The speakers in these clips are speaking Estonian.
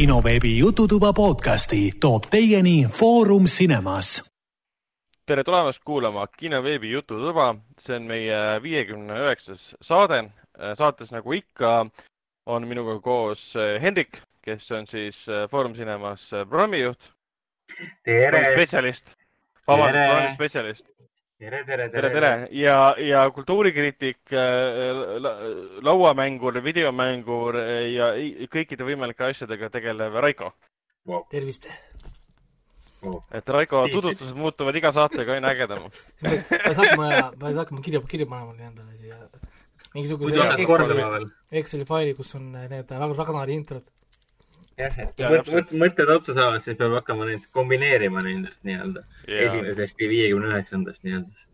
kinoveebi Jututuba podcasti toob teieni Foorum Cinemas. tere tulemast kuulama kinoveebi Jututuba, see on meie viiekümne üheksas saade. saates nagu ikka on minuga koos Hendrik, kes on siis Foorum Cinemas programmijuht. tere. spetsialist, vabandust, programmispetsialist tere, tere, tere, tere ja, ja kultuurikriitik, lauamängur, videomängur ja kõikide võimalike asjadega tegelev Raiko. Wow.. tervist. Oh.. et Raiko tutvustused muutuvad iga saatega aina ägedamaks. Peaks hakkama, peaks hakkama kirja, kirja panema endale siia. Mingisuguse Exceli, Exceli faili, kus on need Ragnari introd. Jah, et mõt-, mõtted otsa saavad, siis peab hakkama neid kombineerima nendest nii-öelda esimesest ja viiekümne üheksandast nii-öelda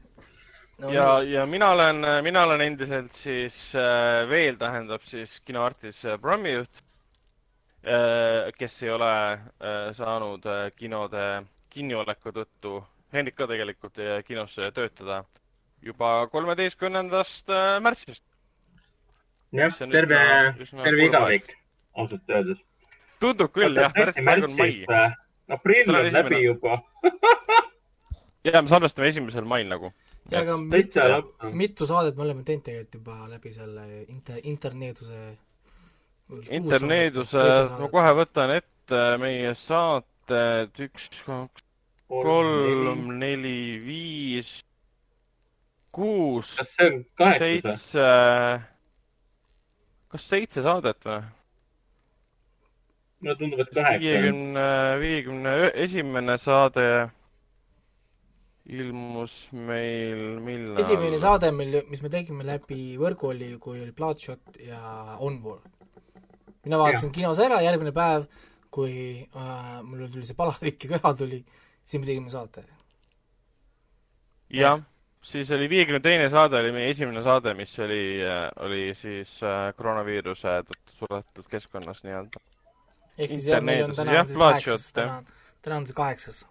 no,. ja, ja mina olen, mina olen endiselt siis äh, veel tähendab siis kinoartis äh, programmijuht äh,, kes ei ole äh, saanud äh, kinode kinnioleku tõttu, Hendrik ka tegelikult äh, kinos töötada juba kolmeteistkümnendast äh, märtsist. jah, terve, terve igavik, ausalt öeldes. Tundub küll jah, märts praegu on mai. aprill on läbi juba ja me salvestame esimesel mail nagu. ja aga mitu, mitu saadet me oleme teinud tegelikult juba läbi selle inter-, interneeduse. interneeduse, ma kohe võtan ette meie saated üks, kaks, kolm, neli, viis, kuus, seitse, kas seitse saadet või? Mulle tundub, et kaheksa. viiekümne, viiekümne esimene saade ilmus meil millal? esimene saade meil, mis me tegime läbi võrgu oli, kui oli Bloodshot ja Onward. mina vaatasin kinos ära, järgmine päev, kui äh, mul tuli see palavik ja köha tuli, siis me tegime saate. jah, siis oli viiekümne teine saade oli meie esimene saade, mis oli äh,, oli siis äh, koroonaviiruse tõttu suletud keskkonnas nii-öelda. Ehk siis jah, meil on täna on siis kaheksas, täna, täna on see kaheksas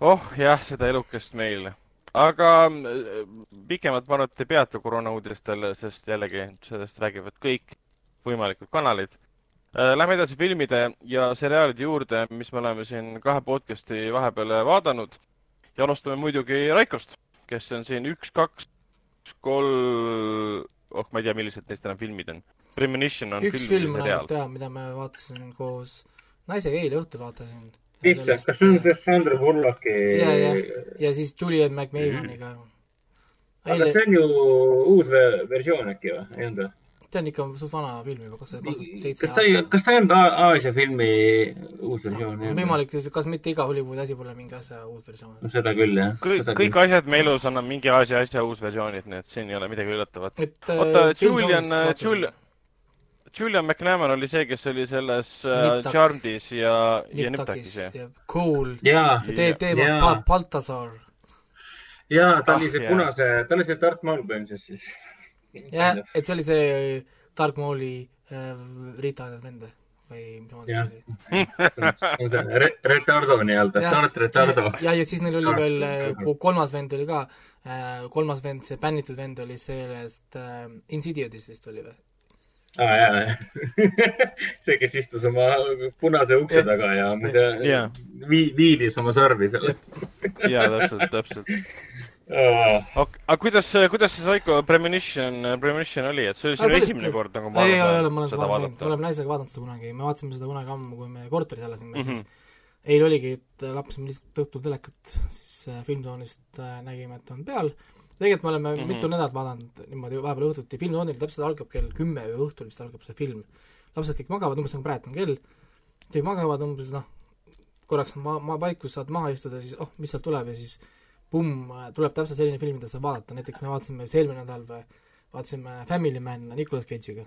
oh jah, seda elukest meil. aga äh, pikemalt ma arvan, et ei peatu koroonauudistel, sest jällegi sellest räägivad kõik võimalikud kanalid. Äh, lähme edasi filmide ja seriaalide juurde, mis me oleme siin kahe podcast'i vahepeal vaadanud. ja alustame muidugi Raikost, kes on siin üks, kaks, kolm, oh, ma ei tea, millised neist enam filmid on. Premonition on üks film, film on ainult jaa, mida ma vaatasin koos naisega eile õhtul vaatasin lihtsalt, kas see on see Sandra Bullocki? ja, ja, ja siis Julian McMahoniga mm. -hmm. aga see on ju uus versioon äkki või, ei olnud või? See on ikka suht vana film juba, kaks tuhat seitse. kas ta ei, kas ta ei olnud Aasia filmi uus versioon no,? võimalik, kas mitte iga Hollywoodi asi pole mingi asja uus versioon? no seda küll, jah. kõik, kõik asjad me elus on mingi Aasia asja uus versioonid, nii et siin ei ole midagi üllatavat. Äh, oota, Julian, Julian, Julian McNamara oli see, kes oli selles uh, Charmedis ja, ja Niptakis, jah? Cool. see teeb, teeb Baltasar. jaa, ta oli see ah, punase, ta oli see Darth Maul põhimõtteliselt siis. Jah, et see oli see Darth Mauli äh, Rita vend või mis ma mõtlesin see oli? Retardo nii-öelda, Darth Retardo. ja, ja siis neil oli veel, äh, kolmas vend oli ka, äh, kolmas vend, see bännitud vend oli sellest äh, Insidiousist oli või? aa ah, jaa, see, kes istus oma punase ukse taga ja ma ei tea yeah., vii-, viilis oma sarvi seal. jaa, täpselt, täpselt oh.. aga kuidas, kuidas see Psycho Premonition, Premonition oli, et see oli sinu esimene kord nagu ma ei, ei ole, ma olen seda vaadanud, me oleme naisega vaadanud seda kunagi, me vaatasime seda kunagi ammu, kui me korteris elasime mm, -hmm. siis. Eile oligi, et lapsime lihtsalt õhtul telekat, siis äh, filmtoonist äh, nägime, et on peal. Tegelikult me oleme mm -hmm. mitu nädalat vaadanud niimoodi vahepeal õhtuti, filmtoonil täpselt algab kell kümme või õhtul vist algab see film. lapsed kõik magavad, umbes nagu praegu on kell, kõik magavad umbes noh, korraks ma-, ma vaikus saad maha istuda, siis oh, mis sealt tuleb ja siis pumm, tuleb täpselt selline film, mida saab vaadata, näiteks me vaatasime vist eelmine nädal või vaatasime Family Man Nicolas Cage'iga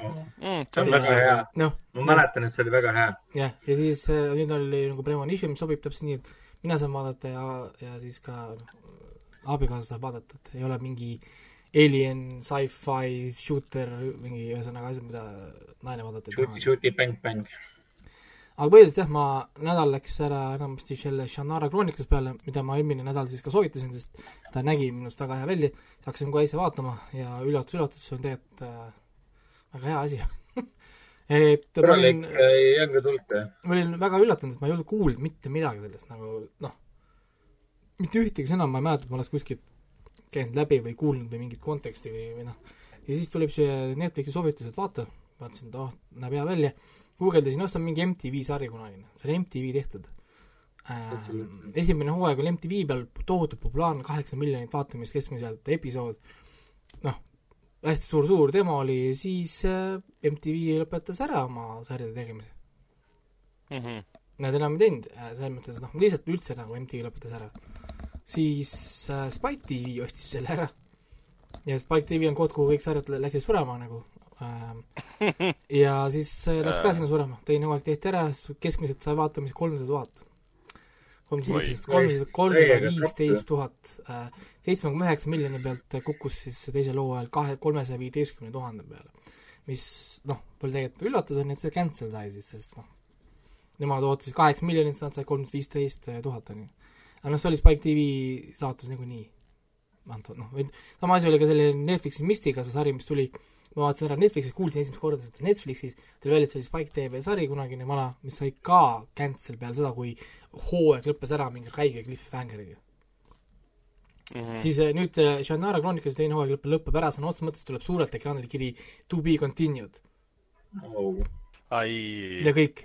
mm,. see on ja, väga hea no,. ma mäletan, et see oli väga hea. jah, ja siis äh, nüüd oli nagu Premonition, mis sobib täpselt nii, et mina saan vaadata ja, ja siis ka abikaasa saab vaadata, et ei ole mingi alien, sci-fi, shooter, mingi ühesõnaga asjad, mida naine vaadata ei taha. Shooti bäng, bäng. Aga põhiliselt jah, ma, nädal läks ära enamasti selle Shannara kroonikast peale, mida ma eelmine nädal siis ka soovitasin, sest ta nägi minust väga hea välja, hakkasin kohe ise vaatama ja üllatus-üllatus, see on tegelikult äh, väga hea asi. Et ma olin, jah? ma olin väga üllatunud, et ma ei olnud kuulnud mitte midagi sellest nagu noh, mitte ühtegi sõna ma ei mäleta, et ma oleks kuskilt käinud läbi või kuulnud või mingit konteksti või, või noh, ja siis tuleb see Netflixi soovitus, et vaata, vaatasin, et oh, näeb hea välja, guugeldasin, noh, see on mingi MTV sari kunagine, see oli MTV tehtud äh,. esimene hooaeg oli MTV peal tohutult populaarne, kaheksa miljonit vaatamist keskmiselt episood, noh, hästi suur-suur demo oli, siis äh, MTV lõpetas ära oma sarjade tegemise mm. -hmm. Nad enam ei teinud, äh, selles mõttes, noh, lihtsalt üldse nagu MTV lõpetas ära. siis äh, Spike TV ostis selle ära ja Spike TV on koht, kuhu kõik sarjad läksid surema nagu. Ja siis äh, läks ka sinna surema, teine hooaeg tehti ära, keskmiselt sai vaatamisi kolmsada tuhat kolmsada viisteist, kolmsada, kolmsada viisteist tuhat, äh, seitsme koma üheksa miljoni pealt kukkus siis teisel hooajal kahe, kolmesaja viieteistkümne tuhande peale. mis noh, pole tegelikult üllatus, on ju, et see cancel sai siis, sest noh, nemad ootasid kaheksa miljonit, nad said kolmsada viisteist tuhat, on ju. aga noh, see oli Spike TV saatus niikuinii. antud, noh, või sama asi oli ka selle Netflixi Mistiga, see sari, mis tuli ma vaatasin ära Netflixis, kuulsin esimest korda seda Netflixis, tuli välja, et see oli Spike TV sari kunagine vana, mis sai ka cancel peale seda, kui hooaeg lõppes ära mingi räige cliffhangeriga mm. -hmm. siis äh, nüüd äh, Shannara Chronicles teine hooaeg lõpeb, lõpeb ära, sõna otseses mõttes tuleb suurelt ekraanile kiri to be continued oh.. ja kõik.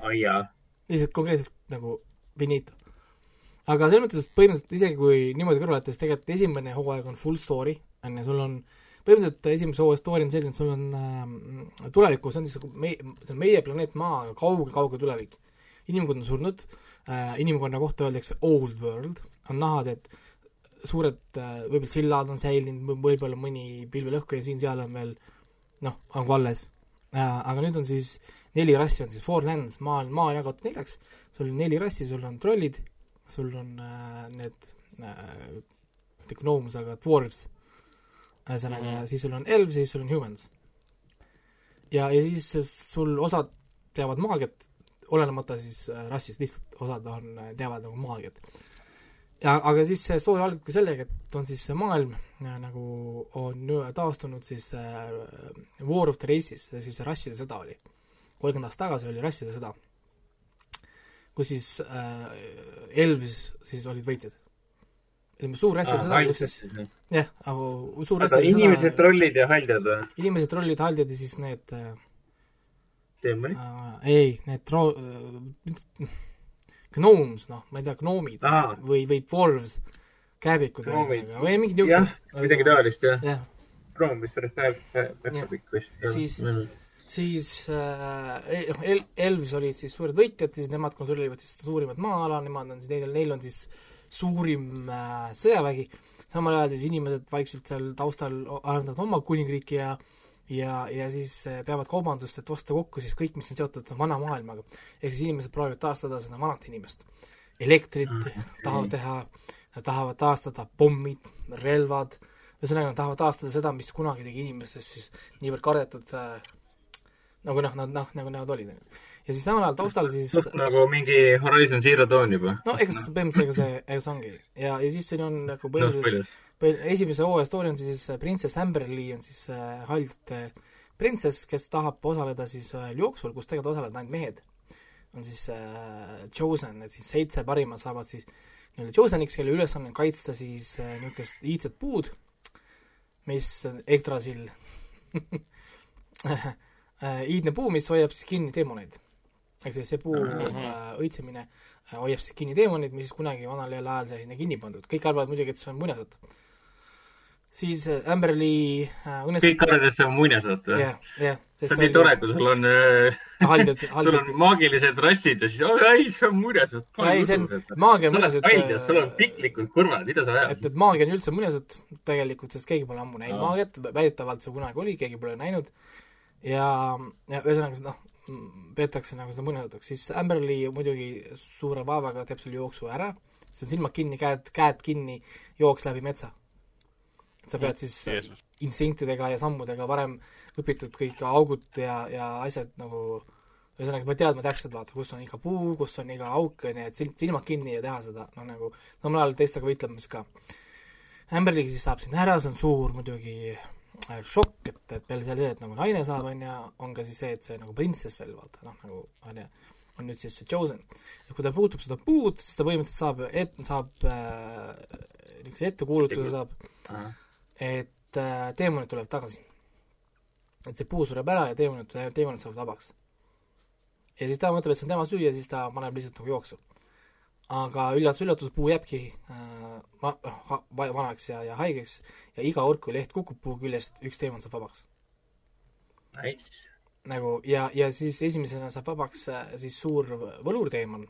lihtsalt konkreetselt nagu finito. aga selles mõttes, et põhimõtteliselt isegi kui niimoodi kõrvale jätta, siis tegelikult esimene hooaeg on full story, on ju, sul on põhimõtteliselt esimese hooaja story on selline, et sul on äh, tulevikus on siis meie, see on meie planeet Maa, kauge-kauge tulevik. inimkond on surnud äh,, inimkonna kohta öeldakse old world, on näha, et suured äh, võib-olla sillad on säilinud, võib-olla mõni pilvelõhkuja siin-seal on veel noh, on ka alles äh,. aga nüüd on siis neli rassi on siis, four lands, maa, maa on jagatud neljaks, sul on neli rassi, sul on trollid, sul on äh, need äh, mitte gnomes, aga dwarves, ühesõnaga mm -hmm. siis sul on elves ja siis sul on humans. ja, ja siis sul osad teavad maagiat, olenemata siis äh, rassist, lihtsalt osad on, äh, teavad nagu maagiat. ja aga siis see story algabki sellega, et on siis maailm ja, äh, nagu on taastunud siis äh, War of the Races, siis rasside sõda oli. kolmkümmend aastat tagasi oli rasside sõda, kus siis äh, Elvis siis olid võitjad suur rasside sõda, kus siis jah, suur rasside sõda inimesed, trollid ja haldjad või? inimesed, trollid, haldjad ja siis need äh, teemani uh,? ei, need tro-, uh, gnomes, noh, ma ei tea, gnoomid Aha. või, või dwarves, kääbikud ühesõnaga, või mingid niisugused. midagi taolist, jah ja.. Gnoom vist päris päevapikk vist. siis mm., siis äh, noh, El-, Elvis olid siis suured võitjad, siis nemad kontrollivad siis seda suurimat maa-ala, nemad on siis, neil, on siis suurim äh, sõjavägi, samal ajal siis inimesed vaikselt seal taustal arendavad oma kuningriiki ja äh, ja, ja siis eh, peavad kaubandust, et osta kokku siis kõik, mis on seotud vana maailmaga. ehk siis inimesed proovivad taastada seda vanat inimest. elektrit mm, tahavad teha, nad tahavad taastada pommid, relvad, ühesõnaga nad tahavad taastada seda, mis kunagi tegi inimestest siis niivõrd kardetud äh, nagu noh, nad noh, nagu nemad olid. Ja siis samal ajal taustal siis nagu mingi Horizon Zero Dawn juba. no ega põhimõtteliselt ega see, ega see ongi. ja, ja siis siin on nagu põhimõtteliselt no, esimese hooaja story on siis äh, printsess Amberly on siis äh, haldjate printsess, kes tahab osaleda siis ühel äh, jooksul, kus tegelikult osalevad ainult mehed. on siis äh, chosen, et siis seitse parimat saavad siis nii-öelda choseniks, kelle ülesanne on kaitsta siis äh, niisugust iidset puud, mis Yggdrasil iidne puu, mis hoiab siis kinni teemoneid. Ehk siis see puu mm -hmm. õitsemine äh, hoiab siis kinni teemonid, mis kunagi vanal ajal sai sinna kinni pandud. kõik arvavad muidugi, et see on muinasjutt siis äh, Amberly äh, õnnestub kõik arvavad, et see on muinasjutt või? jah, jah. see on nii tore, kui sul on haldjad, haldjad. sul on maagilised rassid ja siis, ei, see on muinasjutt. ei, see on, maagia on muinasjutt. sul on piklikud kurvad, mida sa ajad? et, et maagia on üldse muinasjutt tegelikult, sest keegi pole ammu näinud maagiat, väidetavalt see kunagi oli, keegi pole näinud. ja, ja ühesõnaga, noh, peetakse nagu seda muinasjutuks, siis Amberly muidugi suure vaevaga teeb selle jooksu ära, see on silmad kinni, käed, käed kinni, jooks läbi metsa sa pead siis Jeesus. instinktidega ja sammudega varem õpitud kõik augud ja, ja asjad nagu ühesõnaga, pead teadma täpselt, vaata, kus on iga puu, kus on iga auk, on ju, et silm, silmad kinni ja teha seda, no nagu samal ajal teistega võitlemas ka. Amberligi siis saab sinna ära, see on suur muidugi šokk, et, et peale selle, et nagu naine saab, on ju, on ka siis see, et see nagu printsess veel, vaata, noh, nagu on ju, on nüüd siis see Chosen. ja kui ta puutub seda puud, siis ta põhimõtteliselt saab, et saab äh, niisuguse ettekuulutuse saab, et äh, teemonid tulevad tagasi. et see puu sureb ära ja teemonid, teemonid saavad vabaks. ja siis ta mõtleb, et see on tema süü ja siis ta paneb lihtsalt nagu jooksu aga üllatus-üllatus, puu jääbki äh, va-, noh, vanaks ja, ja haigeks ja iga kord, kui leht kukub puu küljest, üks teemant saab vabaks. Nice.. nagu ja, ja siis esimesena saab vabaks äh, siis suur võlurteemon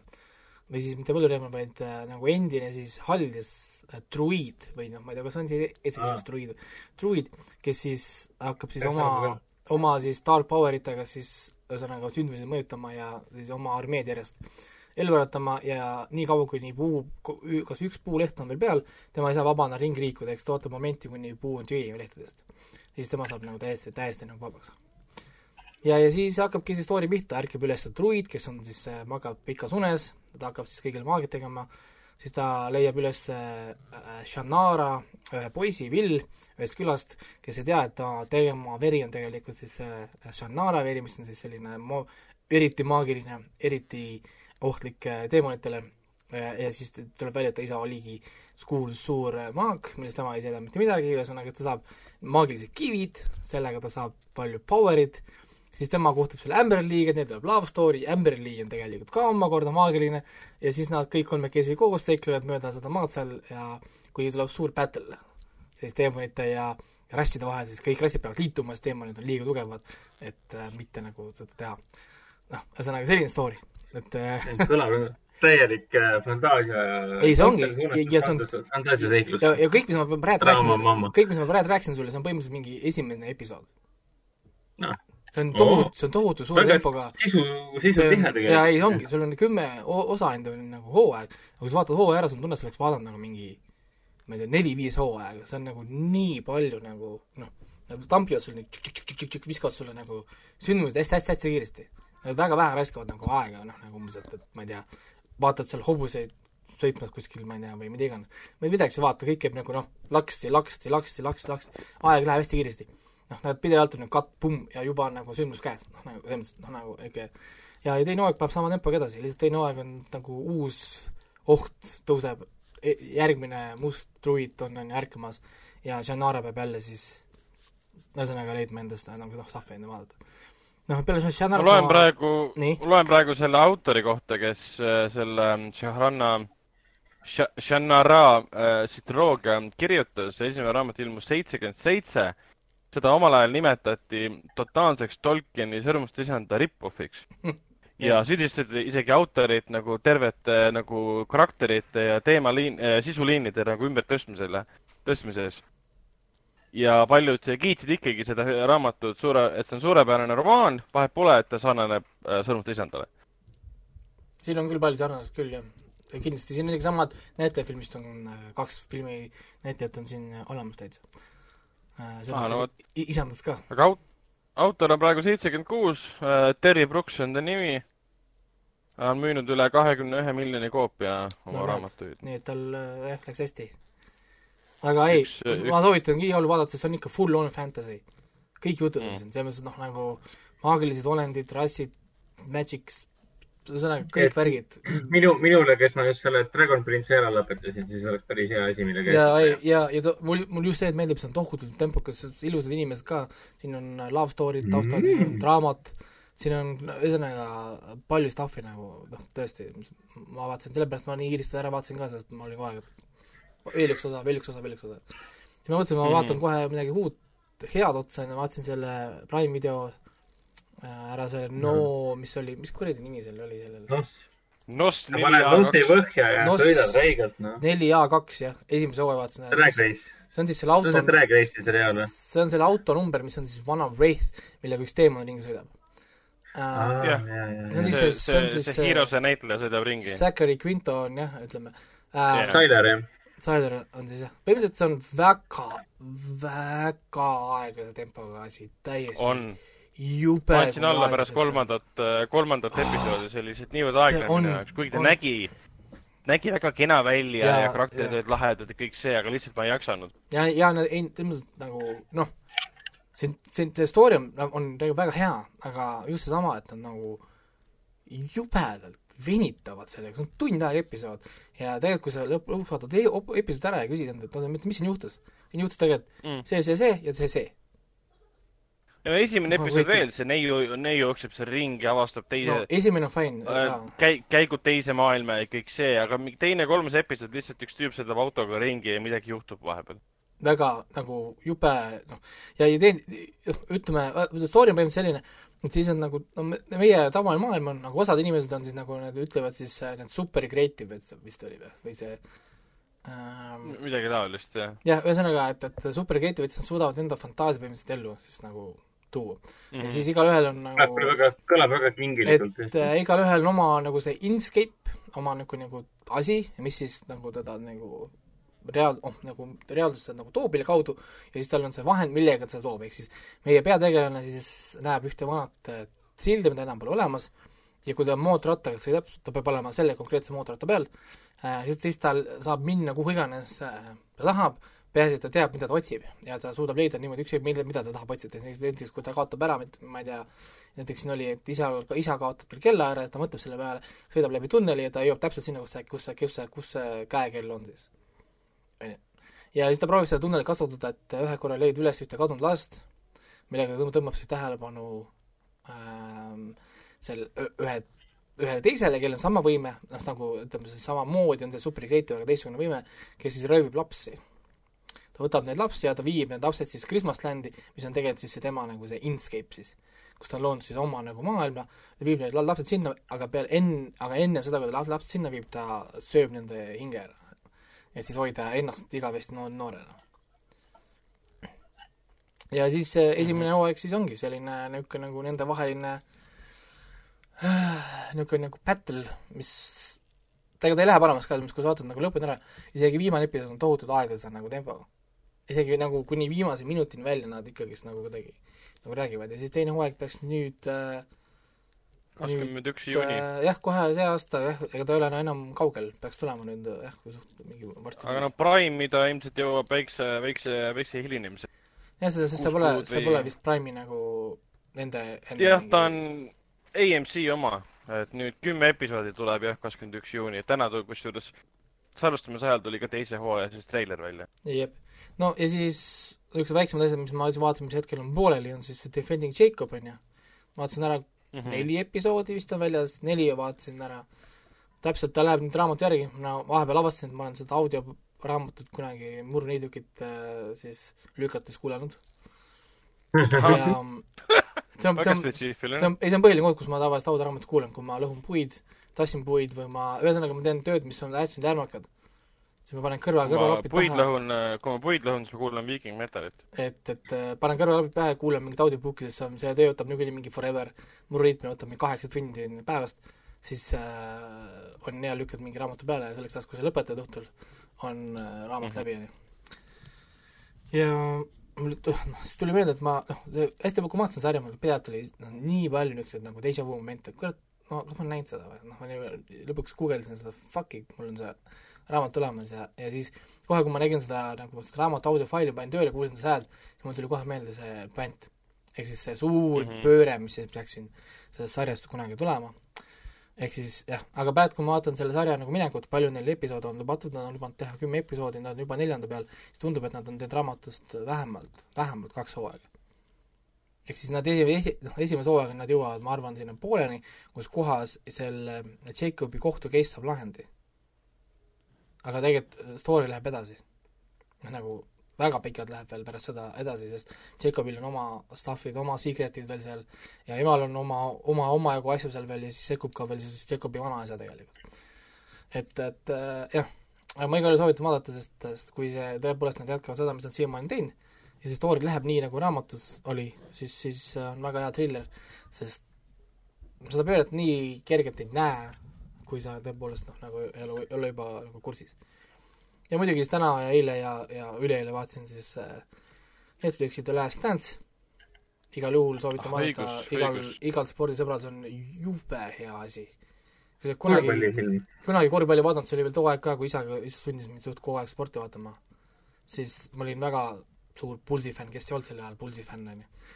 või siis mitte võlurteemon, vaid äh, nagu endine siis haldjas äh, druiid või noh, ma ei tea, kas on see eestikeelne ah. druiid, druid, kes siis hakkab siis oma, oma siis dark power itega siis ühesõnaga sündmusi mõjutama ja siis oma armeed järjest ellu äratama ja nii kaua, kuni puu, kas üks puuleht on veel peal, tema ei saa vabana ringi liikuda, eks ta ootab momenti, kuni puu on tühi lehtedest. siis tema saab nagu täiesti, täiesti nagu vabaks. ja, ja siis hakkabki see story pihta, ärkab üles druid, kes on siis, äh, magab pikas unes, ta hakkab siis kõigile maagiat tegema, siis ta leiab üles äh, Shannara, ühe poisi, Will, ühest külast, kes ei tea, et ta, tema veri on tegelikult siis äh, Shannara veri, mis on siis selline mo-, eriti maagiline, eriti äh, ohtlik teemonitele ja siis tuleb välja, et ta isa oligi kuulus suur maag, millest tema ei tea mitte midagi, ühesõnaga, ta saab maagilised kivid, sellega ta saab palju power'it, siis tema kohtub selle Amberliiga, neil tuleb love story, Amberlii on tegelikult ka omakorda maagiline, ja siis nad kõik kolmekesi koos seiklevad mööda seda maad seal ja kuni tuleb suur battle, siis teemonite ja rasside vahel, siis kõik rassid peavad liituma, sest teemonid on liiga tugevad, et äh, mitte nagu seda teha. noh, ühesõnaga selline story et äh, kõlab nagu täielik äh, fantaasia ei, see ongi, ja see on fantaasiaseiklus. ja, ja kõik, mis ma praegu rääkisin, kõik, mis ma praegu rääkisin sulle, see on põhimõtteliselt mingi esimene episood. No.. see on tohutu, see on tohutu suure tempoga. sisu, sisu tihe tegelikult. jaa, ei ongi, sul on kümme osa enda nagu hooaeg, aga kui sa vaatad hooaja ära, sul on tunne, et sa oleks vaadanud nagu mingi ma ei tea, neli-viis hooaega, see on nagu nii palju nagu noh, nagu tampivad sul nii tšik-tšik-tšik-tšik, viskavad sulle nagu sündmused hästi-hästi-hästi kiiresti Nad väga vähe raiskavad nagu aega, noh, nagu umbes, et, et ma ei tea, vaatad seal hobuseid sõitmas kuskil, ma ei tea, või mida iganes. või midagi sa vaata, kõik käib nagu noh, laksti, laksti, laksti, laksti, laksti, aeg läheb hästi kiiresti. noh, nad pidevalt on nagu katt, pumm, ja juba on nagu sündmus käes, noh nagu selles mõttes, noh nagu ikka ja, ja teine hooaeg paneb sama tempoga edasi, lihtsalt teine hooaeg on nagu uus oht tõuseb, e, järgmine must druid on, on ju ärkamas ja Shannara peab jälle siis ühesõnaga leidma endast nagu noh, sahvi enne vaadata noh, peale Shannara ma loen praegu, loen praegu selle autori kohta, kes äh, selle Shahrana Shannara äh, sitroogia kirjutas, esimene raamat ilmus seitsekümmend seitse. seda omal ajal nimetati totaalseks Tolkieni sõrmustisanda rip-off'iks. Ja süüdistati isegi autorit nagu tervete nagu karakterite ja teemaliin äh,, sisuliinide nagu ümbertõstmisele, tõstmises ja paljud kiitsid ikkagi seda raamatut suure, et see on suurepärane romaan, vahet pole, et ta sarnaneb äh, Sõrmuste isandale. siin on küll palju sarnasust küll, jah. kindlasti, siin on isegi samad näitlejafilmist on äh, kaks filmi näitlejat on siin äh, olemas täitsa äh,. Ah, no, isandast ka. aga aut-, autor on praegu seitsekümmend kuus, äh, Terry Brooks on ta nimi, on müünud üle kahekümne ühe miljoni koopia oma no, raamatuid. nii et tal jah äh,, läks hästi aga ei, ma soovitan igal vaadata, see on ikka full on fantasy. kõik jutud on mm. siin, selles mõttes, et noh, nagu maagilised olendid, rassid, magics, ühesõnaga kõik et, värgid. minu, minule, kes ma just selle Dragon Prince'i ära lõpetasin, siis oleks päris hea asi, millega ja, ei, ja, ja ta, mul, mul just see, et meeldib, see on tohutult tempokas, ilusad inimesed ka, siin on love story'd taustal mm., siin on draamat, siin on ühesõnaga palju stuff'i nagu, noh, tõesti, ma vaatasin, sellepärast ma nii kiiresti ära vaatasin ka, sest ma olin kogu aeg, et veel üks osa, veel üks osa, veel üks osa. siis ma mõtlesin, ma mm -hmm. vaatan kohe midagi uut, head otsa, onju, vaatasin selle Prime video äh, ära selle No mm, -hmm. mis oli, mis kuradi nimi sellel oli sellel? Nos. Nos neli A2. Nossi põhja ja Nos... noh. neli A2, jah, esimese hooaja vaatasin. Drag Race. see on siis selle auto. see on see Drag Race'i seriaal või? see on selle auto number, mis on siis One of Wraith, millega üks teemon ringi sõidab Uh, jah, see, see, see, see Heroes'e näitleja sõidab ringi. Zachary Quinto on jah, ütleme uh,. Tyler, jah Sider on siis jah, põhimõtteliselt see on väga, väga aeglase tempoga asi, täiesti on. jube ma andsin alla pärast kolmandat, äh, kolmandat oh, episoodi, see oli lihtsalt niivõrd aeglane minu jaoks, kuigi ta on. nägi, nägi väga kena välja ja, ja karakterid olid lahedad ja kõik see, aga lihtsalt ma ei jaksanud. ja, ja ei, mõttes nagu noh, see, see, see story on, on tegelikult väga hea, aga just seesama, et nad nagu jubedalt venitavad sellega, see on tund aega episood ja tegelikult, kui sa lõpp, lõpuks vaatad e episoodi ära ja küsid endalt, oota, mis siin juhtus, siin juhtus tegelikult mm. see, see, see ja see, see. no esimene episood veel, see neiu, neiu jookseb seal ringi, avastab teise no, esimene on fine äh,, käi-, käigud teise maailma ja kõik see, aga teine, kolmas episood lihtsalt üks tüüp sõidab autoga ringi ja midagi juhtub vahepeal väga nagu jube, noh, ja idee, ütleme, story on põhimõtteliselt selline, et siis on nagu, no meie tavaline maailm on nagu, osad inimesed on siis nagu nad ütlevad siis äh, need super creative, et vist oli või, või see ähm, midagi taolist, jah. jah, ühesõnaga, et, et super creative, et nad suudavad enda fantaasia põhimõtteliselt ellu siis nagu tuua mm. -hmm. ja mhm. siis igalühel on nagu kõlab väga, kõlab väga kingilikult. et äh, igalühel on oma nagu see inscape, oma nagu, nagu asi, mis siis nagu teda nagu reaal-, oh, nagu reaalsusse nagu toob, mille kaudu, ja siis tal on see vahend, millega ta seda toob, ehk siis meie peategelane siis näeb ühte vanat äh, silda, mida enam pole olemas, ja kui ta mootorrattaga sõidab, ta peab olema selle konkreetse mootorratta peal äh,, siis, siis tal saab minna kuhu iganes äh, ta tahab, peaasi, et ta teab, mida ta otsib ja ta suudab leida niimoodi ükskõik mida, mida ta tahab otsida, näiteks kui ta kaotab ära, ma ei tea, näiteks siin oli, et isa, isa kaotab tal kella ära ja ta mõtleb selle peale, sõidab läbi tunneli ja ta jõuab täpselt sinna, kus see, kus see, kus see, kus see käekell on siis on ju. ja siis ta proovib seda tunnelit kasutada, et ühe korra leida üles ühte kadunud last, millega tõmbab siis tähelepanu ähm, sel ühe, ühele teisele, kellel on sama võime, noh nagu ütleme siis samamoodi on see super creative, aga teistsugune võime, kes siis röövib lapsi. ta võtab neid lapsi ja ta viib need lapsed siis Christmaslandi, mis on tegelikult siis see tema nagu see inscape siis, kus ta on loonud siis oma nagu maailma, ta viib need lapsed sinna, aga peale enne, aga enne seda, kui ta lapsed sinna viib, ta sööb nende hinge ära et siis hoida ennast igavesti noor, noorena. ja siis äh, esimene mhm. hooaeg siis ongi selline niisugune nagu nendevaheline niisugune nagu battle, mis tegelikult ei lähe paremaks ka, kui sa vaatad nagu lõpuni ära, isegi viimane episood on tohutult aeglase nagu tempoga. isegi nagu kuni viimase minutini välja nad ikkagist nagu kuidagi nagu räägivad ja siis teine hooaeg peaks nüüd äh, kakskümmend üks juuni. Äh, jah, kohe see aasta jah, ega ta ei ole enam kaugel, peaks tulema nüüd jah, kui suht mingi varsti aga noh, Prime'i ta ilmselt jõuab väikse, väikse, väikse hilinemise. jah, seda, sest see pole, see pole vist Prime'i nagu nende jah, ta on AMC oma, et nüüd kümme episoodi tuleb jah, kakskümmend üks juuni, täna tuli kusjuures salvestamise ajal tuli ka teise hooaja siis treiler välja. jep. no ja siis niisugused väiksemad asjad, mis ma vaatasin, mis hetkel on pooleli, on siis Defending Jacob, on ju. vaatasin ära mm -hmm. neli episoodi vist on väljas, neli vaatasin ära. täpselt, ta läheb nüüd raamatu järgi, ma vahepeal avastasin, et ma olen seda audioraamatut kunagi murniidukit äh, siis lükates kuulanud. ja see on, see on, see on, ei, see on põhiline koht, kus ma tavaliselt audioraamatut kuulan, kui ma lõhun puid, tassin puid või ma, ühesõnaga ma teen tööd, mis on hästi järmakad siis ma panen kõrva, kõrvalapid pähe. puid lõhun, kui ma puid lõhun, siis ma kuulan Viiking Metalit. et, et äh, panen kõrvalapid pähe, kuulan mingit audiobook'i, sest see on, see töö võtab niikuinii mingi forever, mul riitmine võtab mingi kaheksa tundi päevast, siis äh, on hea lükkad mingi raamatu peale ja selleks ajaks, kui sa lõpetad õhtul, on äh, raamat mm -hmm. läbi, on ju. ja mul noh, siis tuli meelde, et ma noh, hästi, kui ma vaatasin sarja, mul pealt oli noh, nii palju niisuguseid nagu déjà vu momente, kurat, no kas ma olen näinud seda või, noh, ma nii, lõpuks guugeldasin seda, fuck it, mul on see raamat tulemas ja, ja siis kohe, kui ma nägin seda nagu seda raamatu audiofaili, panin tööle, kuulsin seda häält, siis mul tuli kohe meelde see bänd. ehk siis see suur mm -hmm. pööre, mis siis peaks siin sellest sarjast kunagi tulema. ehk siis jah, aga praegu, kui ma vaatan selle sarja nagu minekut, palju neil episoode on lubatud, nad on lubanud teha kümme episoodi, nad on juba neljanda peal, siis tundub, et nad on teinud raamatust vähemalt, vähemalt kaks hooaega ehk siis nad esi-, noh, esimese hooaega nad jõuavad, ma arvan, sinna pooleni, kus kohas selle Jacobi kohtu case saab lahendi aga tegelikult äh, story läheb edasi. nagu väga pikalt läheb veel pärast seda edasi, sest Jacobil on oma stuff'id, oma secret'id veel seal ja emal on oma, oma, omajagu asju seal veel ja siis sekkub ka veel siis Jacobi vanaisa tegelikult. et, et äh, jah, aga ma igal juhul soovitan vaadata, sest, sest kui see tõepoolest nad jätkavad seda, mis nad siiamaani teinud, ja see story läheb nii, nagu raamatus oli, siis, siis on väga hea triller, sest seda pööret nii kergelt ei näe, kui sa tõepoolest noh, nagu ei ole, ei ole juba nagu kursis. ja muidugi siis täna ja eile ja, ja üleeile vaatasin siis äh, Netflixi The Last Dance, igal juhul soovitan ah, vaadata, igal, igal spordisõbral, see on jube hea asi. kunagi, kunagi korvpalli vaadanud, see oli veel too aeg ka, kui isa, isa sundis mind suht kogu aeg sporti vaatama, siis ma olin väga suur Pulsi fänn, kes ei olnud sel ajal Pulsi fänn, on ju.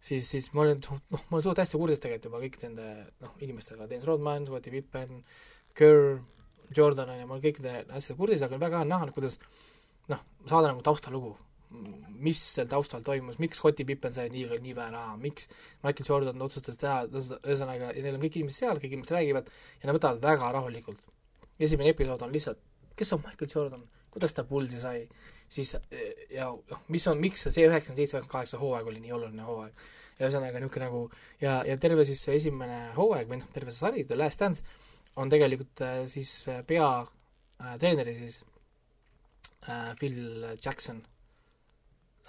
Siis, siis ma olin, noh, ma olin suht hästi kursis tegelikult juba kõikide nende, noh, inimestega, Dennis Rodman, Scottie Pippen, Kerr, Jordan, on ju, ma olen kõikide asjadega kursis, aga väga hea näha, kuidas noh, saada nagu taustalugu. Mis seal taustal toimus, miks Scottie Pippen sai nii, nii vähe raha, miks Michael Jordan otsustas teha, ühesõnaga, ja neil on kõik inimesed seal, kõik inimesed räägivad ja nad võtavad väga rahulikult. esimene episood on lihtsalt, kes on Michael Jordan, kuidas ta pulsi sai, siis ja noh, mis on, miks see üheksakümmend seitse, üheksakümmend kaheksa hooaeg oli nii oluline hooaeg. ja ühesõnaga niisugune nagu ja, ja terve siis see esimene hooaeg või noh, terve see sari, The Last Dance, on tegelikult äh, siis äh, peatreeneri siis Phil Jackson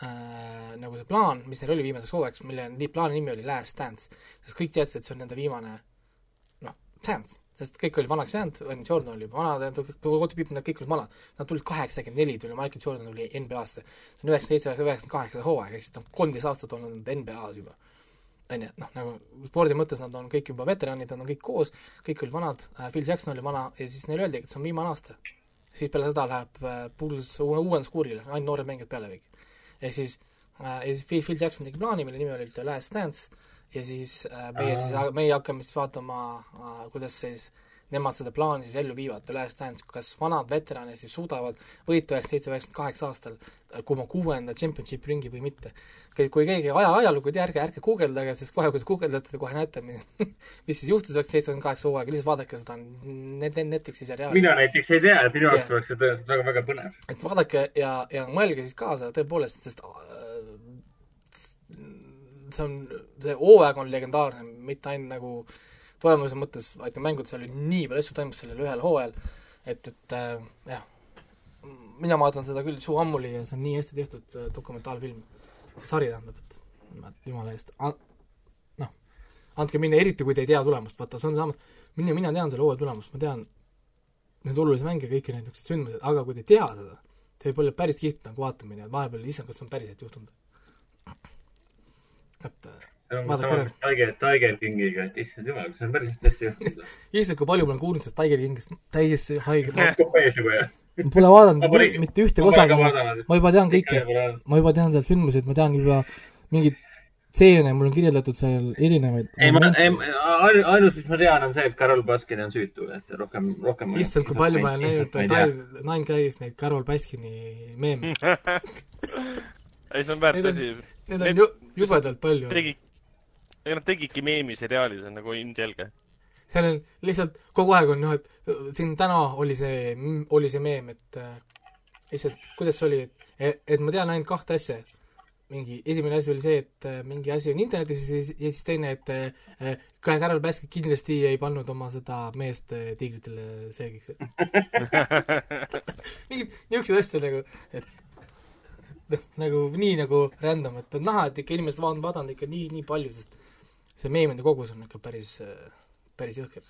äh, nagu see plaan, mis neil oli viimaseks hooajaks, mille plaani nimi oli Last Dance, sest kõik teadsid, et see on nende viimane noh, dance, sest kõik olid vanaks jäänud, Jordan oli juba vana, Scottie Pippen, nad kõik olid vanad. Nad tulid kaheksakümmend neli, tuli Michael Jordan tuli NBA-sse. see on üheksakümmend seitse, üheksakümmend kaheksa hooaeg, ehk siis on kolmteist aastat olnud NBA-s juba. on ju, et noh, nagu spordi mõttes nad on kõik juba veteranid, nad on kõik koos, kõik olid vanad äh,, Phil Jackson oli vana ja siis neile öeldi, et see on viimane aasta. siis peale seda läheb äh, Bulls uuenduskuurile, ainult noored mängijad peale kõik ehk siis äh, ja siis Phil, Phil Jackson tegi plaani, mille nimi oli Last Dance ja siis äh, meie siis, meie hakkame siis vaatama äh,, kuidas siis nemad seda plaani siis ellu viivad, Last Dance, kas vanad veteranid siis suudavad võita üheksakümmend seitse, üheksakümmend kaheksa aastal kuma kuuenda championship ringi või mitte. kui keegi aja, ajalugu ei tea, ärge, ärge guugeldage, sest kohe, kui te guugeldate, te kohe näete, mis siis juhtus üheksakümmend seitsekümmend kaheksa hooaega, lihtsalt vaadake seda net-, Netflixi seriaali. mina näiteks ei tea, et minu jaoks oleks see tõenäoliselt väga, väga põnev. et vaadake ja, ja mõelge siis kaasa tõepoolest, sest see on, see hooaeg on legendaarne, mitte ainult nagu tulemuse mõttes, vaid ka mängud, seal oli nii palju asju toimus sellel ühel hooajal, et, et äh, jah, mina vaatan seda küll suu ammuli ja see on nii hästi tehtud dokumentaalfilm, sari tähendab, et jumala eest, noh, andke minna, eriti kui te ei tea tulemust, vaata, see on sama, mina, mina tean selle hooaja tulemust, ma tean neid olulisi mänge, kõiki neid niisuguseid sündmusi, aga kui te ei tea seda, see võib olla päris kihvt nagu vaatamine, et vahepeal, issand, kas see on päriselt juhtunud et vaadake ära. Tiger, Tiger Kingiga, et issand jumal, see on päris hästi juhtunud? issand, kui palju ma olen kuulnud sellest Tiger Kingist, täiesti haige. ma pole vaadanud mitte ühtegi osa, ma juba tean kõike, ma juba tean sealt filmisid, ma tean juba mingeid stseene, mul on kirjeldatud seal erinevaid. ei, ma, ei, ainus, mis ma tean, on see, et Carol Baskin on süütu, et rohkem, rohkem. issand, kui palju ma olen näinud Nine Gag'is neid Carol Baskini meeme ei, see on väärt asi. Need on ju, jubedalt palju. tegi, ega nad tegidki meemiseriaali, see on nagu ilmselge. seal on lihtsalt kogu aeg on noh, et siin täna oli see, oli see meem, et äh, lihtsalt, kuidas see oli, et, et ma tean ainult kahte asja. mingi, esimene asi oli see, et äh, mingi asi on internetis ja siis, ja siis teine, et äh, Carol Baskin kindlasti ei pannud oma seda meest äh, tiigritele söögiks mingid niisugused asjad nagu, et noh, nagu nii nagu random, et on näha, et ikka inimesed on vaadanud ikka nii, nii palju, sest see meemide kogus on ikka päris, päris jõhker.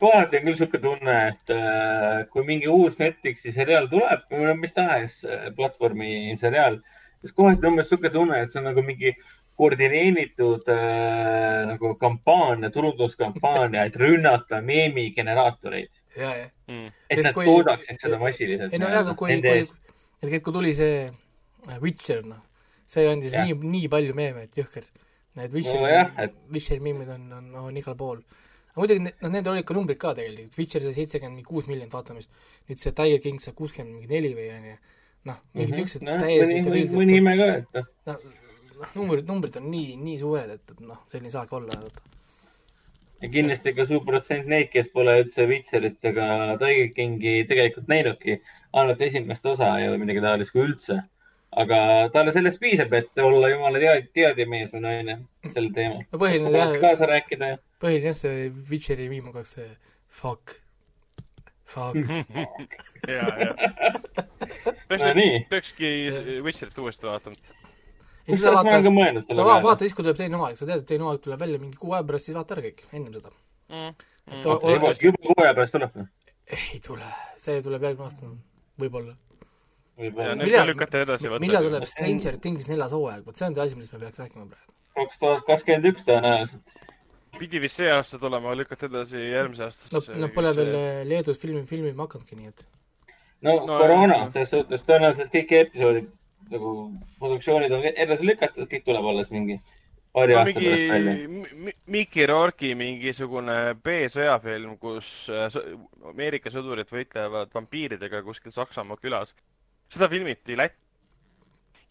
kohati on küll niisugune tunne, et äh, kui mingi uus Netflixi seriaal tuleb või mis tahes äh, platvormi seriaal, siis kohati on umbes niisugune tunne, et see on nagu mingi koordineeritud äh, nagu kampaania, turunduskampaania, et rünnata meemigeneraatoreid. ja, ja mm.. et nad kui... toodaksid seda massiliselt. ei no jaa, aga kui, kui, et kui tuli see Witcher, noh, see andis ja. nii, nii palju meeme, et jõhker. Need Witcheri no,, et... Witcheri meemid on, on, on igal pool. aga muidugi, noh, nendel olid ka numbrid ka tegelikult, Witcher sai seitsekümmend kuus miljonit vaatamist, nüüd see Tiger King sai kuuskümmend mingi neli või onju, noh, mingid mhm. niisugused no, täiesti stabiilsed mõni ime ka, et noh. noh, numbrid, numbrid on nii, nii suured, et, et noh, selline ei saagi olla, vaata ja kindlasti ka suur protsent neid, kes pole üldse Witcherit ega Tiger Kingi tegelikult näinudki, ainult esimest osa ei ole midagi taolist, kui üldse aga talle sellest piisab, et olla jumala tead-, teadjamees või naine sel teemal. no põhiline jah, kaasa rääkida ja. põhiline jah, see Witcheri viim on ka see fuck, fuck ja, ja. peakski Witcherit uuesti vaatama. ja seda vaata, no va, vaata siis, kui tuleb teine hooaeg, sa tead, et teine hooaeg tuleb välja mingi kuu aja pärast, siis vaata ära kõik, ennem seda mm.. Juba kuu aja pärast tuleb või? ei tule, see tuleb järgmine aasta, võib-olla millal, millal tuleb Stranger Things neljas hooaeg, vot see on see asi, millest me peaks rääkima praegu. kaks tuhat kakskümmend üks tõenäoliselt. pidi vist see aasta tulema, lükati edasi järgmise aastasse. no, no pole veel Leedus filmi, filmima hakanudki, nii et. no, no koroona, selles suhtes tõenäoliselt kõik episoodid nagu produktsioonid on edasi lükatud, kõik tuleb alles mingi paari no, aasta pärast välja. Mickey Rourke'i mingisugune B-sõjafilm, kus äh, Ameerika sõdurid võitlevad vampiiridega kuskil Saksamaa külas. Seda filmiti Lätti.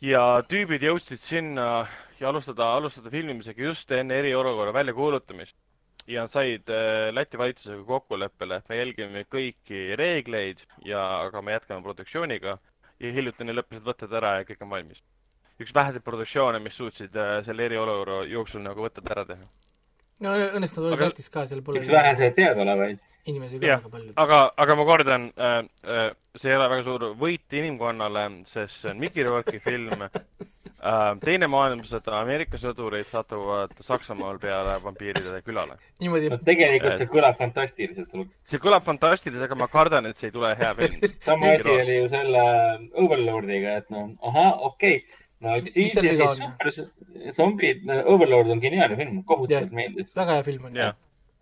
ja tüübid jõudsid sinna ja alustada, alustada filmimisega just enne eriolukorra väljakuulutamist. ja nad said äh, Läti valitsusega kokkuleppele, et me jälgime kõiki reegleid ja, aga me jätkame produktsiooniga ja hiljutini lõppesid võtted ära ja kõik on valmis üks väheseid produktsioone, mis suutsid äh, selle eriolukorra jooksul nagu võtted ära teha. no õnneks nad olid aga... Lätis ka, seal pole üks väheseid teadaolevaid. Inimesi ka väga palju. aga, aga ma kordan äh,, äh, see ei ole väga suur võit inimkonnale, sest see on Mickey Rourke'i film äh,. teine maailmasõda, Ameerika sõdurid satuvad Saksamaal peale vampiiride külale. niimoodi no,. tegelikult see kõlab fantastiliselt. see kõlab fantastiliselt, aga ma kardan, et see ei tule hea film. sama asi oli ju selle Overlordiga, et noh, ahah, okei okay no siis, siis super zombid, Overlord on geniaalne film, kohutavalt meeldis. väga hea film on jah.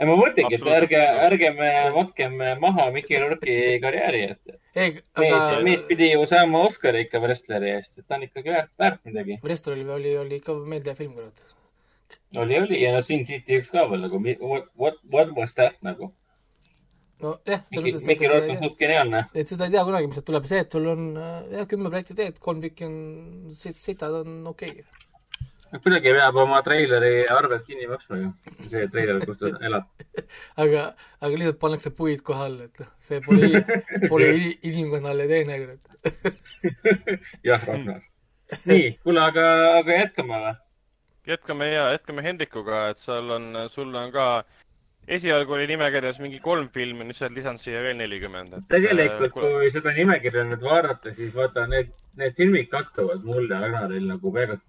Ja ma mõtlengi, et ärge, ärgem matkem maha Mickey Rourke'i karjääri, et ei, aga... mees, mees pidi ju saama Oscari ikka wrestleri eest, et ta on ikkagi väärt, väärt midagi. Wrestler oli, oli, oli ikka meeldiv film, kurat. oli, oli ja no Sin City üks ka veel nagu, what, what, what was that nagu nojah, selles mõttes. Miki Root on suht geniaalne. et seda ei tea kunagi, mis sealt tuleb, see, et sul on jah, kümme projekti teed, kolm tükki on, sõitad on okei okay. Kuidagi peab oma treileri arvelt kinni maksma ju, see treiler, kus ta elab aga, aga lihtsalt pannakse puid koha alla, et noh, see pole, pole inimkonnale teene, kurat jah, Ragnar. nii, kuule, aga, aga jätkame või? jätkame ja jätkame Hendrikuga, et seal on, sul on ka esialgu oli nimekirjas mingi kolm filmi, nüüd sa oled lisanud siia veel nelikümmend. tegelikult äh,, kui seda nimekirja nüüd vaadata, siis vaata, need, need filmid kattuvad mulle Ragnaril nagu väga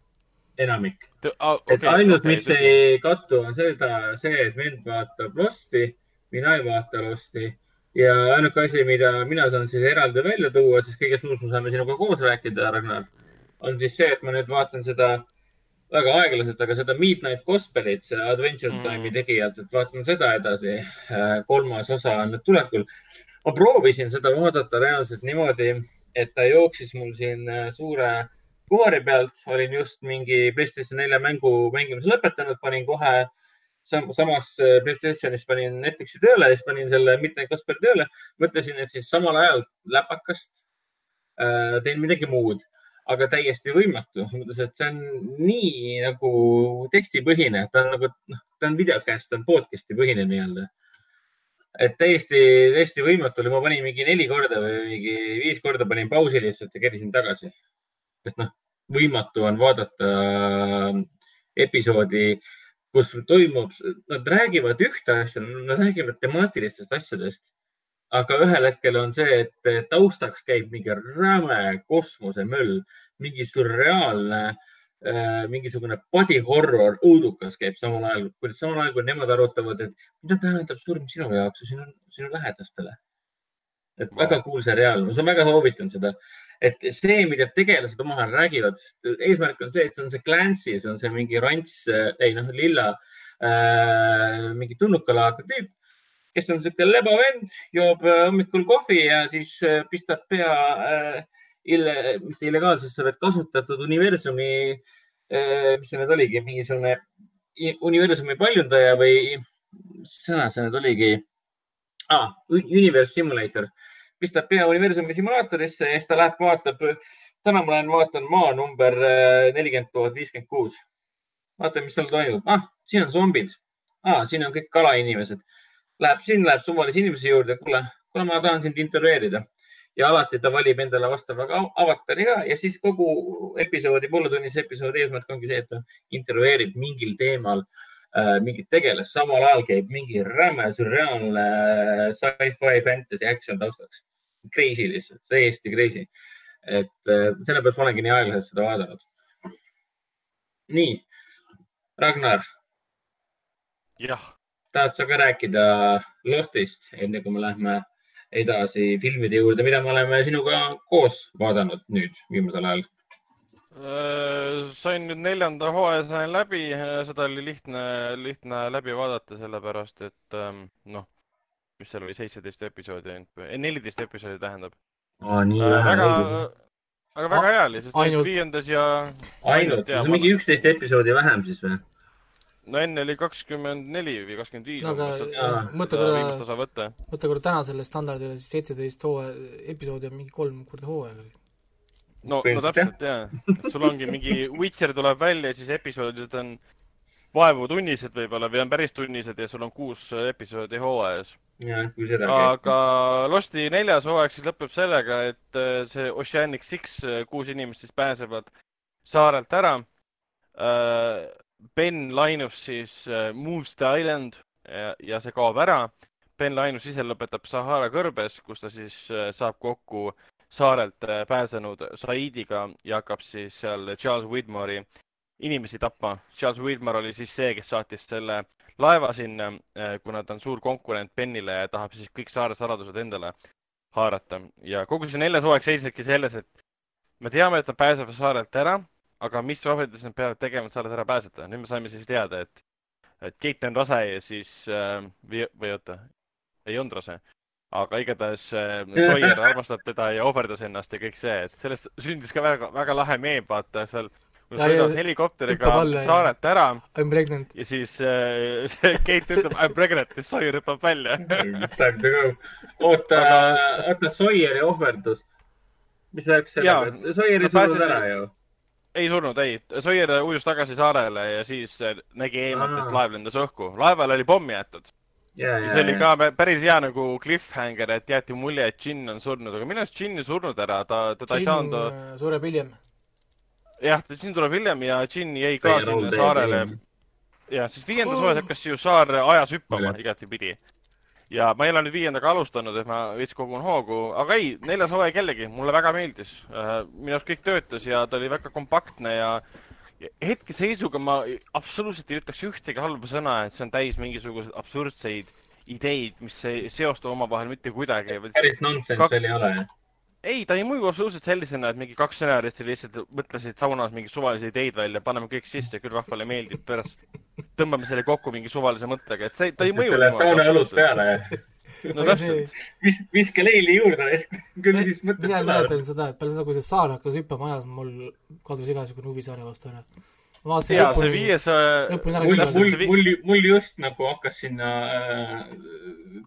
enamik. Ah, okay, et ainult okay,, mis tõsi. ei kattu, on seda, see, et vend vaatab Losti, mina ei vaata Losti ja ainuke asi, mida mina saan siis eraldi välja tuua, siis kõigest muust me saame sinuga koos rääkida, Ragnar, on siis see, et ma nüüd vaatan seda väga aeglaselt, aga seda Midnight Gospelit, see Adventure mm. Time'i tegijalt, et vaatame seda edasi. Äh, kolmas osa on nüüd tulekul. ma proovisin seda vaadata reaalselt niimoodi, et ta jooksis mul siin äh, suure kuvari pealt, olin just mingi PlayStation 4 mängu mängimise lõpetanud, panin kohe sam samas äh, PlayStationis panin Netflixi tööle, siis panin selle Midnight Gospel tööle. mõtlesin, et siis samal ajal läpakast äh, teen midagi muud aga täiesti võimatu, selles mõttes, et see on nii nagu tekstipõhine, ta on nagu, noh, ta on videocast, ta on podcast'i põhine nii-öelda. et täiesti, täiesti võimatu oli, ma panin mingi neli korda või mingi viis korda panin pausi lihtsalt ja kerisin tagasi. Sest noh, võimatu on vaadata episoodi, kus toimub, nad räägivad ühte asja, nad räägivad temaatilistest asjadest aga ühel hetkel on see, et taustaks käib mingi räme kosmosemöll, mingi sürreaalne äh, mingisugune body horror õudukas käib samal ajal, samal ajal kui nemad arutavad, et mida tähendab surm sinu jaoks ja sinu, sinu lähedastele. et väga cool seriaal, ma väga soovitan seda, et see, mida tegelased omavahel räägivad, sest eesmärk on see, et see on see Clancy, see on see mingi rants, ei noh, lilla äh,, mingi tulnukalaadne tüüp kes on niisugune lebavend, joob äh, hommikul kohvi ja siis äh, pistab pea äh, ille, mitte illegaalsesse, vaid kasutatud universumi äh,, mis see nüüd oligi, mingisugune universumi paljundaja või mis sõna see nüüd oligi ah,? Universe Simulator, pistab pea universumi simulaatorisse ja siis ta läheb, vaatab. täna ma lähen vaatan maa number äh, nelikümmend tuhat viiskümmend kuus. vaatan, mis seal toimub. ah, siin on zombid ah,. siin on kõik kalainimesed läheb sinna, läheb suvalise inimese juurde, kuule, kuule, ma tahan sind intervjueerida ja alati ta valib endale vastava avatari ka ja siis kogu episoodi, pooletunnise episoodi eesmärk ongi see, et ta intervjueerib mingil teemal äh, mingit tegelast, samal ajal käib mingi räme sürreaalne äh, sci-fi fantasy action taustaks. Crazy lihtsalt, täiesti crazy. et äh, sellepärast ma olengi nii aeglaselt seda vaadanud. nii, Ragnar. jah tahad sa ka rääkida Lostist, enne kui me lähme edasi filmide juurde, mida me oleme sinuga koos vaadanud nüüd viimasel ajal? Äh, sain nüüd neljanda hooaja sain läbi, seda oli lihtne, lihtne läbi vaadata, sellepärast et ähm, noh, mis seal oli, seitseteist episoodi ainult või, neliteist episoodi tähendab. aa, nii äh, väga, aga väga hea oli, sest ainult viiendas ja. ainult, see on mingi üksteist episoodi vähem siis või? no enne oli kakskümmend neli või kakskümmend viis. no aga mõtle korra, mõtle korra tänasele standardile siis seitseteist hooaja, episoodi on mingi kolm korda hooajaga. no, no täpselt jaa, sul ongi mingi Witcher tuleb välja, siis episoodid on vaevu tunnised võib-olla või on päris tunnised ja sul on kuus episoodi hooajas aga Losti neljas hooaeg siis lõpeb sellega, et äh, see Oceanic Six, äh, kuus inimest siis pääsevad saarelt ära. Äh, ben Linus siis moves the island ja, ja see kaob ära. Ben Linus ise lõpetab Sahara kõrbes, kus ta siis saab kokku saarelt pääsenud Saidiga ja hakkab siis seal Charles Widmore'i inimesi tapma. Charles Widmore oli siis see, kes saatis selle laeva sinna, äh, kuna ta on suur konkurent Benile ja tahab siis kõik saare saladused endale haarata. ja kogu see neljas hooaeg seisnebki selles, et me teame, et nad pääsevad saarelt ära, aga mis ohvrites nad peavad tegema, et saarelt ära pääseda. nüüd me saime siis teada, et, et Keit on rase ja siis äh, või, või oota, ei olnud rase aga igatahes äh, Sawyer armastab teda ja ohverdas ennast ja kõik see, et sellest sündis ka väga, väga lahe meem, vaata seal kui sa sõidad helikopteriga saarelt ära. I m pregnant. ja siis äh, see Keit ütleb I m pregnant ja Sawyer hüppab välja oota, oota, Sawyeri ohverdus. mis värk sellega, Sawyer ei surnud ära ju? ei surnud, ei. Sawyer ujus tagasi saarele ja siis äh, nägi eemalt, et laev lendas õhku. laevale oli pomm jäetud. Ja, ja, see oli ka päris hea nagu cliffhanger, et jäeti mulje, et Jin on surnud, aga minu arust Jin ei surnud ära, ta, teda Jin ei saanud. Sureb hiljem jah, Jin tuleb hiljem ja Jin jäi ka Teie sinna saarele. jah, siis viiendas hooajas hakkas ju saar ajas hüppama igatipidi. ja ma ei ole nüüd viiendaga alustanud, et ma veits kogun hoogu, aga ei, neljas hooaeg jällegi, mulle väga meeldis. Äh, minu arust kõik töötas ja ta oli väga kompaktne ja hetkeseisuga ma absoluutselt ei ütleks ühtegi halba sõna, et see on täis mingisuguseid absurdseid ideid, mis ei seostu omavahel mitte kuidagi. päris nonsense oli, ei ole, jah? Ei, ta ei mõju absoluutselt sellisena, et mingi kaks stsenaristi lihtsalt mõtlesid saunas mingi suvalisi ideid välja, paneme kõik sisse, küll rahvale meeldib, pärast tõmbame selle kokku mingi suvalise mõttega, et see, ta ei mõju. selle sauna õlut peale no täpselt. vis-, viska leili juurde, küll siis mõtled. mina mäletan seda, et peale seda, kui see saar hakkas hüppama ajas, mul kadus igasugune huvi saare vastu ära vaatasin jaa, see viies mul, mul, mul, mul just nagu hakkas sinna äh,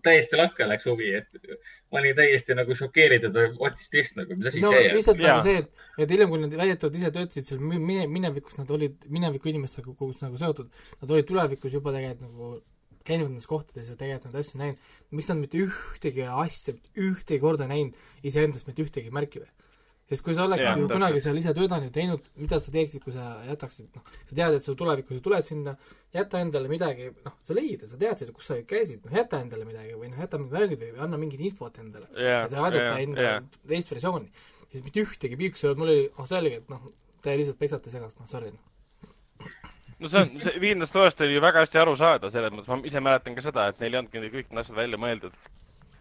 täiesti lakke läks huvi, et ma olin täiesti nagu šokeeritud, what is this nagu, mis asi no, see on? lihtsalt nagu see, et, et hiljem, kui nad väidetavalt ise töötasid seal mine, minevikus, nad olid mineviku inimestega kogu nagu seotud, nad olid tulevikus juba tegelikult nagu käinud nendes kohtades ja tegelikult neid asju näinud, miks nad mitte ühtegi asja, ühtegi korda näinud iseendast mitte ühtegi märki või? Sest kui sa oleksid ja, ju kunagi seal ise töötanud ja teinud, mida sa teeksid, kui sa jätaksid, noh, sa tead, et sul tulevikus sa tuled sinna, jäta endale midagi, noh, sa leida, sa teadsid, kus sa käisid, noh, jäta endale midagi või noh, jäta mingid märgid või anna mingit infot endale yeah,. et vaadata yeah, enda yeah. teist versiooni. siis mitte ühtegi piiksu, mul oli, oh selge, et noh, te lihtsalt peksate segast, noh, sorry noh no see on, see viiendast toast oli ju väga hästi aru saada, selles mõttes, ma ise mäletan ka seda, et neil ei olnudki kõik need asjad välja mõeldud.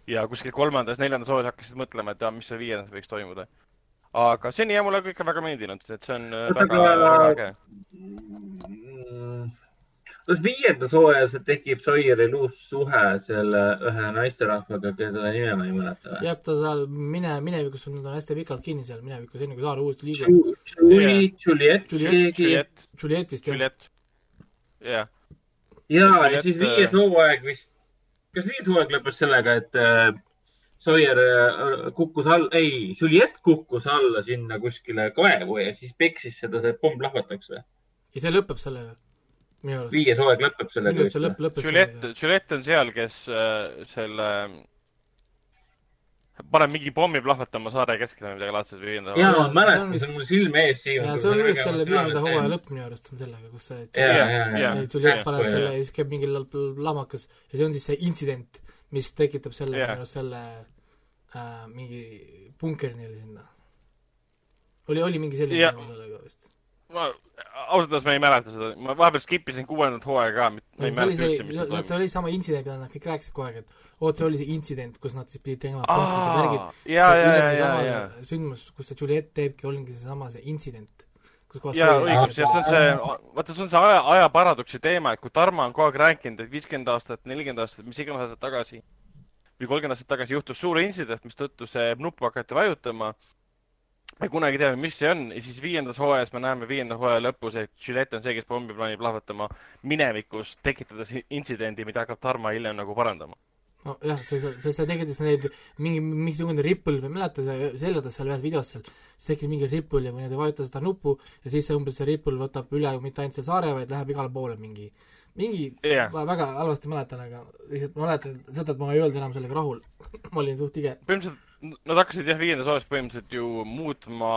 ja kuskil kolmandas, neljandas hooajas hakkasid mõtlema, et aa, mis seal viiendas võiks toimuda aga seni on mulle kõik väga meeldinud, et see on äh, väga, väga äge. kas viiendas hooajas tekib Sawyeril uus suhe selle ühe naisterahvaga, kelle nime ma ei mäleta jah, ta seal mine, minevikus, nad on hästi pikalt kinni seal minevikus, enne kui Saar uuesti liigub. Juliet, Juliet, Juliet, Juliet vist jah. jah. ja, ja siis viies äh, hooaeg vist, kas viies hooaeg lõppes sellega, et äh, Sawyer äh, kukkus all, ei, Juliet kukkus alla sinna kuskile kaevu ja siis peksis seda, see pomm plahvataks või? ja see lõpeb sellega minu arust. viies hooaeg lõpeb sellega. minu arust see lõpp, lõppes Juliet, Juliet on seal, kes äh, selle paneb mingi pommi plahvatama saare keskele või midagi laadset või viienda jaa, ma mäletan, see on mul silme ees siin. jaa, see on vist selle viienda hooaja lõpp minu arust on sellega, kus see Juliet paneb selle ja siis käib mingi lamakas ja see on siis see intsident, mis tekitab selle arust selle äh, mingi punkerini oli sinna. oli, oli mingi selline teema sellega vist? ma ausalt öeldes ma ei mäleta seda, ma vahepeal skip isin kuuendat hooaega ka, ma ei mäleta üldse, mis seal toimub. see oli sama intsident, mida nad kõik rääkisid kogu aeg, et oot, see oli see intsident, kus nad siis pidid tegema märgid. ja, ja, ja, ja, ja. sündmus, kus see Juliet teebki, oligi seesama, see intsident. Jaa, õigus, jah, see on see, vaata, see on see aja, ajaparadoksi teema, et kui Tarmo on kogu aeg rääkinud, et viiskümmend aastat, nelikümmend aastat, mis iganes aastat tagasi või kolmkümmend aastat tagasi juhtus suur intsident, mistõttu see nuppu hakati vajutama. me kunagi teame, mis see on ja siis viiendas hooajas me näeme viienda hooaja lõpus, et Gillette on see, kes pommi plaanib lahvatama minevikus, tekitades intsidendi, mida hakkab Tarmo hiljem nagu parandama. Nojah, see, see, see tekitas neid mingi, mingisugune ripple või mäleta, see seljatas seal ühes videos seal, siis tekkis mingi ripple ja kui nad ei vajuta seda nuppu ja siis see umbes see ripple võtab üle mitte ainult selle saare, vaid läheb igale poole mingi, mingi yeah., ma väga halvasti mäletan, aga lihtsalt mäletan seda, et ma ei olnud enam sellega rahul ma olin suht tige. põhimõtteliselt nad hakkasid jah, viiendas osas põhimõtteliselt ju muutma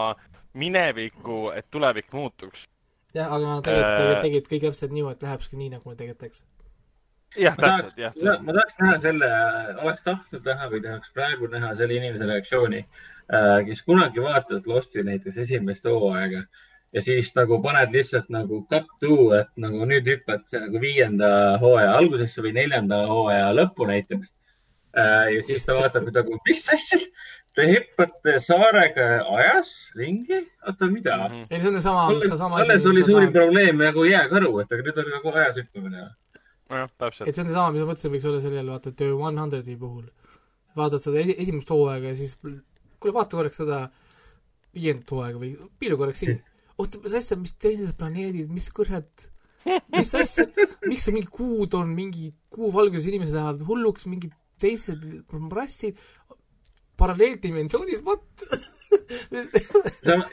minevikku, et tulevik muutuks. jah, aga nad tegelikult äh... tegid kõik täpselt niimoodi, et lähebki nii, nagu tegelikult teeks. Jah, täpselt, jah. ma tahaks näha selle, oleks tahtnud näha või tahaks praegu näha selle inimese reaktsiooni, äh, kes kunagi vaatas Losti näiteks esimest hooaega ja siis nagu paned lihtsalt nagu cut to, et nagu nüüd hüppad nagu viienda hooaja algusesse või neljanda hooaja lõppu näiteks Äh, ja siis ta vaatab nagu, mis asja, te hüppate saarega ajas ringi, oota, mida mm? -hmm. ei, see on seesama, seesama alles oli suurim probleem nagu jääkaru, et aga nüüd on nagu ajas hüppamine. Nojah, täpselt. et see on seesama, mis ma mõtlesin, võiks olla sellel, vaata, The One Hundred'i puhul. vaatad seda esi, esimest hooaega ja siis, kuule, vaata korraks seda viiendat hooaega või piilu korraks siin. oota, mis asja, mis teised planeedid, mis kurat mis asja, miks see mingi kuud on, mingi kuu valguses inimesed lähevad hulluks, mingid teised rassid, paralleeldimensioonid, what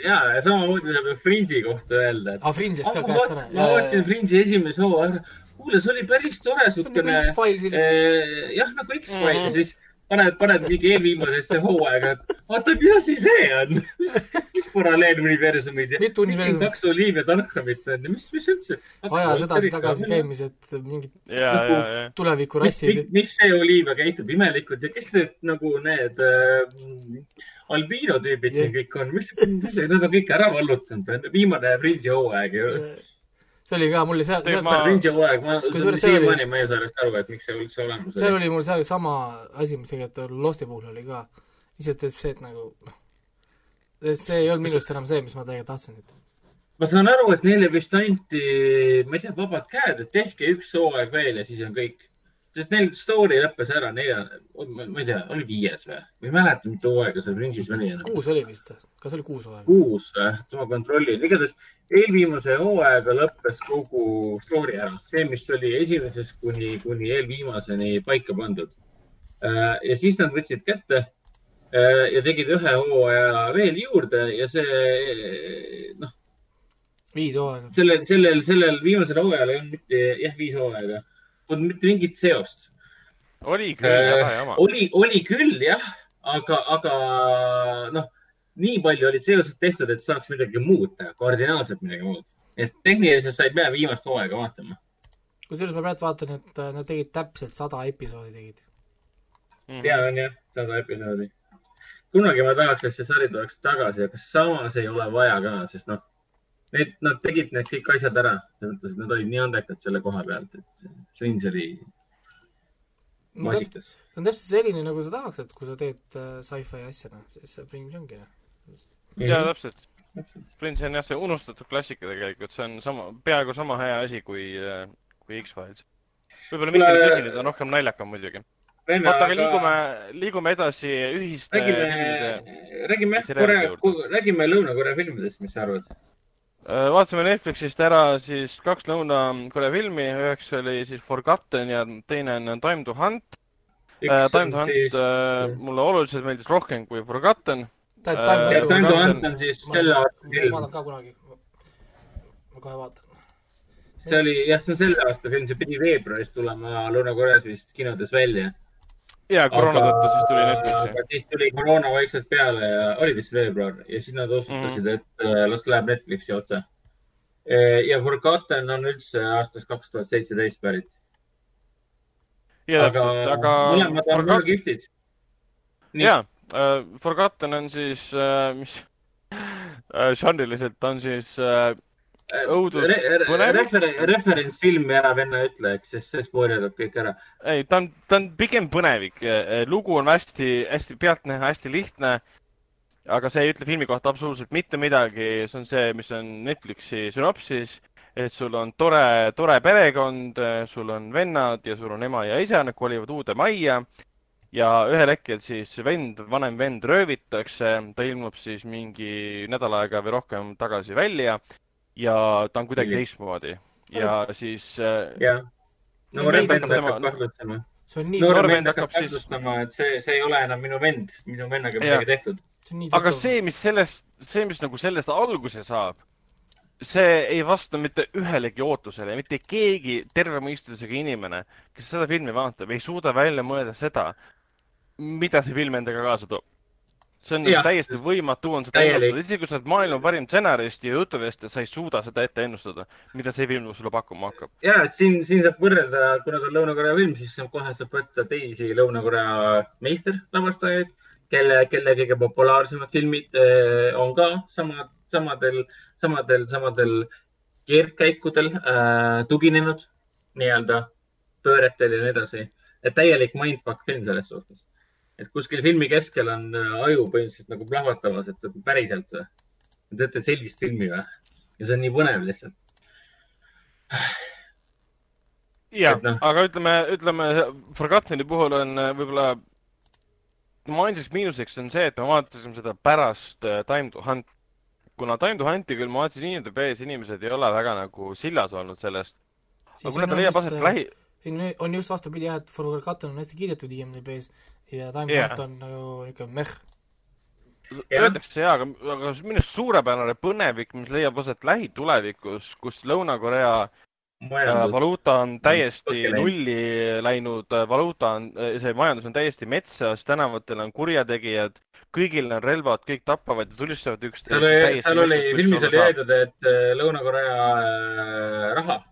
jaa, ja samamoodi saab ju Fringe'i kohta öelda, et. aa, Fringe'is ka käest ära. ma vaatasin Fringe'i esimese hooaja, kuule, see oli päris tore siukene. Eh, jah, nagu -hmm. ja siis paned, paned mingi eelviimasesse hooaega, et oota, mis asi see on? mis, mis paralleeluniversumid ja miks siin kaks Olivia Dunhamit on ja mis, mis üldse? ajas edasi-tagasi käimised, mingid tulevikurassid. miks see Olivia käitub imelikult ja kes need nagu need äh, albiino tüübid siin kõik on, mis, mis, nad on kõik ära vallutanud, viimane Fringe'i hooaeg ju yeah see oli ka mul seal, seal ma Ringi hooaeg, ma siiamaani ma ei saa sellest aru, et miks see üldse olemas oli. seal oli mul seal sama asi, mis tegelikult Losti puhul oli ka. lihtsalt, et see, et nagu noh, see ei olnud minust enam see, mis ma tegelikult tahtsin, et ma saan aru, et neile vist anti, ma ei tea, vabad käed, et tehke üks hooaeg veel ja siis on kõik sest neil story lõppes ära nelja, ma ei tea, oli viies või? ma ei mäleta, mitu hooaega seal ringis oli enam. kuus oli vist, kas oli kuus hooaega? kuus või? ma kontrollin, igatahes eelviimase hooaega lõppes kogu story ära, see, mis oli esimesest kuni, kuni eelviimaseni paika pandud. Äh, ja siis nad võtsid kätte äh, ja tegid ühe hooaja veel juurde ja see, noh. viis hooaega. sellel, sellel, sellel viimasel hooajal ei olnud mitte, jah, viis hooaega polnud mitte mingit seost. oli küll äh,, jah, jama. oli, oli küll jah, aga, aga noh, nii palju olid seosed tehtud, et saaks midagi muud teha, kardinaalselt midagi muud. et tehniliselt sa ei pea viimast hooaega vaatama. kusjuures ma praegu vaatan, et äh, nad tegid täpselt sada episoodi tegid mm. -hmm. ja on jah, sada episoodi. kunagi ma tahaks, et see sari tuleks tagasi, aga samas ei ole vaja ka, sest noh Need, nad tegid need kõik asjad ära, selles mõttes, et nad olid nii andekad selle koha pealt, et Strange oli masikas. see on täpselt selline, nagu sa tahaks, et kui sa teed äh, sci-fi asja, noh, siis see Fringe ongi, noh. Jaa, täpselt. Fringe on jah, see unustatud klassika tegelikult, see on sama, peaaegu sama hea asi kui, äh, kui X-Files. võib-olla mitte nii tõsine, ta on rohkem naljakam muidugi. oota, aga liigume, liigume edasi ühiste räägime, räägime jah, Korea, räägime Lõuna-Korea filmidest, mis sa arvad? Äh, vaatasime Netflixist ära siis kaks Lõuna-Korea filmi, üheks oli siis Forgotten ja teine on Time to Hunt. Äh, Time to Hunt siis... Mulle oluliselt meeldis rohkem kui Forgotten. Time to Hunt on siis selle aasta film. ma vaatan ka kunagi. ma kohe vaatan. see oli jah, see on selle aasta film, see pidi veebruaris tulema Lõuna-Koreas vist kinodes välja ja koroona tõttu siis tuli Netflixi. siis tuli koroona vaikselt peale ja oli vist veebruar ja siis nad otsustasid mm, -hmm. et äh, las läheb Netflixi otse. Ja Forgotten on üldse aastast kaks tuhat seitseteist pärit. aga, aga mõlemad on väga kihvtid. ja uh,, Forgotten on siis uh,, mis uh, žanriliselt on siis uh, õudus Re. Refer referentsfilmi ära venna ütle, eks, sest see spoilerdab kõik ära. ei, ta on, ta on pigem põnevik. lugu on hästi, hästi pealtnäha, hästi lihtne. aga see ei ütle filmi kohta absoluutselt mitte midagi. see on see, mis on Netflixi sünopsis. et sul on tore, tore perekond, sul on vennad ja sul on ema ja isa, nad kolivad uude majja ja ühel hetkel siis vend, vanem vend röövitakse, ta ilmub siis mingi nädal aega või rohkem tagasi välja ja ta on kuidagi teistmoodi ja siis. Äh, jah, noorem vend hakkab kahtlustama. noorem vend hakkab kahtlustama, et see, see ei ole enam minu vend, minu vennaga midagi tehtud. aga see, mis sellest, see, mis nagu sellest alguse saab see ei vasta mitte ühelegi ootusele, mitte keegi terve mõistusega inimene, kes seda filmi vaatab, ei suuda välja mõelda seda, mida see film endaga kaasa toob. see on ja. täiesti võimatu on seda ennustada, isegi kui sa oled maailma parim stsenarist ja jutuvestja, sa ei suuda seda ette ennustada, mida see film sulle pakkuma hakkab. ja, et siin, siin saab võrrelda, kuna ta on Lõuna-Korea film, siis kohe saab võtta teisi Lõuna-Korea meisterlavastajaid, kelle, kelle kõige populaarsemad filmid eh, on ka samad, samadel, samadel, samadel keerdkäikudel äh, tuginenud nii-öelda pööretel ja nii edasi. et täielik mindfuck film selles suhtes et kuskil filmi keskel on äh, aju põhimõtteliselt nagu plahvatamas, et nagu päriselt või? Te teete sellist filmi või? ja see on nii põnev lihtsalt. jah no., aga ütleme, ütleme Forgotteni puhul on äh, võib-olla tema ainsaks miinuseks on see, et me vaatasime seda pärast äh, Time to Hunt. kuna Time to Hunti küll ma vaatasin IMDB-s, inimesed ei ole väga nagu sillas olnud sellest. aga kuna ta leiab aset lähi on just vastupidi jah, et Forgotten on hästi kiidetud IMDB-s ja Time yeah. Clock on nagu niisugune meh. Öeldakse jaa, aga, aga minu arust suurepärane põnevik, mis leiab aset lähitulevikus, kus Lõuna-Korea äh, valuuta on täiesti nulli läinud, äh, valuuta on, äh, see majandus on täiesti metsas, tänavatel on kurjategijad, kõigil on relvad, kõik tapavad ja tulistavad üksteist. seal oli, seal oli, filmis oli öeldud, et Lõuna-Korea raha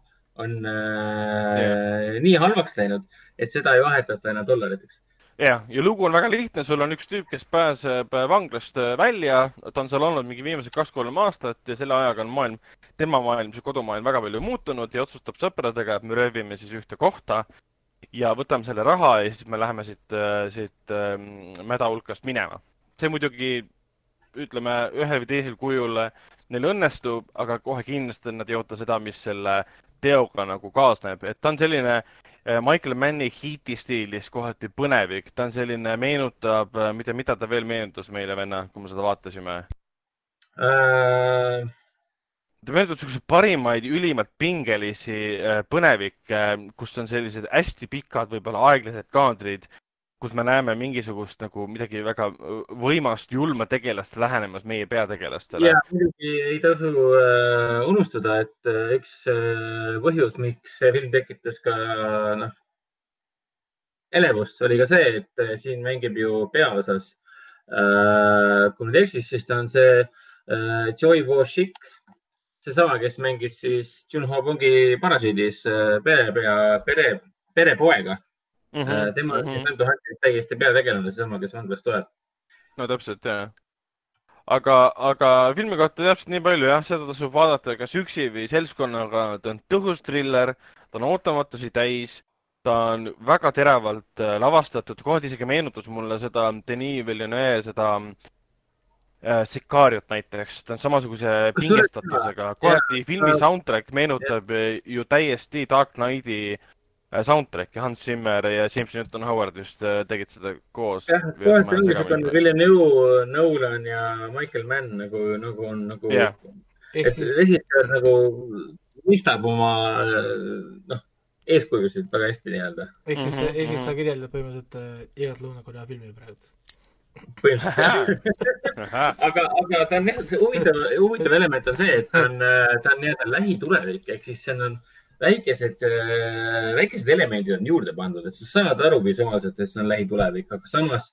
on äh, nii halvaks läinud, et seda ei vahetata enam dollariteks. Jah, ja lugu on väga lihtne, sul on üks tüüp, kes pääseb äh, vanglast äh, välja, ta on seal olnud mingi viimased kaks-kolm aastat ja selle ajaga on maailm, tema maailm, see kodumaailm väga palju muutunud ja otsustab sõpradega, et me röövime siis ühte kohta ja võtame selle raha ja siis me läheme siit, äh, siit ähm, mäda hulkast minema. see muidugi, ütleme, ühel või teisel kujul neil õnnestub, aga kohe kindlasti nad ei oota seda, mis selle teoga nagu kaasneb, et ta on selline Äh, Michael Manni hiiti stiilis kohati põnevik, ta on selline, meenutab, äh, mida, mida ta veel meenutas meile, venna, kui me seda vaatasime? Äh...? ta meenutab niisuguseid parimaid, ülimalt pingelisi äh, põnevikke, kus on sellised hästi pikad, võib-olla aeglased kaadrid kus me näeme mingisugust nagu midagi väga võimast, julma tegelast lähenemas meie peategelastele. ja muidugi ei tasu äh, unustada, et äh, üks äh, põhjus, miks see film tekitas ka noh, elevust, oli ka see, et äh, siin mängib ju peaosas äh,, kui nüüd eksis, siis ta on see äh, Joy Wo-shik, seesama, kes mängis siis Junho Bungi Parasiidis äh, perepea, pere, perepoega mm. -hmm. tema on mm -hmm. Nando Hunter täiesti peategelane, seesama, kes vanglast tuleb. no täpselt, jah. aga, aga filmi kohta täpselt nii palju jah, seda tasub vaadata kas üksi või seltskonnaga. ta on tõhus triller, ta on ootamatusi täis, ta on väga teravalt äh, lavastatud, kohati isegi meenutas mulle seda Denis Villeneuve, seda äh, Sicariot näiteks, ta on samasuguse pingestatusega, kohati filmi soundtrack meenutab ju täiesti Dark Knighti soundtrack'i Hans Zimmer ja James Newton Howard just äh, tegid seda koos. jah, kohati ongi niisugune Villeneuve, Nolan ja Michael Mann nagu, nagu on nagu yeah., et siis... režissöör nagu mõistab oma noh, eeskujusid väga hästi nii-öelda. ehk siis mm, -hmm. ehk siis sa kirjeldad põhimõtteliselt äh, igat Lõuna-Korea filmi praegu aga, aga ta on jah, huvitav, huvitav element on see, et ta on, ta on nii-öelda lähitulevik, ehk siis see on väikesed, äh, väikesed elemendid on juurde pandud, et sa saad aru visuaalselt, et see on lähitulevik, aga samas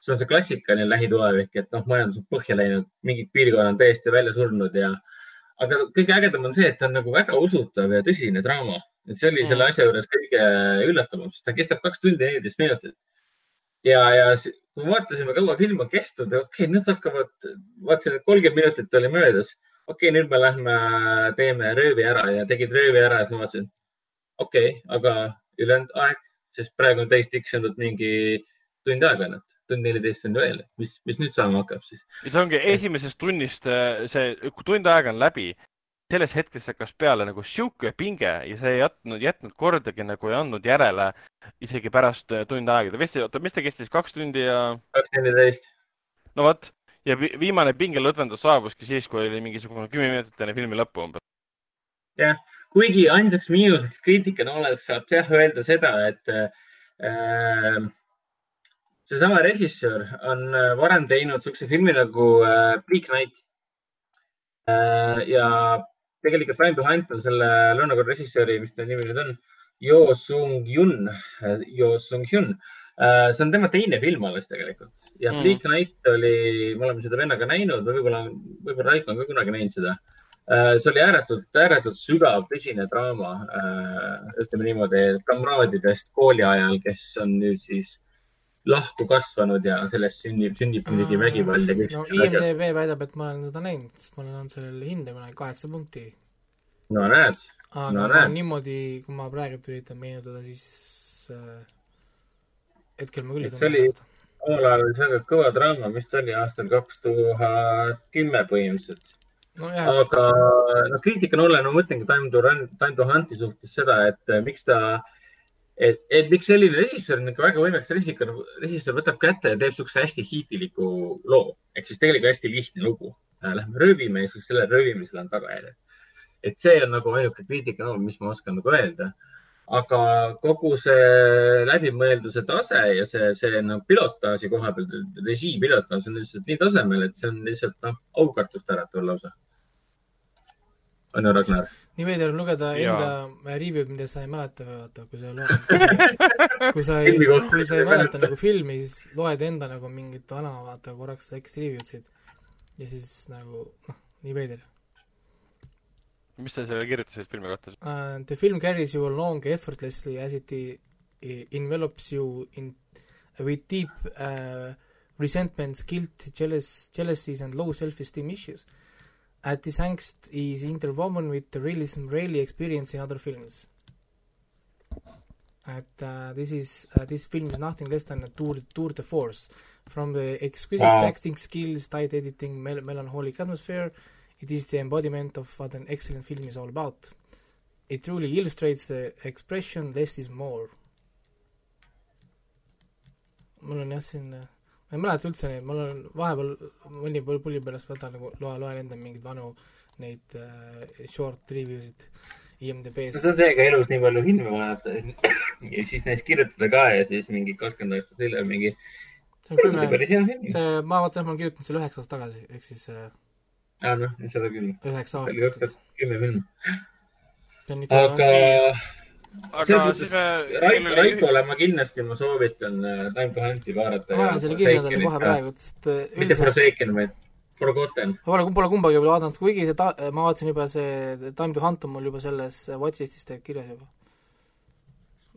see on see klassikaline lähitulevik, et noh, majandus on põhja läinud, mingid piirkonnad on täiesti välja surnud ja, aga kõige ägedam on see, et ta on nagu väga usutav ja tõsine draama. et see oli selle mm. asja juures kõige üllatavam, sest ta kestab kaks tundi ja neliteist minutit. ja, ja kui me vaatasime, kaua film on kestnud, okei okay,, nüüd hakkavad, vaatasin, et kolmkümmend minutit oli möödas okei okay,, nüüd me lähme teeme röövi ära ja tegid röövi ära, et ma mõtlesin, okei okay,, aga ülejäänud aeg, sest praegu on täis tiksunud mingi tund aega ainult, tund neliteist on veel, mis, mis nüüd saama hakkab siis? ja see ongi esimesest tunnist, see tund aega on läbi selles hetkes hakkas peale nagu sihuke pinge ja see ei jätnud, jätnud kordagi nagu ei andnud järele isegi pärast äh, tund aega. oota, mis ta kestis, kaks tundi ja? kaks neliteist. no vot, ja viimane pingelõdvendus saabuski siis, kui oli mingisugune kümme minutit enne filmi lõppu umbes. jah, kuigi ainsaks miinuseks kriitikana olles saab jah öelda seda, et äh, seesama režissöör on äh, varem teinud siukse filmi nagu äh, Bleak Night äh,. ja tegelikult Time to Hunt on selle Lõuna-Korea režissööri, mis ta nimi nüüd on, Jo Sung-Yun, äh, Jo Sung-Hyun äh,. See on tema teine film alles tegelikult ja mm. Bleak Night oli, me oleme seda vennaga näinud või võib-olla, võib-olla Raiko on ka kunagi näinud seda äh,. see oli ääretult, ääretult sügav, tõsine draama äh,, ütleme niimoodi, kamraadidest kooli ajal, kes on nüüd siis lahku kasvanud ja sellest sünnib, sünnib muidugi vägivald ja kõik no, IMDB väidab, et ma olen seda näinud, sest ma olen andnud sellele hinde kunagi kaheksa punkti. no näed. aga no, näed. niimoodi, kui ma praegu üritan meenutada, siis äh, hetkel ma küll ei tunne seda. omal ajal oli see väga kõva draama, mis ta oli aastal kaks tuhat kümme põhimõtteliselt no,. aga no kriitikana olla, no ma mõtlengi Time to Run, Time to Hunti suhtes seda, et äh, miks ta et, et miks selline režissöör, niisugune väga võimekas režissöör, režissöör võtab kätte ja teeb niisuguse hästi hiitiliku loo ehk siis tegelikult hästi lihtne lugu. Äh, lähme röövime ja siis selle röövimisel on tagajärjed. et see on nagu ainuke kriitika mis ma oskan nagu öelda. Aga kogu see läbimõelduse tase ja see, see nagu pilotaaži koha peal, režii pilotaaž on lihtsalt nii tasemel, et see on lihtsalt noh, aukartust äratav lausa. On ju, Ragnar? nii veider on lugeda enda review'd, mida sa ei mäleta, vaata, kui sa loed, kui sa ei, kui sa ei mäleta. nagu filmi, siis loed enda nagu mingit vana, vaata, korraks väikest review sid ja siis nagu noh, nii veider. Mis sa sellele kirjutasid filmi kohta uh,? The film carries you along effortlessly as it envelops you in with deep uh, resentments, guilt, jealous, jealousies and low self-esteem issues uh, At this angst is interwoven with the realism rarely experienced in other films. At uh, this is uh, this film is nothing less than a tour tour de force. From the exquisite wow. acting skills, tight editing, mel- melancholic atmosphere, it is the embodiment of what an excellent film is all about. It truly illustrates the expression less is more. mul on jah siin uh, ma ei mäleta üldse neid, mul on vahepeal mõni pulli pärast võtan nagu loe, loen enda mingeid vanu neid äh, short review sid IMDB-s. see on see ka elus nii palju filme vaadata ja siis neist kirjutada ka ja siis mingi kakskümmend aastat hiljem mingi. see on kümme, see, ma vaatan, ma olen kirjutanud selle üheksa aastat tagasi, ehk siis äh,. Aa noh, seda küll. üheksa aastat. see oli kaks tuhat kümme film. aga aga me Raiko, Raikole ma kindlasti, ma soovitan äh, Time to Hunti vaadata. ma panen selle kirja endale kohe praegu, sest äh, üldiselt... mitte Forsaken, vaid Forgotten. ma pole, pole kumbagi veel vaadanud, kuigi see ta-, ma vaatasin juba see Time to Hunt on mul juba selles watchlist'is tegelikult kirjas juba.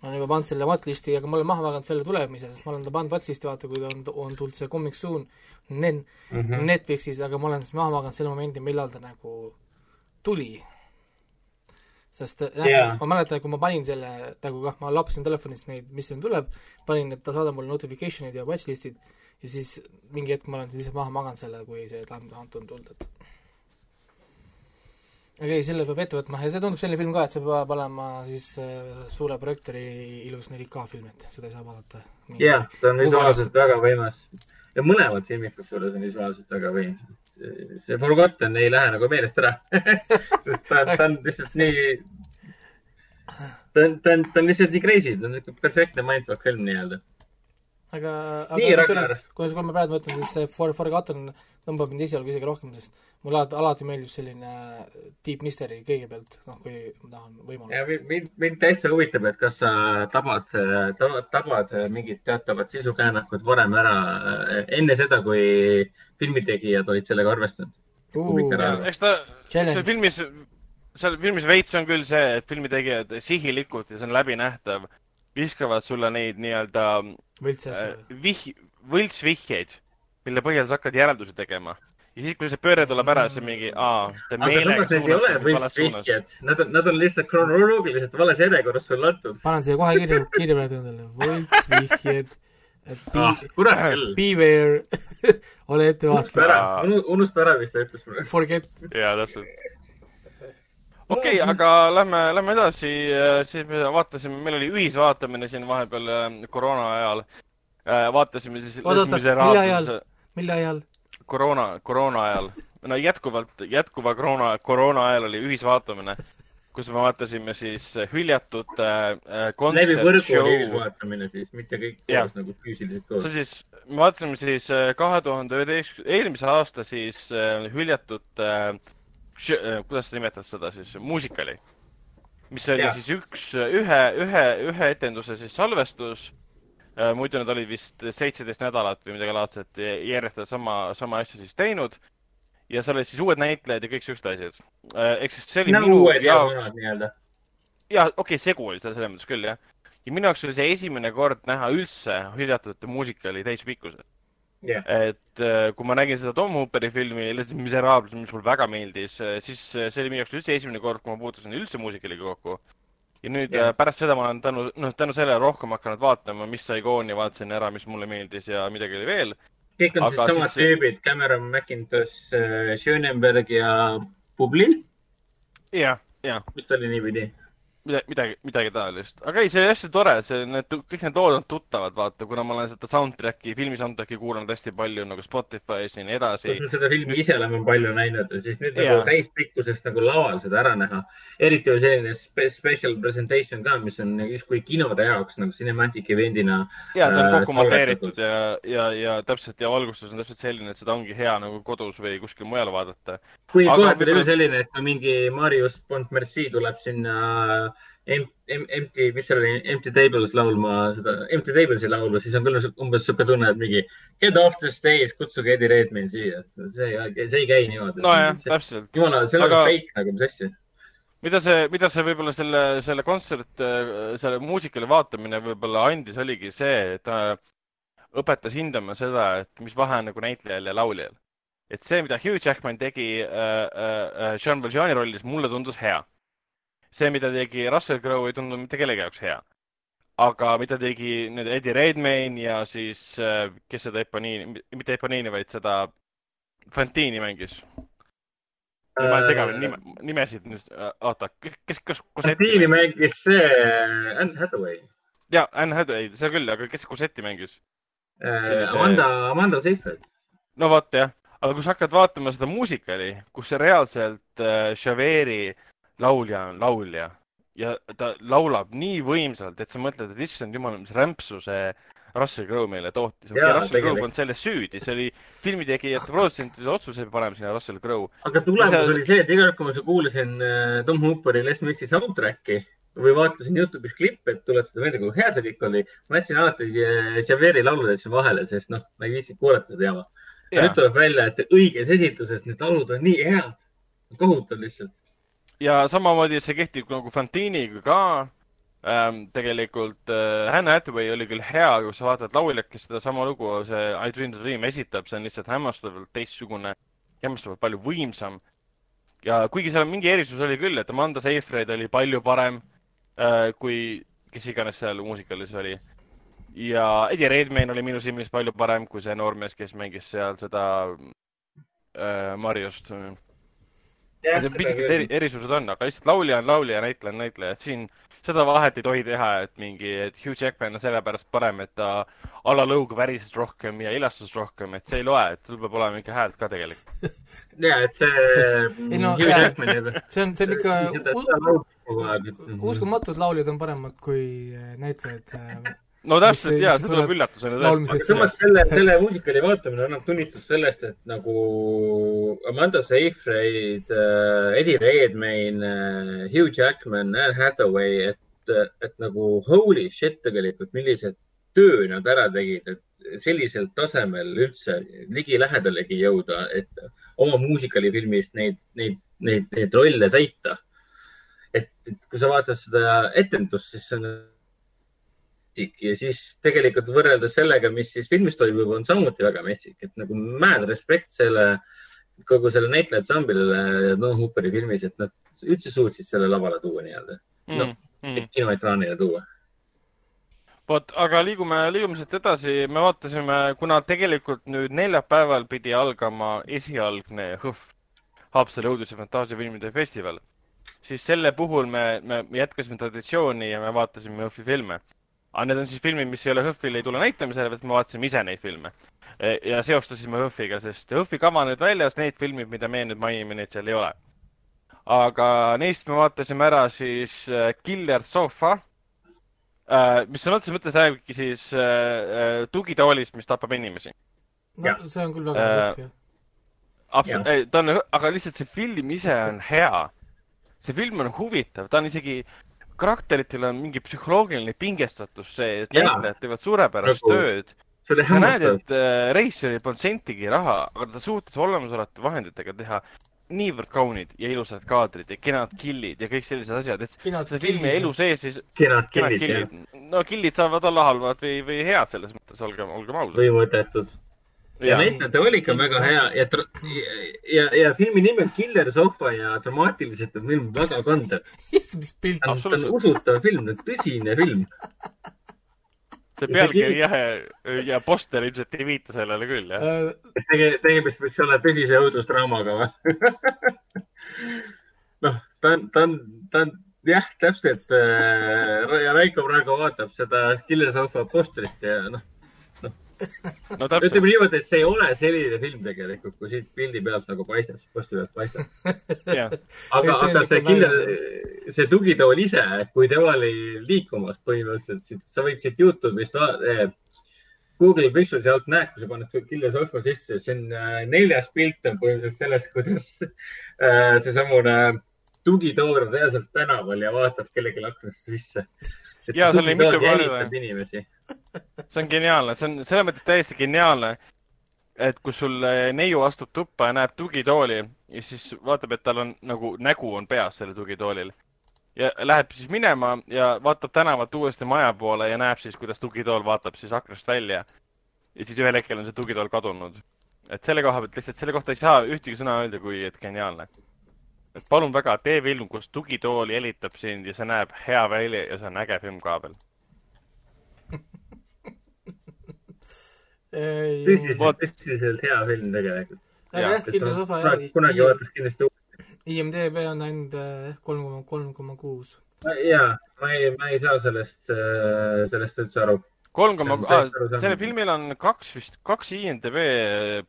Ma olen juba pannud selle watchlist'i, aga ma olen maha maganud selle tulemise, sest ma olen ta pannud watchlist'i, vaata, kui on, on tulnud see Comic Soon Nen- mm -hmm. Netflixis, aga ma olen siis maha maganud selle momendi, millal ta nagu tuli sest jah yeah., ma mäletan, kui ma panin selle, nagu kah, ma lappasin telefonist neid, mis siin tuleb, panin, et ta saadab mulle notification'id ja watchlist'id ja siis mingi hetk ma olen lihtsalt maha maganud selle, kui see Time to Hunt on tulnud, et okei okay,, selle peab ette võtma ja see tundub selline film ka, et see peab olema siis äh, suure projektoori ilus 4K film, et seda ei saa vaadata. jah, ta on visuaalselt väga võimas. ja mõlemad filmid kusjuures on visuaalselt väga võimsad see Forgotten ei lähe nagu meelest ära ta, ta on lihtsalt nii, ta on, ta on, ta on lihtsalt nii crazy, ta on siuke perfektne mindfuck film nii-öelda. aga, aga kusjuures, kui ma praegu mõtlen, siis see For-, Forgotten tõmbab mind esialgu isegi rohkem, sest mulle alati, alati meeldib selline deep mystery kõigepealt, noh, kui ma tahan võimalust. ja mind, mind täitsa huvitab, et kas sa tabad, tabad, tabad mingit teatavat sisukäänakut varem ära, enne seda, kui filmitegijad olid sellega arvestanud? Uh,. eks ta, seal filmis, seal filmis veits on küll see, et filmitegijad sihilikult ja see on läbinähtav, viskavad sulle neid nii-öelda äh, vih-, võltsvihjeid, mille põhjal sa hakkad järeldusi tegema ja siis, kui see pööre tuleb ära, siis on mingi, aa, ta meelega suunab vales suunas. Nad on, nad on lihtsalt kronoloogiliselt vales järjekorras sulle antud. panen siia kohe kirja, kirja peale endale, võltsvihjed ah, kurat küll. Beware ole ettevaatlik. unusta ära, unusta ära, mis ta ütles mulle. Forget. jaa, täpselt. okei okay,, aga lähme, lähme edasi, siis me vaatasime, meil oli ühisvaatamine siin vahepeal koroona ajal. vaatasime siis. oota, oota, mille ajal, mille ajal? koroona, koroona ajal. no jätkuvalt, jätkuva koroona, koroona ajal oli ühisvaatamine kus me vaatasime siis hüljatud äh, kontsert läbi võrgu oli ühisvaatamine siis, mitte kõik koos nagu füüsiliselt koos. see siis, me vaatasime siis äh, kahe tuhande üheteistkümne, eelmise aasta siis äh, hüljatud äh,, äh, kuidas sa nimetad seda siis, muusikali. mis oli ja. siis üks, ühe, ühe, ühe etenduse siis salvestus äh,. Muidu nad olid vist seitseteist nädalat või midagi laadset järjest sama, sama asja siis teinud ja seal olid siis uued näitlejad ja kõik siuksed asjad. Äh, ehk siis see oli nagu minu jaoks... ja okei okay,, segu oli seal selles mõttes küll, jah. ja minu jaoks oli see esimene kord näha üldse hüljatud muusikali täispikkuses yeah.. et äh, kui ma nägin seda Tom Hooperi filmi Les Miserables, mis mulle väga meeldis, äh, siis see oli minu jaoks üldse esimene kord, kui ma puutusin üldse muusikaliga kokku. Ja nüüd yeah. pärast seda ma olen tänu, noh, tänu sellele rohkem hakanud vaatama, mis sai kooni, vaatasin ära, mis mulle meeldis ja midagi oli veel kõik on aga siis samad siis... tüübid, Cameron McIntosh, äh, Schönenberg ja Publil. jah, jah. vist oli niipidi midagi, midagi, midagi taolist. aga ei, see oli hästi tore, see, need, kõik need lood on tuttavad, vaata, kuna ma olen seda soundtrack'i, filmi soundtrack'i kuulanud hästi palju nagu Spotify's ja nii edasi. seda filmi ise oleme palju näinud ja siis nüüd nagu täispikkusest nagu laval seda ära näha. eriti oli selline spe special presentation ka, mis on justkui kinode jaoks nagu cinematic event'ina. ja, ta on äh, kokku monteeritud ja, ja, ja täpselt ja valgustus on täpselt selline, et seda ongi hea nagu kodus või kuskil mujal vaadata. kui kohati oli selline, et mingi Marius Pontmercy tuleb sinna Empty, mis seal oli, Empty Tables laulma seda, Empty Tables'i laulu, siis on küll umbes sihuke tunne, et mingi get off the stage, kutsuge Eddie Redmayne siia. see, see ei käi niimoodi. nojah, täpselt. jumala, see on Aga... fake nagu, mis asja mida see, mida see võib-olla selle, selle kontsert, selle muusikale vaatamine võib-olla andis, oligi see, et ta õpetas hindama seda, et mis vahe on nagu näitlejal ja lauljal. et see, mida Hugh Jackman tegi äh, äh, Jean Valjeani rollis, mulle tundus hea see, mida tegi Russell Crowe, ei tundunud mitte kellegi jaoks hea. aga mida tegi nüüd Eddie Redmayne ja siis, äh, kes seda Eponiini, mitte Eponiini, vaid seda Fantini mängis. ma olen segamini nime, nimesid nüüd, äh, oota, kes, kes, Fantini mängis see äh, Anne Hathaway. ja, Anne Hathaway, see küll, aga kes Cosetti mängis? Amanda, Amanda Seyfried. no vot jah, aga kui sa hakkad vaatama seda muusikali, kus see reaalselt äh, Javeri laulja on laulja ja ta laulab nii võimsalt, et sa mõtled, et issand jumal, mis rämpsu see Russell Crowe meile tootis. okei, Russell Crowe polnud selles süüdi, see oli filmitegijate produtsentide otsus, et paneme sinna Russell Crowe. aga tulemus see... oli see, et iga kord, kui ma kuulasin äh, Tom Hooperi Les Missi soundtrack'i või vaatasin Youtube'is klippe, et tuletada meelde, kui hea see kõik oli, ma jätsin alati äh, Javeri laulud jätsin vahele, sest noh, ma ei viitsinud kuulata seda jama. nüüd tuleb välja, et õiges esituses need laulud on nii head, kohutav lihtsalt ja samamoodi see kehtib nagu Fantiniga ka ähm,. tegelikult äh, Hannah Hathaway oli küll hea, kui sa vaatad lauljat, kes sedasama lugu, see I Dream the Dream esitab, see on lihtsalt hämmastavalt teistsugune, hämmastavalt palju võimsam. ja kuigi seal mingi erisus oli küll, et Amanda Seyfried oli palju parem äh, kui kes iganes seal muusikalis oli. ja Eddie Redmayne oli minu silmis palju parem kui see noormees, kes mängis seal seda äh, Mariost pisikesed eri, erisused on, aga lihtsalt laulja on laulja ja näitleja on näitleja, et siin seda vahet ei tohi teha, et mingi, et Hugh Jackman on sellepärast parem, et ta alla lõuga värises rohkem ja ilastus rohkem, et see ei loe, et sul peab olema ikka häält ka tegelikult. ja, et see ei no, Hugh Jackmanil see on, see on ikka uskumatu, et lauljad on paremad kui näitlejad äh, no täpselt jaa, see tuleb üllatusena samas selle, selle muusikali vaatamine annab tunnistust sellest, et nagu Amanda Seyfried uh,, Eddie Redmayne uh,, Hugh Jackman, Anne Hathaway, et, et nagu holy shit tegelikult, millised töö nad ära tegid, et sellisel tasemel üldse ligilähedalegi jõuda, et oma muusikalifilmis neid, neid, neid, neid rolle täita. et, et kui sa vaatad seda etendust, siis see on metsik ja siis tegelikult võrreldes sellega, mis siis filmis toimub, on samuti väga metsik, et nagu mad respekt selle, kogu selle näitlejate sambilile No Hooperi filmis, et nad üldse suutsid selle lavale tuua nii-öelda mm,. noh mm., kinoekraanile tuua vot, aga liigume, liigume siit edasi, me vaatasime, kuna tegelikult nüüd neljapäeval pidi algama esialgne HõHV, Haapsalu õudus- ja fantaasiafilmide festival siis selle puhul me, me jätkasime traditsiooni ja me vaatasime HÖFFi filme. Aga need on siis filmid, mis ei ole HÖFFile ei tule näitamisele, vaid me vaatasime ise neid filme. E, ja seostasime HÖFFiga, sest HÖFFi kava on nüüd väljas, need filmid, mida me nüüd mainime, neid seal ei ole. aga neist me vaatasime ära siis e, Killer Sofa, e, mis sõna otseses mõttes räägibki siis tugitoolist, mis tapab inimesi. no see on küll väga HÖFF, jah absoluutselt, ta on, aga lihtsalt see film ise on hea. see film on huvitav, ta on isegi, karakteritel on mingi psühholoogiline pingestatus sees, näitlejad teevad suurepärast nagu, tööd. sa näed, et äh, reisijal polnud sentigi raha, aga ta suutis olemasolevate vahenditega teha niivõrd kaunid ja ilusad kaadrid ja kenad killid ja kõik sellised asjad, et kenad see filmi elu sees siis kenad killid, killid., no killid saavad olla halvad või, või head selles mõttes, olgem, olgem ausad. või mõttetud ja näitlejate valik on väga hea ja, ja, ja filmi nimi on Killer Sofa ja dramaatiliselt on film väga kandev. issand, mis pilt. ta on usutav film, ta on tõsine film. see pealkiri jah, ja poster ilmselt ei viita sellele küll, jah uh,. tege-, tegemist võiks olla tõsise õudusdraamaga või noh, ta on, ta on, ta on jah, täpselt. Äh, ja Raiko praegu vaatab seda Killer Sofa postrit ja noh no, ütleme niimoodi, et see ei ole selline film tegelikult, kui siit pildi pealt nagu paistab, posti pealt paistab. Aga, aga see killer, see tugitool ise, kui tema oli liikumas põhimõtteliselt, sa võid siit Youtube'ist eh, Google Pixel'i alt näed, kui sa paned Killer Sofa sisse, see on äh, neljas pilt on põhimõtteliselt sellest, kuidas äh, seesamune tugitool on reaalselt tänaval ja vaatab kellelegi aknasse sisse. ja seal oli mitu korda. inimesi see on geniaalne, see on selles mõttes täiesti geniaalne, et kui sul neiu astub tuppa ja näeb tugitooli ja siis vaatab, et tal on nagu nägu on peas sellel tugitoolil. ja läheb siis minema ja vaatab tänavalt uuesti maja poole ja näeb siis, kuidas tugitool vaatab siis aknast välja. ja siis ühel hetkel on see tugitool kadunud. et selle koha pealt lihtsalt, selle kohta ei saa ühtegi sõna öelda, kui et geniaalne. et palun väga, tee film, kus tugitool jälitab sind ja see näeb hea välja ja see on äge film ka veel tõsiselt hea film tegelikult. aga jah, kindlasti osa jah. kunagi vaatas kindlasti uuesti. IMDB on ainult eh, kolm koma kolm koma kuus. jaa, ma ei, ma ei saa sellest, eh, sellest üldse aru. kolm koma, sellel filmil on kaks vist, kaks IMDB äh,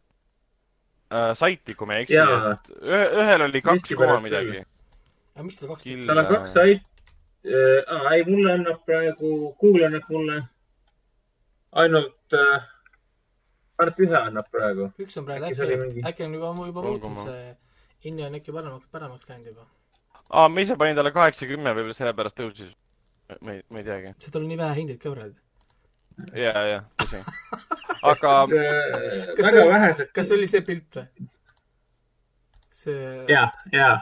saiti, kui ma ei eksi. ühe, ühel oli kaks koma midagi. aga miks ta kaks? tal on kaks saiti äh,. ei, mulle annab praegu, Google annab mulle ainult äh, ainult ühe annab praegu. üks on praegu, äkki, mingi... äkki on juba, juba muutunud see, hinne on äkki paremaks, paremaks läinud juba. aa, ma ise panin talle kaheksa, kümme, võib-olla sellepärast tõusis. ma ei, ma ei teagi. sest tal on nii vähe hindeid ka praegu. ja, ja, tõsi. aga kas see, kas see oli see pilt või? see. ja, ja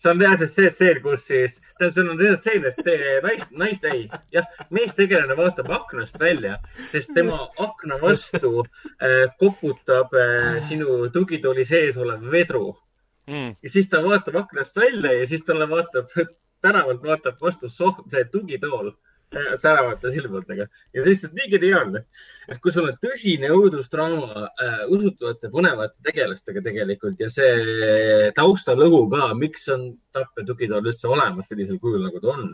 see on reaalselt see stseen, kus siis, tähendab, see on reaalselt stseen, et nais, naist, ei, jah, meestegelane vaatab aknast välja, sest tema akna vastu äh, koputab äh, sinu tugitooli sees olev vedru. Mm.. ja siis ta vaatab aknast välja ja siis talle vaatab, tänavalt vaatab vastu soh-, see tugitool säravate silmadega ja see lihtsalt nii geniaalne, et kui sul on tõsine õudusdraama äh, usutavate põnevate tegelastega tegelikult ja see taustalõhu ka, miks on tappetugitool üldse olemas sellisel kujul, nagu ta on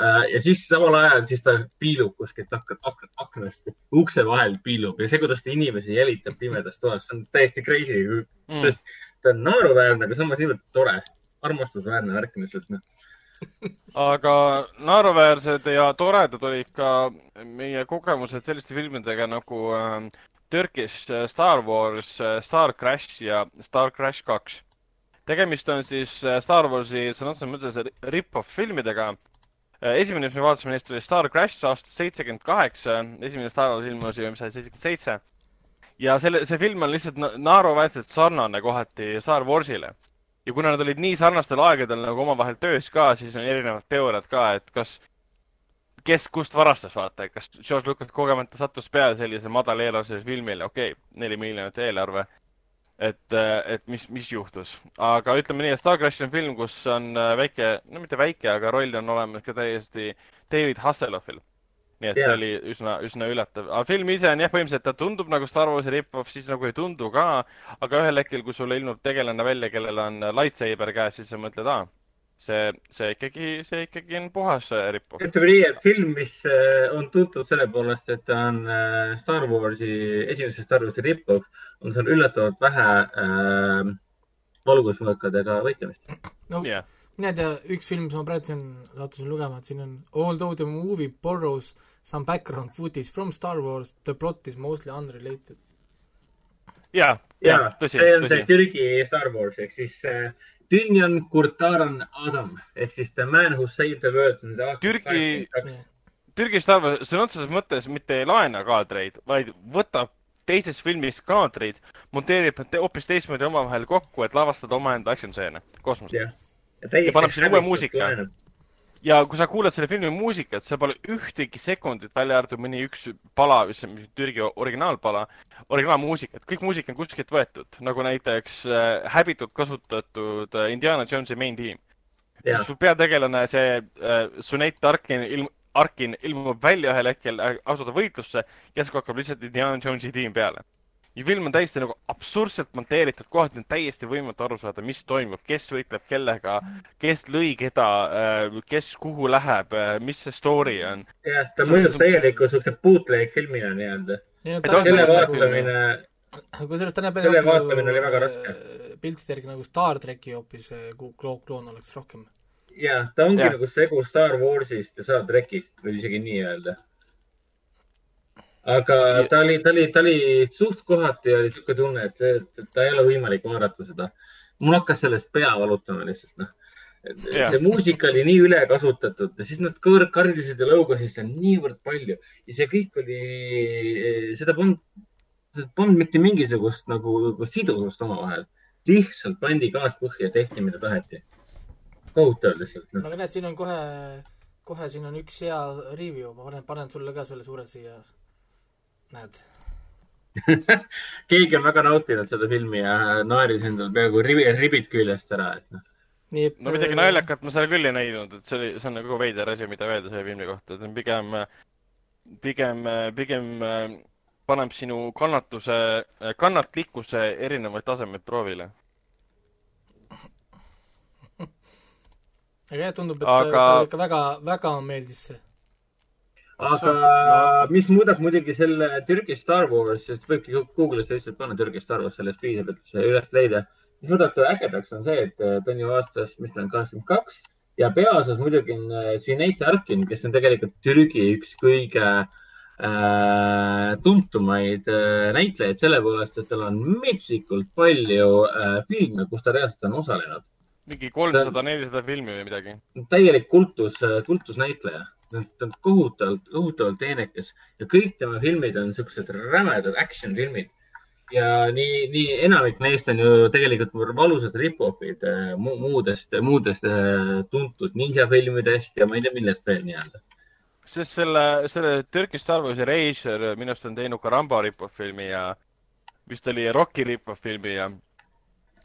äh,. ja siis samal ajal siis ta piilub kuskilt ak ak aknast, ukse vahel piilub ja see, kuidas ta inimesi jälitab pimedas toas, see on täiesti crazy mm.. ta on naeruväärne, aga samas niivõrd tore, armastusväärne värk lihtsalt noh aga naeruväärsed ja toredad olid ka meie kogemused selliste filmidega nagu äh, Turkish äh, Star Wars, äh, Star Crash ja Star Crash kaks. tegemist on siis äh, Star Warsi sõna otseses mõttes rip-off filmidega. esimene, mis me vaatasime neist, oli Star Crash aastast seitsekümmend kaheksa, esimene Star Wars ilmus ju, mis oli seitsekümmend seitse. ja selle, see film on lihtsalt naeruväärselt sarnane kohati Star Warsile ja kuna nad olid nii sarnastel aegadel nagu omavahel töös ka, siis on erinevad teooriad ka, et kas, kes kust varastas, vaata, kas George Lucas kogemata sattus peale sellise madaleelarvelisele filmile, okei okay,, neli miljonit eelarve. et, et mis, mis juhtus. aga ütleme nii, et Star Crash on film, kus on väike, no mitte väike, aga roll on olemas ka täiesti David Hasselhoffil nii et yeah. see oli üsna, üsna üllatav. aga film ise on jah, põhimõtteliselt ta tundub nagu Star Warsi rip-off, siis nagu ei tundu ka, aga ühel hetkel, kui sulle ilmub tegelane välja, kellel on lightsaber käes, siis sa mõtled, aa, see, see ikkagi, see ikkagi on puhas rip-off. ütleme nii, et film, mis on tuntud selle poolest, et ta on Star Warsi, esimese Star Warsi rip-off, on seal üllatavalt vähe äh, valgusmõõkadega võitlemist. no yeah. mina ei tea, üks film, mis ma praegu siin sattusin lugema, et siin on although the movie borrows some background footage from Star Wars, the plot is mostly unrelated. jaa, jaa, see on tõsi. see Türgi Star Wars ehk siis äh, Dünjan Kurtaran Adam ehk siis The Man Who Saved the World, see on see aasta Türgi, Türgi Star Wars sõna otseses mõttes mitte ei laena kaadreid, vaid võtab teises filmis kaadreid, monteerib nad hoopis teistmoodi omavahel kokku, et lavastada omaenda action stseene kosmoses ja, ja paneb sinna uue muusika. Ja kui sa kuulad selle filmi muusikat, seal pole ühtegi sekundit, välja arvatud mõni üks pala, mis on Türgi originaalpala, originaalmuusikat, kõik muusika on kuskilt võetud, nagu näiteks äh, häbitult kasutatud äh, Indiana Jonesi main tiim. Su peategelane, see äh, Suneit Tarkin ilm-, Arkin ilmub välja ühel hetkel, äh, asuda võitlusse, järsku hakkab lihtsalt Indiana Jonesi tiim peale. Ja film on täiesti nagu absurdselt monteeritud, kohati on täiesti võimatu aru saada, mis toimub, kes võitleb kellega, kes lõi keda, äh, kes kuhu läheb, äh, mis see story on. jah, ta mõjus täielikult siukse bootleg filmina nii-öelda. selle vaatamine kusjuures ta näeb selle vaatamine oli väga raske. piltide järgi nagu Star tracki hoopis kloon oleks rohkem ja, ta ongi ja. nagu segu Star Warsist ja Star Trekist, võib isegi nii öelda. Aga ja. ta oli, ta oli, ta oli suht kohati oli sihuke tunne, et see, et ta ei ole võimalik vaadata seda. mul hakkas sellest pea valutama lihtsalt, noh. see muusika oli nii ülekasutatud ja siis nad karjusid ja lõugasid seal niivõrd palju ja see kõik oli, seda polnud, polnud mitte mingisugust nagu, sidusust omavahel. lihtsalt pandi gaas põhja ja tehti, mida taheti kohutav lihtsalt no.. aga näed, siin on kohe, kohe siin on üks hea review, ma panen, panen sulle ka selle suure siia. Näed keegi on väga nautinud seda filmi ja naeris endal peaaegu ribi, ribid küljest ära, et noh. nii et no midagi äh, naljakat ma seal küll ei näinud, et see oli, see on nagu veider asi, mida öelda selle filmi kohta, et pigem, pigem, pigem paneb sinu kannatuse, kannatlikkuse erinevaid tasemeid proovile aga jah, tundub, et aga... talle ikka väga, väga meeldis see. Aga mis muudab muidugi selle Türgi Star Wars, sest võibki Google'is lihtsalt panna Türgi Star Wars, sellest piisab, et see üles leida. mis muudab ta ägedaks, on see, et ta on ju aastast, mis ta on, kaheksakümmend kaks ja peaosas muidugi on äh, Sinead Arkin, kes on tegelikult Türgi üks kõige äh, tuntumaid äh, näitlejaid selle poolest, et tal on metsikult palju äh, filme, kus ta reaalselt on osalenud mingi kolmsada, nelisada filmi või midagi. täielik kultus, kultusnäitleja. Ta on kohutavalt, kohutavalt teenekas ja kõik tema filmid on siuksed rämedad action filmid. ja nii, nii enamik neist on ju tegelikult valusad rip-off'id äh, mu, muudest, muudest äh, tuntud ninja filmidest ja ma ei tea, millest veel nii-öelda sest selle, selle Turkish Star Warsi reisijal minu arust on teinud ka Rambo rip-off filmi ja vist oli Rocki rip-off filmi ja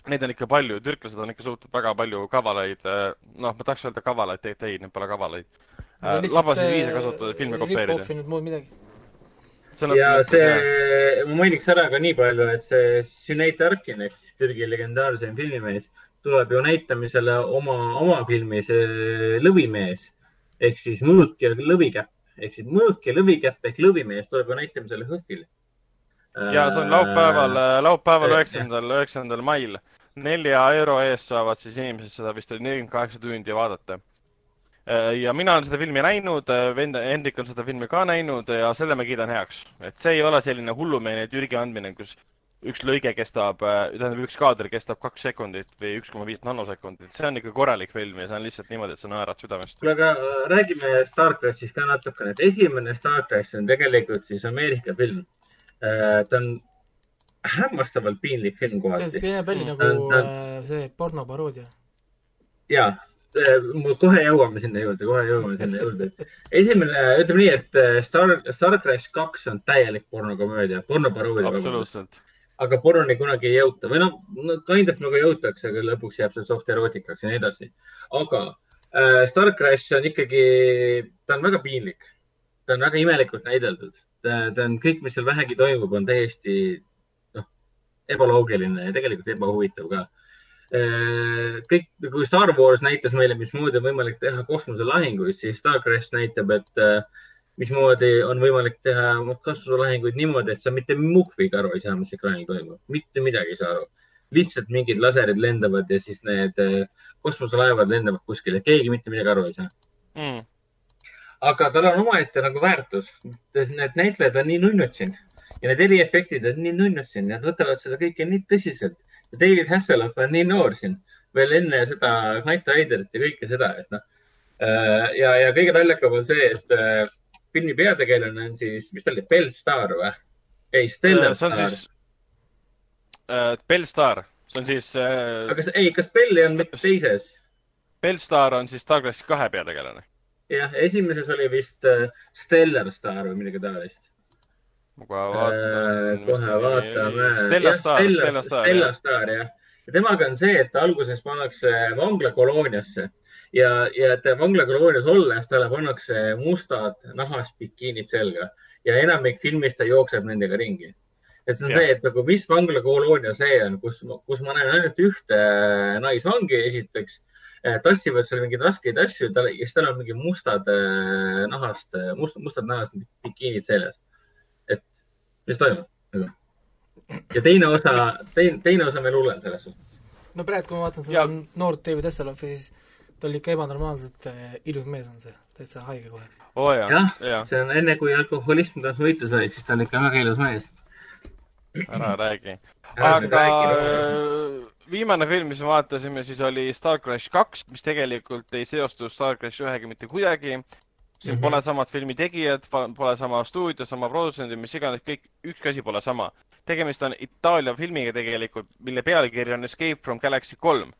Neid on ikka palju, türklased on ikka suutnud väga palju kavalaid, äh, noh, ma tahaks öelda kavalaid, tegelikult ei, need pole kavalaid äh,. labaseid viise kasutada, filme kopeerida. muud midagi. ja see, ma mainiks ära ka nii palju, et see Sinead Arkin ehk siis Türgi legendaarsem filmimees tuleb ju näitamisele oma, oma filmis Lõvimees ehk siis Mõõk ja lõvikäpp ehk siis Mõõk ja lõvikäpp ehk lõvimees tuleb ju näitamisele HÖFFil ja see on laupäeval, äh, laupäeval üheksandal, üheksandal mail nelja euro eest saavad siis inimesed seda vist nelikümmend kaheksa tundi vaadata. Äh, ja mina olen seda filmi näinud, äh, vend Hendrik on seda filmi ka näinud ja selle ma kiidan heaks. et see ei ole selline hullumeelne Türgi andmine, kus üks lõige kestab, äh, tähendab, üks kaader kestab kaks sekundit või üks koma viis nanosekundit, see on ikka korralik film ja see on lihtsalt niimoodi, et sa naerad südamest. kuule, aga räägime Star Crashist ka natukene, et esimene Star Crash on tegelikult siis Ameerika film. ta on hämmastavalt piinlik film kohati. see, see näeb välja nagu ta, äh, see pornoparoodia. jaa, äh, kohe jõuame sinna juurde, kohe jõuame sinna juurde. esimene, ütleme nii, et äh, Star, Star Crash kaks on täielik pornokomöödia, pornoparoodia. absoluutselt. aga pornoni kunagi ei jõuta või noh, no kind of nagu jõutakse, aga lõpuks jääb see soft erootikaks ja nii edasi. aga äh, Star Crash on ikkagi, ta on väga piinlik. ta on väga imelikult näideldud. ta, ta on kõik, mis seal vähegi toimub, on täiesti ebaloogiline ja tegelikult ebahuvitav ka. kõik, kui Star Wars näitas meile, mismoodi on võimalik teha kosmoselahinguid, siis Star Crash näitab, et mismoodi on võimalik teha kosmoselahinguid niimoodi, et sa mitte muhviga aru ei saa, mis ekraanil toimub, mitte midagi ei saa aru. lihtsalt mingid laserid lendavad ja siis need kosmoselaevad lendavad kuskile, keegi mitte midagi aru ei saa mm aga tal on omaette nagu väärtus. Need näitlejad on nii nunnud siin ja need eriefektid on nii nunnud siin, nad võtavad seda kõike nii tõsiselt. David Hasselhoff on nii noor siin, veel enne seda Knight Riderit ja kõike seda, et noh. Äh, ja, ja kõige naljakam on see, et äh, filmi peategelane on siis, mis ta oli, Bellstar või? ei, Stellar Star. Siis, äh, Bellstar, see on siis äh,. aga kas, ei, kas Belli on mitte teises? Bellstar on siis Starcraft kahe peategelane jah, esimeses oli vist äh, Stellar Star või midagi taolist. Ma kohe vaatan äh,. kohe vaatame. Stellar Star, Stellar Star, Stellar Star, jah. ja temaga on see, et alguses pannakse vanglakolooniasse ja, ja et vanglakoloonias olles talle pannakse mustad nahast bikiinid selga ja enamik filmist ta jookseb nendega ringi et see on ja. see, et nagu mis vanglakoloonia see on, kus, kus ma näen ainult ühte naisvangi esiteks Eh, tassivad seal mingeid raskeid asju ja siis tal on mingi mustad eh, nahast, must, mustad nahast bikiinid seljas. Mis toimub nagu? ja teine osa, teine, teine osa on veel hullem selles suhtes. no praegu, kui ma vaatan seda noort David Hasselhoffi, siis ta oli ikka ebanormaalselt ilus mees on see, täitsa haige kohe. oo oh, jah ja., see on enne, kui alkoholism tast võitu sai, siis ta oli ikka väga ilus mees. ära räägi. aga viimane film, mis me vaatasime, siis oli Star Crash kaks, mis tegelikult ei seostu Star Crash ühega mitte kuidagi. Siin mm -hmm. pole samad filmi tegijad, pole sama stuudio, sama produtsendid, mis iganes, kõik, ükski asi pole sama. tegemist on Itaalia filmiga tegelikult, mille pealkiri on Escape from Galaxy kolm.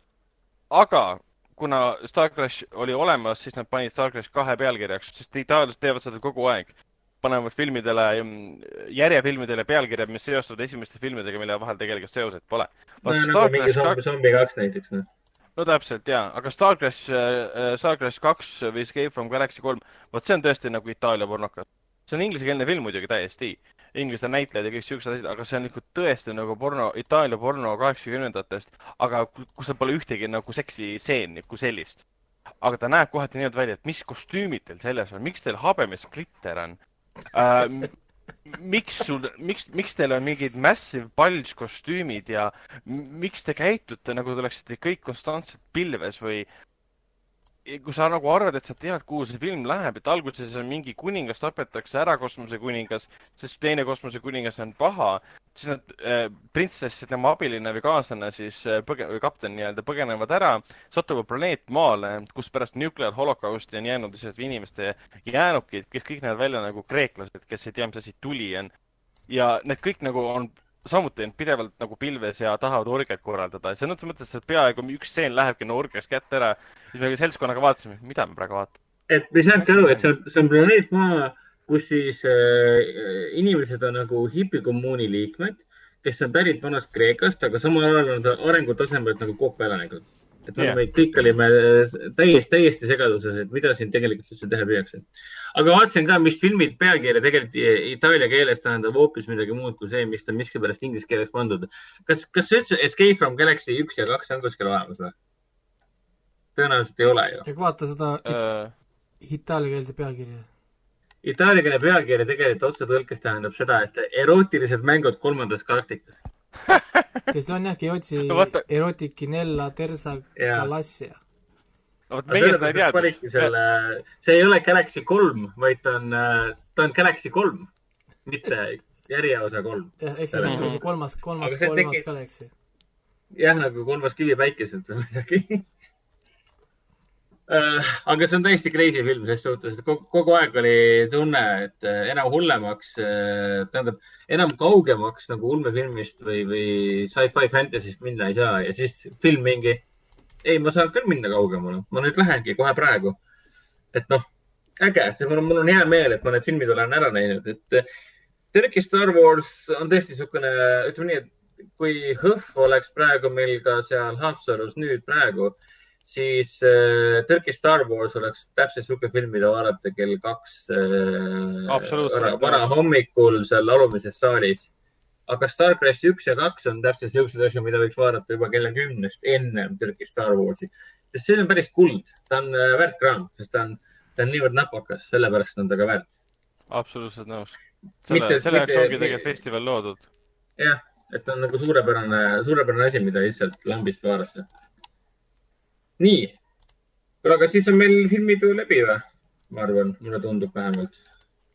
aga kuna Star Crash oli olemas, siis nad panid Star Crash kahe pealkirjaks, sest itaallased teevad seda kogu aeg panevad filmidele, järjefilmidele pealkirjad, mis seostuvad esimeste filmidega, mille vahel tegelikult seoseid pole. no nagu mingi Zombie, Zombie kaks näiteks, noh. No täpselt jaa, aga Star Crash äh,, Star Crash kaks või Escape from Galaxy kolm, vot see on tõesti nagu Itaalia pornokas. see on inglisekeelne film muidugi täiesti, inglise näitlejad ja kõik siuksed asjad, aga see on ikka tõesti nagu porno, Itaalia porno kaheksakümnendatest, aga kus seal pole ühtegi nagu seksistseeni kui sellist. Aga ta näeb kohati niimoodi välja, et mis kostüümid teil selles on, miks teil habemes klitter on, äh, miks sul, miks, miks teil on mingid massive bulge kostüümid ja miks te käitute nagu te oleksite kõik konstantselt pilves või kui sa nagu arvad, et sa tead, kuhu see film läheb, et alguses on mingi kuningas tapetakse ära, kosmosekuningas, sest teine kosmosekuningas on paha, siis nad äh,, printsess ja tema abiline või kaaslane siis äh, põge-, või kapten nii-öelda põgenevad ära, satuvad planeet Maale, kus pärast nuclear holokausti on jäänud lihtsalt inimeste jäänukid, kes kõik näevad välja nagu kreeklased, kes ei tea, mis asi tuli on. ja need kõik nagu on samuti on pidevalt nagu pilves ja tahavad orgiat korraldada. selles mõttes, et peaaegu üks stseen lähebki no orgiast kätte ära. siis me seltskonnaga vaatasime, mida me praegu vaatame. et me saamegi aru, et see on, see on planeet Maa, kus siis äh, inimesed on nagu hipikommuuni liikmed, kes on pärit vanast Kreekast, aga samal ajal on nad arengutasemelt nagu koopelanikud. et yeah. me kõik olime täiesti, täiesti segaduses, et mida siin tegelikult üldse teha püüakse aga vaatasin ka, mis filmid pealkirja tegelikult itaalia keeles tähendab hoopis midagi muud kui see, mis ta miskipärast inglise keeles pandud. kas, kas üldse Escape from Galaxy üks ja kaks on kuskil olemas või? tõenäoliselt ei ole ju. aga vaata seda uh... itaaliakeelse pealkirja. Itaaliakeelne pealkiri tegelikult otsetõlkes tähendab seda, et erootilised mängud kolmandas galaktikas kes on jah, Giotsi erotikinella terza galassia vot meie seda ei teadnud. selle, see ei ole Galaxy kolm, vaid ta on, ta on Galaxy kolm, mitte järjeosa kolm. jah, ehk siis on nagu kolmas, kolmas, kolmas tegi... Galaxy. jah, nagu kolmas kivi päikeselt või midagi uh, aga see on täiesti crazy film ses suhtes, et kogu, kogu aeg oli tunne, et uh, enam hullemaks uh,, tähendab, enam kaugemaks nagu ulmefilmist või, või sci-fi fantasy'st minna ei saa ja siis film mingi ei, ma saan küll minna kaugemale, ma nüüd lähengi kohe praegu. et noh, äge, see mul on, mul on hea meel, et ma need filmid olen ära näinud, et Turkey Star Wars on tõesti niisugune, ütleme nii, et kui Hõhv oleks praegu meil ka seal Haapsalus nüüd praegu, siis äh, Turkey Star Wars oleks täpselt niisugune film, mida vaadata kell kaks äh, varahommikul seal alumises saalis aga Starcraft üks ja kaks on täpselt siuksed asjad, mida võiks vaadata juba kella kümnest ennem Türgi Star Warsi. sest see on päris kuld, ta on äh, väärt kraam, sest ta on, ta on niivõrd napakas, sellepärast on ta ka väärt. absoluutselt nõus. selle, selle jaoks ongi tegelikult festival loodud. jah, et ta on nagu suurepärane, suurepärane asi, mida lihtsalt lambist vaadata. nii, kuule, aga siis on meil filmitöö läbi või? ma arvan, mulle tundub vähemalt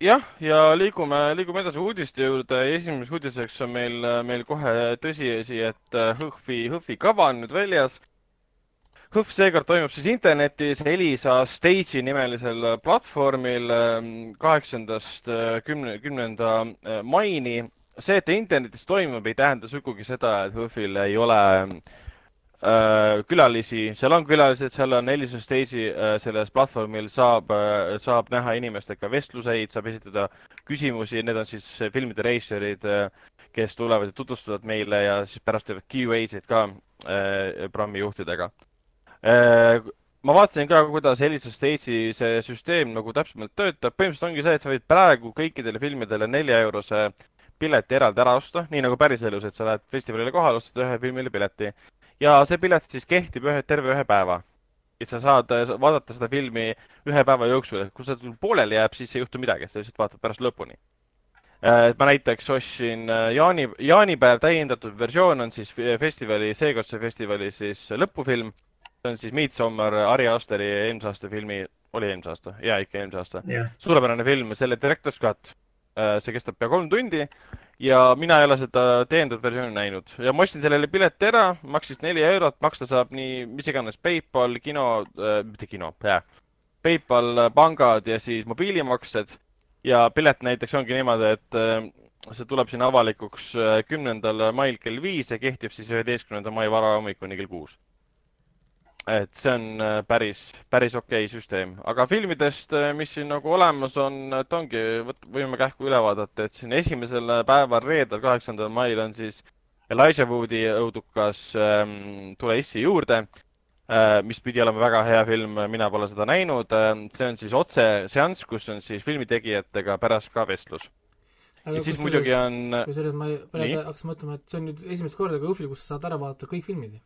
jah, ja liigume, liigume edasi uudiste juurde. esimeseks uudiseks on meil, meil kohe tõsiasi, et äh, HÖFFi, HÖFFi kava on nüüd väljas. HÖFF seekord toimub siis internetis Elisa Stage'i nimelisel platvormil ähm, kaheksandast äh, kümne, kümnenda äh, maini. see, et internetis toimub, ei tähenda sugugi seda, et HÖFFil ei ole Äh, külalisi, seal on külalised, seal on Elisa Stage'i äh, selles platvormil saab, äh, saab näha inimestega vestluseid, saab esitada küsimusi, need on siis filmide reisijad, kes tulevad ja tutvustavad meile ja siis pärast teevad Q&A-sid ka programmi juhtidega. ma vaatasin ka, kuidas Elisa Stage'i see süsteem nagu täpsemalt töötab, põhimõtteliselt ongi see, et sa võid praegu kõikidele filmidele nelja eurose pileti eraldi ära osta, nii nagu päriselus, et sa lähed festivalile kohale, ostad ühe filmile pileti ja see pilet siis kehtib ühe, terve ühe päeva. et sa saad äh, vaadata seda filmi ühe päeva jooksul, et kui see pooleli jääb, siis ei juhtu midagi, sa lihtsalt vaatad pärast lõpuni. Äh, et ma näiteks ostsin äh, jaani, jaanipäev täiendatud versioon on siis festivali, seekordse festivali siis lõpufilm. see on siis Midsommar, Ari Asteri eelmise aasta filmi, oli eelmise aasta? jaa, ikka eelmise aasta yeah.. suurepärane film, selle director's cut. See kestab pea kolm tundi ja mina ei ole seda täiendatud versiooni näinud. Ja ma ostsin sellele pileti ära, maksis neli eurot, maksta saab nii mis iganes PayPal, kino äh,, mitte kino äh,, PayPal, pangad ja siis mobiilimaksed. ja pilet näiteks ongi niimoodi, et äh, see tuleb siin avalikuks äh, kümnendal mail kell viis ja kehtib siis üheteistkümnenda mai varahommikuni kell kuus et see on äh, päris, päris okei okay süsteem. aga filmidest, äh, mis siin nagu olemas on, et ongi, võime kähku üle vaadata, et siin esimesel päeval, reedel, kaheksandal mail on siis Elijah Woodi õudukas ähm, Tule issi juurde äh,, mis pidi olema väga hea film, mina pole seda näinud äh,. see on siis otseseanss, kus on siis filmitegijatega pärast ka vestlus. ja siis muidugi on kusjuures ma praegu hakkasin mõtlema, et see on nüüd esimest korda ka Õhvil, kus sa saad ära vaadata kõik filmid.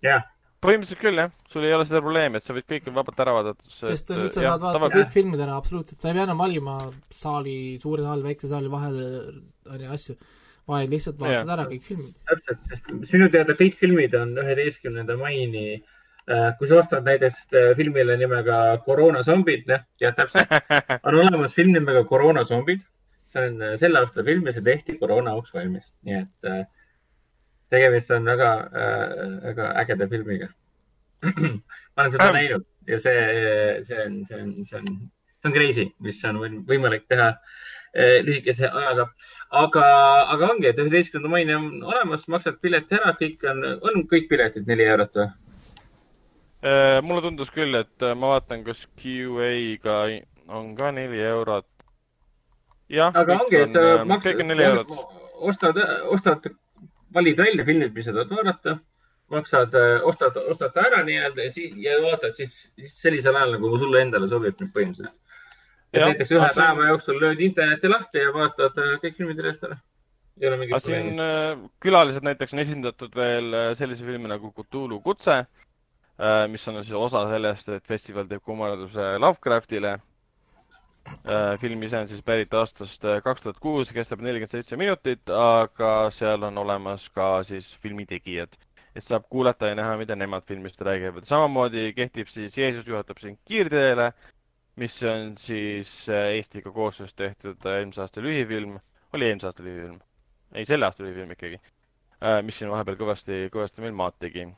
jah yeah põhimõtteliselt küll, jah. sul ei ole seda probleemi, et sa võid kõik vabalt ära vaadata. sest nüüd sa saad vaadata kõik filmid ära, absoluutselt, sa ei pea enam valima saali, suure saali, väikse saali vahel, on ju, asju, vaid lihtsalt vaatad ja. ära kõik filmid. täpselt, sest minu teada kõik filmid on üheteistkümnenda maini äh, kui sa ostad näiteks äh, filmile nimega Koroonazombid, jah, tead täpselt, on olemas film nimega Koroonazombid. see on äh, selle aasta film ja see tehti koroona auks valmis, nii et äh, tegemist on väga äh,, väga ägeda filmiga ma olen seda ähm. näinud ja see, see on, see on, see on, see on crazy, mis on võimalik teha äh, lühikese ajaga. aga, aga ongi, et üheteistkümnenda maini on olemas, maksad pileti ära, kõik on, on kõik piletid neli eurot või? Äh, mulle tundus küll, et äh, ma vaatan, kas QA-ga on ka neli eurot. jah, aga ongi, et äh, maksad, ostad, ostad valid välja filmid, mis sa tahad vaadata, maksad, äh, ostad, ostad ta ära nii-öelda ja siis, ja vaatad siis, siis sellisel ajal, nagu sulle endale sobib nüüd põhimõtteliselt. et näiteks ühe päeva see... jooksul lööd interneti lahti ja vaatad äh, kõik filmid järjest ära. aga siin äh, külalised näiteks on esindatud veel sellise filmi nagu Cthulhu kutse, mis on siis osa sellest, et festival teeb kummarduse Lovecraftile film ise on siis pärit aastast äh, kaks tuhat kuus, kestab nelikümmend seitse minutit, aga seal on olemas ka siis filmitegijad, et saab kuulata ja näha, mida nemad filmist räägivad. samamoodi kehtib siis Jeesus juhatab sind kiirteele, mis on siis äh, Eestiga koostöös tehtud eelmise aasta lühifilm, oli eelmise aasta lühifilm? ei, selle aasta lühifilm ikkagi, mis siin vahepeal kõvasti, kõvasti meil maad tegi.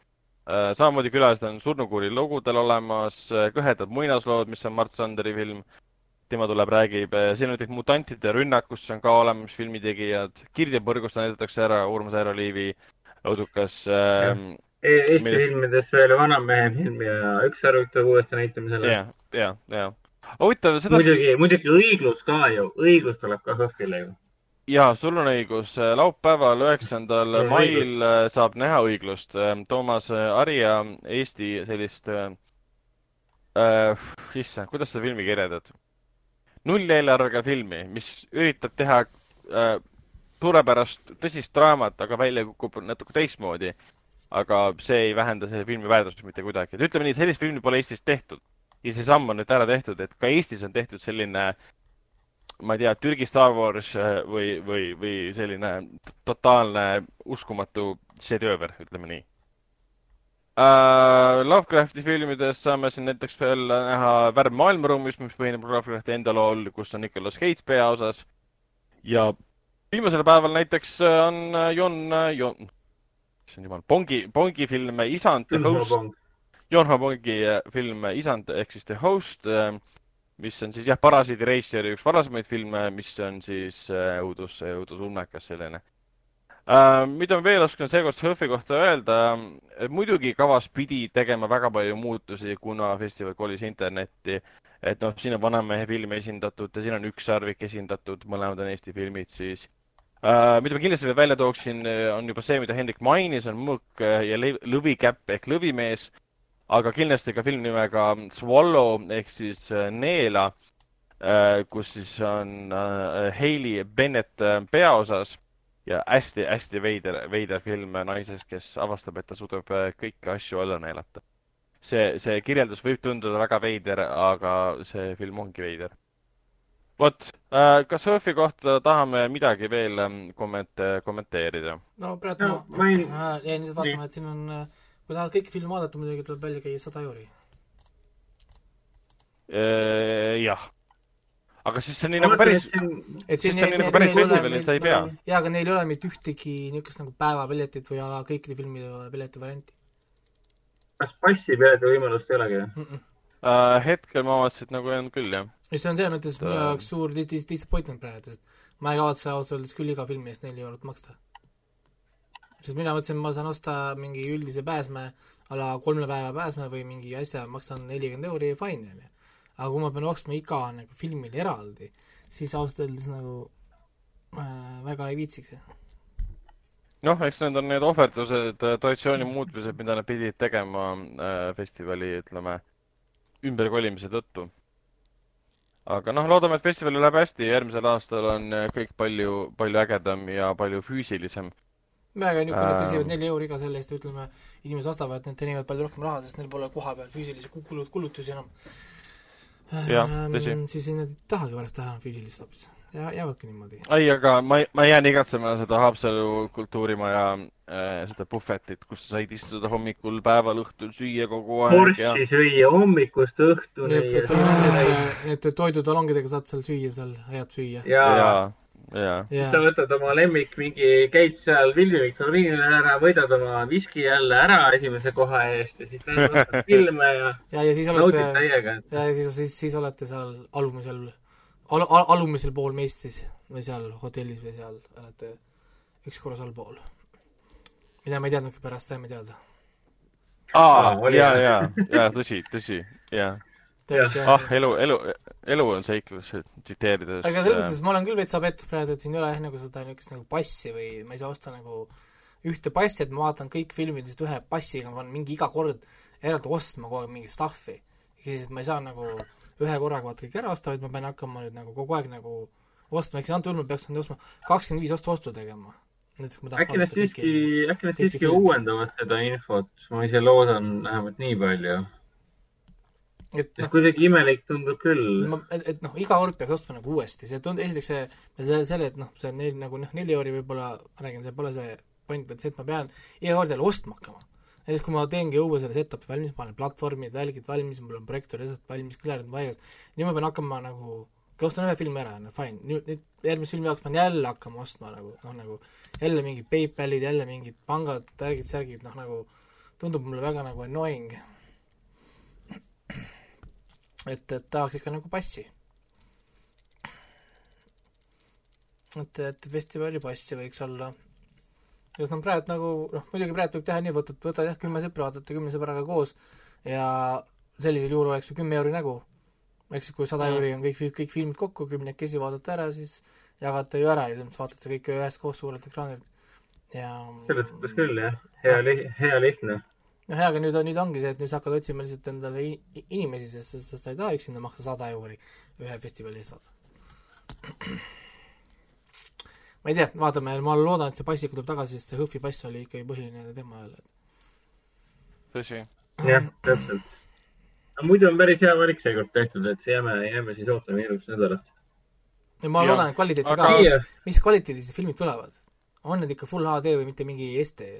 Samamoodi külalised on Surnukuuri lugudel olemas, Kõhedad muinaslood, mis on Mart Sanderi film tema tuleb, räägib, eh, siin on näiteks Mutantide rünnak, kus on ka olemas filmitegijad, Kirdepõrgust näidatakse ära Urmas Eero Liivi õudukas e. Eesti milles... filmides veel Vanamehe film ja Üks härra ütleb uuesti näitamisele. ja, ja, ja. huvitav seda. muidugi, muidugi õiglus ka ju, õiglus tuleb ka HÖFFile ju. ja, sul on õigus, laupäeval, üheksandal mail. Eh, saab näha õiglust. Toomas Arja Eesti sellist äh,, issand, kuidas seda filmi kirjeldad? Nulleelarvega filmi, mis üritab teha äh, suurepärast tõsist draamat, aga välja kukub natuke teistmoodi. aga see ei vähenda selle filmi väärtust mitte kuidagi. et ütleme nii, sellist filmi pole Eestis tehtud. ja see samm on nüüd ära tehtud, et ka Eestis on tehtud selline ma ei tea, Türgi Star Wars äh, või, või, või selline totaalne uskumatu šedööver, ütleme nii uh,. Lovecrafti filmides saame siin näiteks veel näha Värv maailmaruumis, mis põhineb Lovecrafti enda lool, kus on Nicolas Cage peaosas. ja viimasel päeval näiteks äh, on Jon, Jon, issand jumal, Bongi, Bongi film Isand, The Host. Jonho Bongi film Isand ehk siis The Host, mis on siis jah, Parasiidi reisijari üks varasemaid filme, mis on siis õudus, õudusulmekas selline Uh, mida ma veel oskan seekord Surfi kohta öelda, muidugi kavas pidi tegema väga palju muutusi, kuna festival kolis internetti. et noh, siin on Vanamehe film esindatud ja siin on Ükssarvik esindatud, mõlemad on Eesti filmid siis uh,. mida ma kindlasti veel välja tooksin, on juba see, mida Hendrik mainis, on Mõõk ja Lõvikäpp ehk Lõvimees, aga kindlasti ka film nimega Swallow ehk siis Neela, kus siis on Hailey Bennett peaosas ja hästi-hästi veider, veider film naisest, kes avastab, et ta suudab äh, kõiki asju alla neelata. see, see kirjeldus võib tunduda väga veider, aga see film ongi veider. vot äh,, kas Surfi kohta tahame midagi veel ähm, komment-, kommenteerida? no praegu no, ma jäin lihtsalt vaatama, et siin on, äh, kui tahad kõiki filme vaadata, muidugi tuleb välja käia sada euri. Jah aga siis see on nii nagu päris, et siis see on nii nagu päris festival, et sa ei pea. jaa, aga neil ei ole mitte ühtegi niisugust nagu päevapiletit või ala kõikide filmide pileti varianti. kas passipileti võimalust ei olegi mm? -mm. Uh, hetkel ma vaatasin, et nagu on küll, jah. ja see on selles mõttes minu jaoks suur dis-, dis-, disappointment praegu, sest ma ei kavatse ausalt öeldes küll iga filmi eest neli eurot maksta. sest mina mõtlesin, ma saan osta mingi üldise pääsme, a la kolme päeva pääsme või mingi asja, maksan nelikümmend euri, fine, on ju aga kui ma pean maksma iga nagu filmile eraldi, siis ausalt öeldes nagu äh, väga ei viitsiks. noh, eks need on need ohverdused, traditsiooni muutmised, mida nad pidid tegema äh, festivali, ütleme, ümberkolimise tõttu. aga noh, loodame, et festivalil läheb hästi, järgmisel aastal on äh, kõik palju, palju ägedam ja palju füüsilisem väga niisugune äh,, küsivad neli euri iga selle eest, ütleme, inimesed ostavad, need teenivad palju rohkem raha, sest neil pole koha peal füüsilisi kulut-, kulutusi enam jah, tõsi. siis nad ei tahagi pärast teha füüsilist hoopis ja jäävadki niimoodi. ei, aga ma, ma jään igatsema seda Haapsalu kultuurimaja äh, seda puhvetit, kus sa said istuda hommikul, päeval, õhtul, süüa kogu aeg. kurssi ja... süüa hommikust õhtuni. et need, need toidutalongidega saad seal süüa, seal head süüa. jaa ja yeah.. siis sa võtad oma lemmik, mingi, käid seal filmiviktoriinil ära, võidad oma viski jälle ära esimese koha eest ja siis vaatad filme ja, ja, ja siis olete, ja, ja siis, siis, siis olete seal alumisel al,, al, alumisel pool meist siis või seal hotellis või seal olete üks korrus allpool. mida ma ei teadnudki, pärast saime teada. aa, ja, ja, ja tõsi, tõsi, jaa ah, elu, elu, elu on seiklus, tsiteerides. aga selles mõttes ma olen küll veits abett praegu, et siin ei ole jah nagu seda niisugust nagu passi või ma ei saa osta nagu ühte passi, et ma vaatan kõik filmid lihtsalt ühe passiga, ma pean mingi iga kord eraldi ostma kogu aeg mingit stuff'i. ehk siis, et ma ei saa nagu ühe korraga vaata kõik ära osta, vaid ma pean hakkama nüüd nagu kogu aeg nagu ostma, ehk siis antud juhul ma peaks nüüd ostma kakskümmend viis ostu ostu tegema. äkki nad siiski, äkki nad siiski uuendavad seda infot, ma ise loodan vähemalt nii palju et noh, kuidagi imelik tundub küll. et, et noh, iga kord peaks ostma nagu uuesti, see tund-, esiteks see, see, selle, et noh, see neil nagu noh, neli euri võib-olla, ma räägin, see pole see point, vaid see, et ma pean iga kord jälle ostma hakkama. näiteks kui ma teengi uue selle setup'i valmis, panen platvormid, välgid valmis, mul on projektor asjad valmis, kõlarid on paigas, nüüd ma pean hakkama nagu, kui ostan ühe filmi ära, no fine, nüüd, nüüd järgmise filmi jaoks pean jälle hakkama ostma nagu, noh nagu jälle mingid PayPalid, jälle mingid pangad, värgid, särgid, noh nagu tundub mulle väga nagu annoying et, et tahaks ikka nagu passi. et, et festivali passi võiks olla. sest noh, praegu nagu noh, muidugi praegu võib teha nii, võtad, võtad jah, kümme sõpra, vaatate kümne sõbraga koos ja sellisel juhul oleks ju kümme euri nägu. eks kui sada mm. euri on kõik, kõik filmid kokku, kümnekesi vaatate ära, siis jagate ju ära ja siis vaatate kõike üheskoos suurelt ekraanilt ja selles mõttes küll jah, hea li-, hea lihtne noh, jaa, aga nüüd, nüüd ongi see, et nüüd sa hakkad otsima lihtsalt endale inimesi, sest, sest sa ei taha üksinda maksta sada euri ühe festivali eest, vaata. ma ei tea, vaatame, ma loodan, et see passiga tuleb tagasi, sest see Hõhvi pass oli ikkagi põhiline teema jälle. tõsi. jah, täpselt. aga muidu on päris hea valik seekord tehtud, et jääme, jääme siis ootama järgmist nädalat. ja ma ja. loodan, et kvaliteeti aga... ka, mis, mis kvaliteedis need filmid tulevad? on need ikka full HD või mitte mingi SD?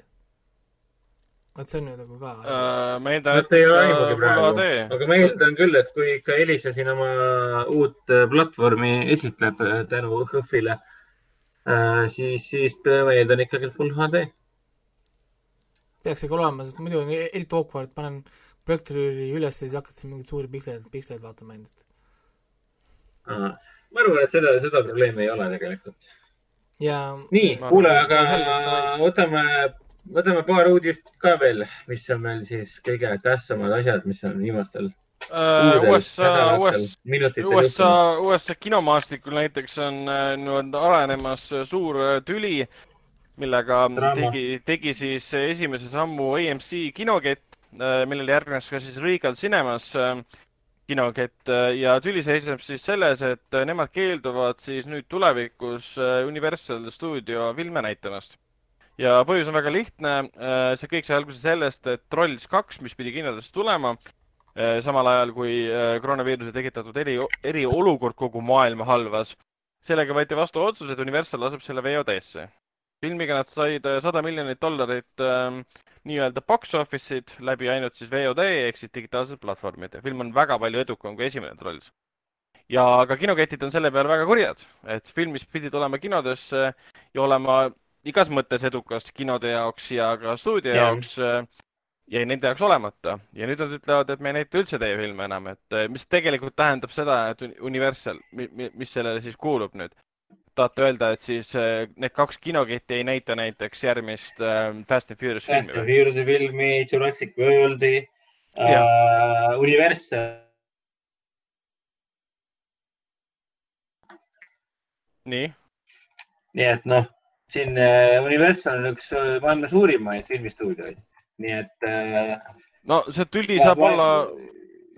Vot see on ju nagu ka uh,. ma eeldan, et ei ole aimugi praegu, aga ma eeldan küll, et kui ikka Elisa siin oma uut äh, platvormi esitleb äh, tänu HÖFFile uh,, Äh, siis, siis ma eeldan ikkagi full HD. peaks ikka olema, sest muidu on eriti awkward, panen projektoori üles ja siis hakkad siin mingeid suuri piksleid, piksleid vaatama endast. ma arvan, et seda, seda probleemi ei ole tegelikult. ja. nii, kuule, aga võtame, võtame paar uudist ka veel, mis on meil siis kõige tähtsamad asjad, mis on viimastel Uh, USA, USA, USA, USA kinomaastikul näiteks on uh, nüüd arenemas suur uh, tüli, millega Drama. tegi, tegi siis esimese sammu AMC kinokett, millele järgnes ka siis Regal Cinemas kinokett ja tüli seisneb siis selles, et nemad keelduvad siis nüüd tulevikus Universal Studio filme näitamast. Ja põhjus on väga lihtne, see kõik sai alguse sellest, et Trolls kaks, mis pidi kinodesse tulema, Äh, samal ajal kui äh, koroonaviiruse tekitatud eri, eriolukord kogu maailma halvas. sellega võeti vastu otsus, et Universal laseb selle VOD-sse. filmiga nad said äh, sada miljonit dollarit äh, nii-öelda box office'id läbi ainult siis VOD ehk siis digitaalsed platvormid ja film on väga palju edukam kui esimene Trolls. ja ka kinoketid on selle peale väga kurjad, et film, mis pidi tulema kinodesse ja olema igas mõttes edukas kinode jaoks ja ka stuudio yeah. jaoks, jäi nende jaoks olemata ja nüüd nad ütlevad, et me ei näita üldse teie filme enam, et eh, mis tegelikult tähendab seda, et Universal, mis sellele siis kuulub nüüd? tahate öelda, et siis eh, need kaks kinoketti ei näita näiteks järgmist äh, Fast and Furious filmi? Fast and Furious'i filmi, Jurassic Worldi uh,, Universal. nii? nii et noh, siin Universal on üks maailma suurimaid filmistuudioid nii et äh,. no see tüli saab ma, olla.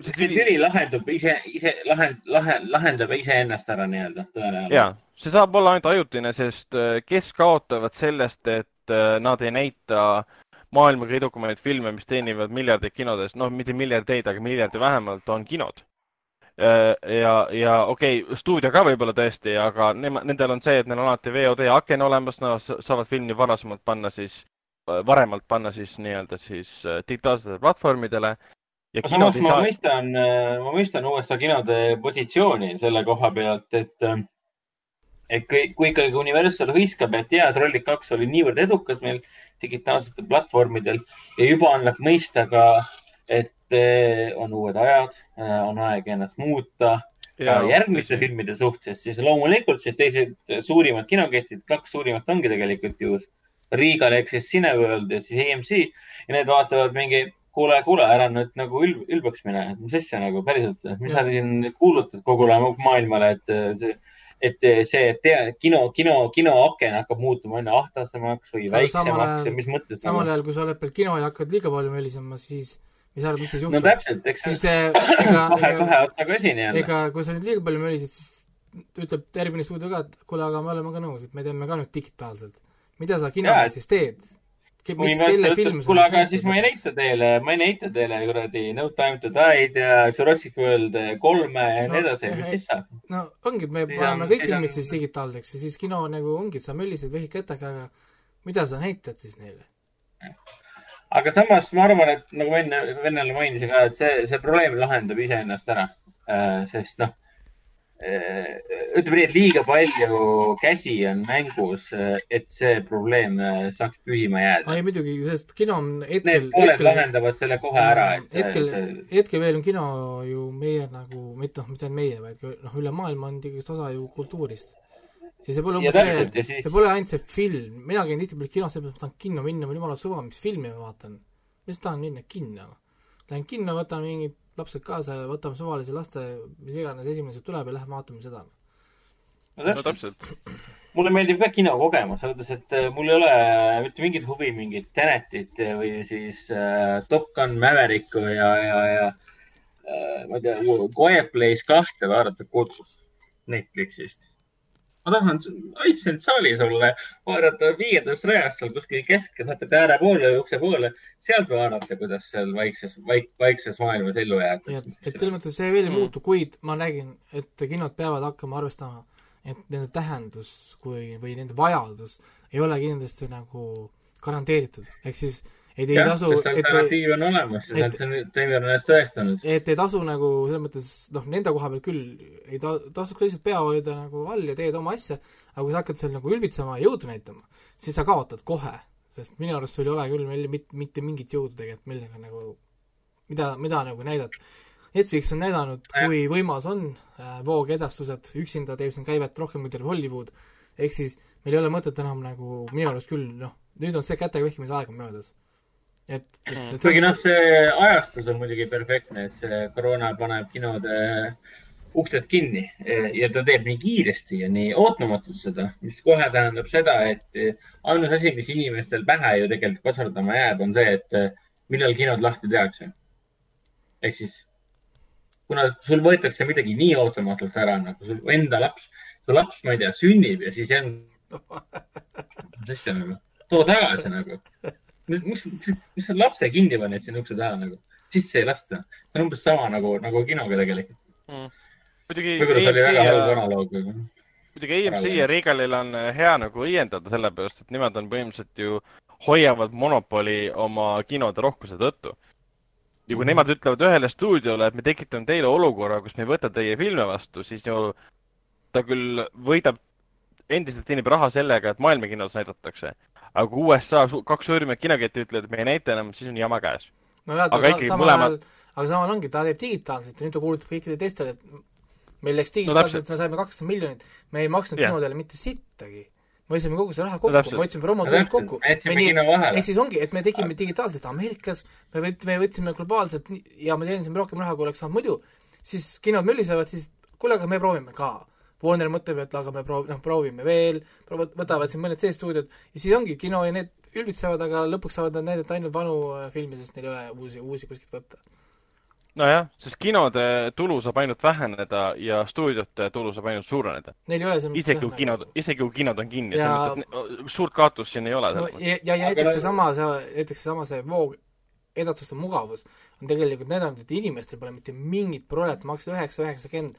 see tüli, tüli lahendub ise, ise lahend, lahend, lahendab iseennast ära nii-öelda tõenäoliselt. ja, see saab olla ainult ajutine, sest äh, kes kaotavad sellest, et äh, nad ei näita maailma kõige edukamaid filme, mis teenivad miljardeid kinodes, noh, mitte miljardeid, aga miljardi vähemalt on kinod äh, ja, ja okei okay,, stuudio ka võib-olla tõesti, aga nema, nendel on see, et neil on alati VOD aken olemas, nad saavad filmi varasemalt panna siis varemalt panna siis nii-öelda siis äh, digitaalsetele platvormidele. aga samas ma saa... mõistan, äh, ma mõistan USA kinode positsiooni selle koha pealt, et, äh, et kui, kui ikkagi Universal hõiskab, et jaa, Trollid kaks oli niivõrd edukas meil digitaalsetel platvormidel ja juba annab mõista ka, et on uued ajad, on aeg ennast muuta ja, järgmiste filmide suhtes, siis loomulikult siis teised suurimad kinoketid, kaks suurimat ongi tegelikult ju Riigal ehk siis Cineworld ja siis AMC ja need vaatavad mingi, kuule, kuule, ära nüüd nagu ülb, ülbaks mine, et mis asja nagu päriselt, mis sa siin kuulutad kogu maailmale, et see, et see tea, kino, kino, kinoaken hakkab muutuma aina ahtasemaks või väiksemaks ja mis mõttes. samal nagu? ajal, kui sa oled veel kino ja hakkad liiga palju mölisema, siis mis arvad, mis siis juhtub? no täpselt, eks siis ega, kahe, kahe otsaga asi nii-öelda. ega kui sa nüüd liiga palju mölised, siis ütleb järgmine stuudio ka, et kuule, aga me oleme ka nõus, et me teeme ka nüüd digitaalselt mida sa kinodes siis teed? kuule, aga siis ma ei näita teile, ma ei näita teile kuradi No Time to Die'd ja Jurassic World kolme ja nii edasi, mis siis saab? no ongi, et me paneme kõik filmid siis digitaalseks ja siis kino nagu ongi, et sa möllised vehiketega, aga mida sa näitad siis neile? Aga samas ma arvan, et nagu ma enne vennale mainisin ka, et see, see probleem lahendab iseennast ära. Äh, sest noh Äh, ütleme nii, et liiga palju käsi on mängus, äh, et see probleem saaks püsima jääda. ei muidugi, sest kino on hetkel. Need pooled lahendavad selle kohe ära, et hetkel see..., hetkel veel on kino ju meie nagu, mitte noh, mitte ainult meie, vaid noh, üle maailma on tegelikult osa ju kultuurist. Ja see pole umbes see, et siis... see pole ainult see film, mina käin tihtipeale kinos, sellepärast ma tahan kinno minna, mul jumala suva, mis filmi ma vaatan. ma lihtsalt tahan minna kinno. Lähen kinno, võtan mingit lapsed kaasa ja võtame suvalise laste, mis iganes esimene tuleb ja lähme vaatame seda. no täpselt. mulle meeldib ka kinokogemus, selles mõttes, et äh, mul ei ole mitte mingit huvi mingit Tenetit või siis äh, Top Gun Mavericku ja, ja, ja äh, ma ei tea, Quiet Place kahte vaadata kodus Netflixist. Ma tahan Iceland saalis olla, vaadata viiendast rajast seal kuskil keskvaate ääre poole, ukse poole, sealt vaadata, kuidas seal vaikses, vaik-, vaikses maailmas ellu jääb. et selles mõttes see veel ei mm. muutu, kuid ma nägin, et kinod peavad hakkama arvestama, et nende tähendus kui, või nende vajadus ei ole kindlasti nagu garanteeritud, ehk siis et ei tasu alternatiiv on olemas, alternatiiv on ennast tõestanud. et ei tasu nagu selles mõttes, noh, nende koha pealt küll ei ta-, tasuks lihtsalt pea hoida nagu all ja teed oma asja, aga kui sa hakkad seal nagu ülbitsema ja jõudu näitama, siis sa kaotad kohe. sest minu arust sul ei ole küll meil mitte, mitte mingit jõudu tegelikult, millega nagu, mida, mida nagu näidata. Netflix on näidanud, kui võimas on äh, voogedastused, üksinda teeb siin käivet rohkem kui terve Hollywood, ehk siis meil ei ole mõtet enam nagu minu arust küll, noh, nüüd on see kätega vehkimise aeg on möödas et, et, et kuigi noh, see ajastus on muidugi perfektne, et see koroona paneb kinode uksed kinni ja ta teeb nii kiiresti ja nii ootamatult seda, mis kohe tähendab seda, et ainus asi, mis inimestel pähe ju tegelikult kasvardama jääb, on see, et millal kinod lahti tehakse. ehk siis, kuna sul võetakse midagi nii ootamatult ära, nagu sul enda laps, su laps, ma ei tea, sünnib ja siis jälle, mis asja nagu, too tagasi nagu mis, mis, mis sa lapse kinni paned sinna ukse taha nagu, sisse ei lasta. see on umbes sama nagu, nagu kinoga tegelikult mm.. muidugi. võib-olla see oli väga halb analoog. muidugi AMC ja Regalil on äh, hea nagu õiendada, sellepärast et nemad on põhimõtteliselt ju, hoiavad monopoli oma kinode rohkuse tõttu. ja kui mm. nemad ütlevad ühele stuudiole, et me tekitame teile olukorra, kus me ei võta teie filme vastu, siis ju ta küll võidab, endiselt teenib raha sellega, et maailmakinos näidatakse aga kui USA kaks suurimat kinoketti ütlevad, et me ei näita enam, siis on jama käes. no jaa, aga ikkagi mõlemad aga samal ongi, ta teeb digitaalselt ja nüüd ta kuulutab kõikidele teistele, et meil läks digitaalselt no,, me saime kakssada miljonit, me ei maksnud yeah. kinodele mitte sittagi. me võtsime kogu selle raha kokku no,, me võtsime promotulud kokku. ehk siis ongi, et me tegime digitaalselt Ameerikas, me võt-, me võtsime globaalselt ja me teenisime rohkem raha, kui oleks saanud muidu, siis kinod möllisevad, siis kuule, aga me proovime ka Warner mõtleb, et aga me proov-, noh, proovime veel, proov-, võtavad siin mõned C-stuudiod ja siis ongi kino ja need ülbitsevad, aga lõpuks saavad nad näidata ainult vanu äh, filme, sest neil ei ole uusi, uusi kuskilt võtta. nojah, sest kinode tulu saab ainult väheneda ja stuudiote tulu saab ainult suureneda. Neil ei ole selles mõttes isegi kui kinod, isegi kui kinod on kinni ja..., selles mõttes, suurt kaotust siin ei ole. no ja, ja, ja näiteks seesama, see, näiteks seesama see voog edatuste mugavus on tegelikult näidanud, et inimestel pole mitte mingit prolet maksta üheksa, üheksakümmend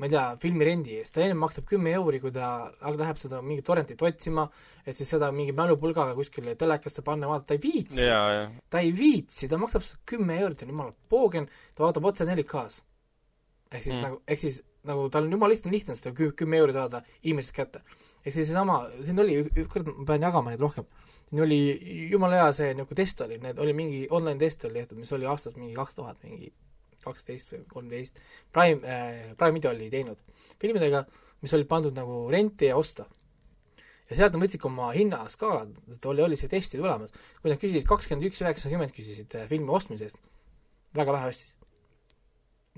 ma ei tea, filmirendi eest, ta ennem maksab kümme euri, kui ta läheb seda mingit torrentit otsima, et siis seda mingi mälupulgaga kuskile telekasse panna, vaadata, ta ei viitsi. ta ei viitsi, ta maksab kümme eurot, on jumala poogen, ta vaatab otse 4K-s. ehk siis mm. nagu, ehk siis nagu tal on jumala lihtne, lihtne seda kümme euri saada inimesest kätte. ehk siis seesama, siin oli, ükskord ma pean jagama neid rohkem, siin oli jumala hea see niisugune test oli, need oli mingi online test oli tehtud, mis oli aastast mingi kaks tuhat mingi kaksteist või kolmteist, Prime äh,, Prime Video oli teinud filmidega, mis olid pandud nagu renti ja osta. ja sealt nad võtsid oma hinnaskaalad, et oli, oli see testi tulemas, kui nad küsisid kakskümmend üks, üheksakümmend küsisid äh, filmi ostmise eest, väga vähe ostis.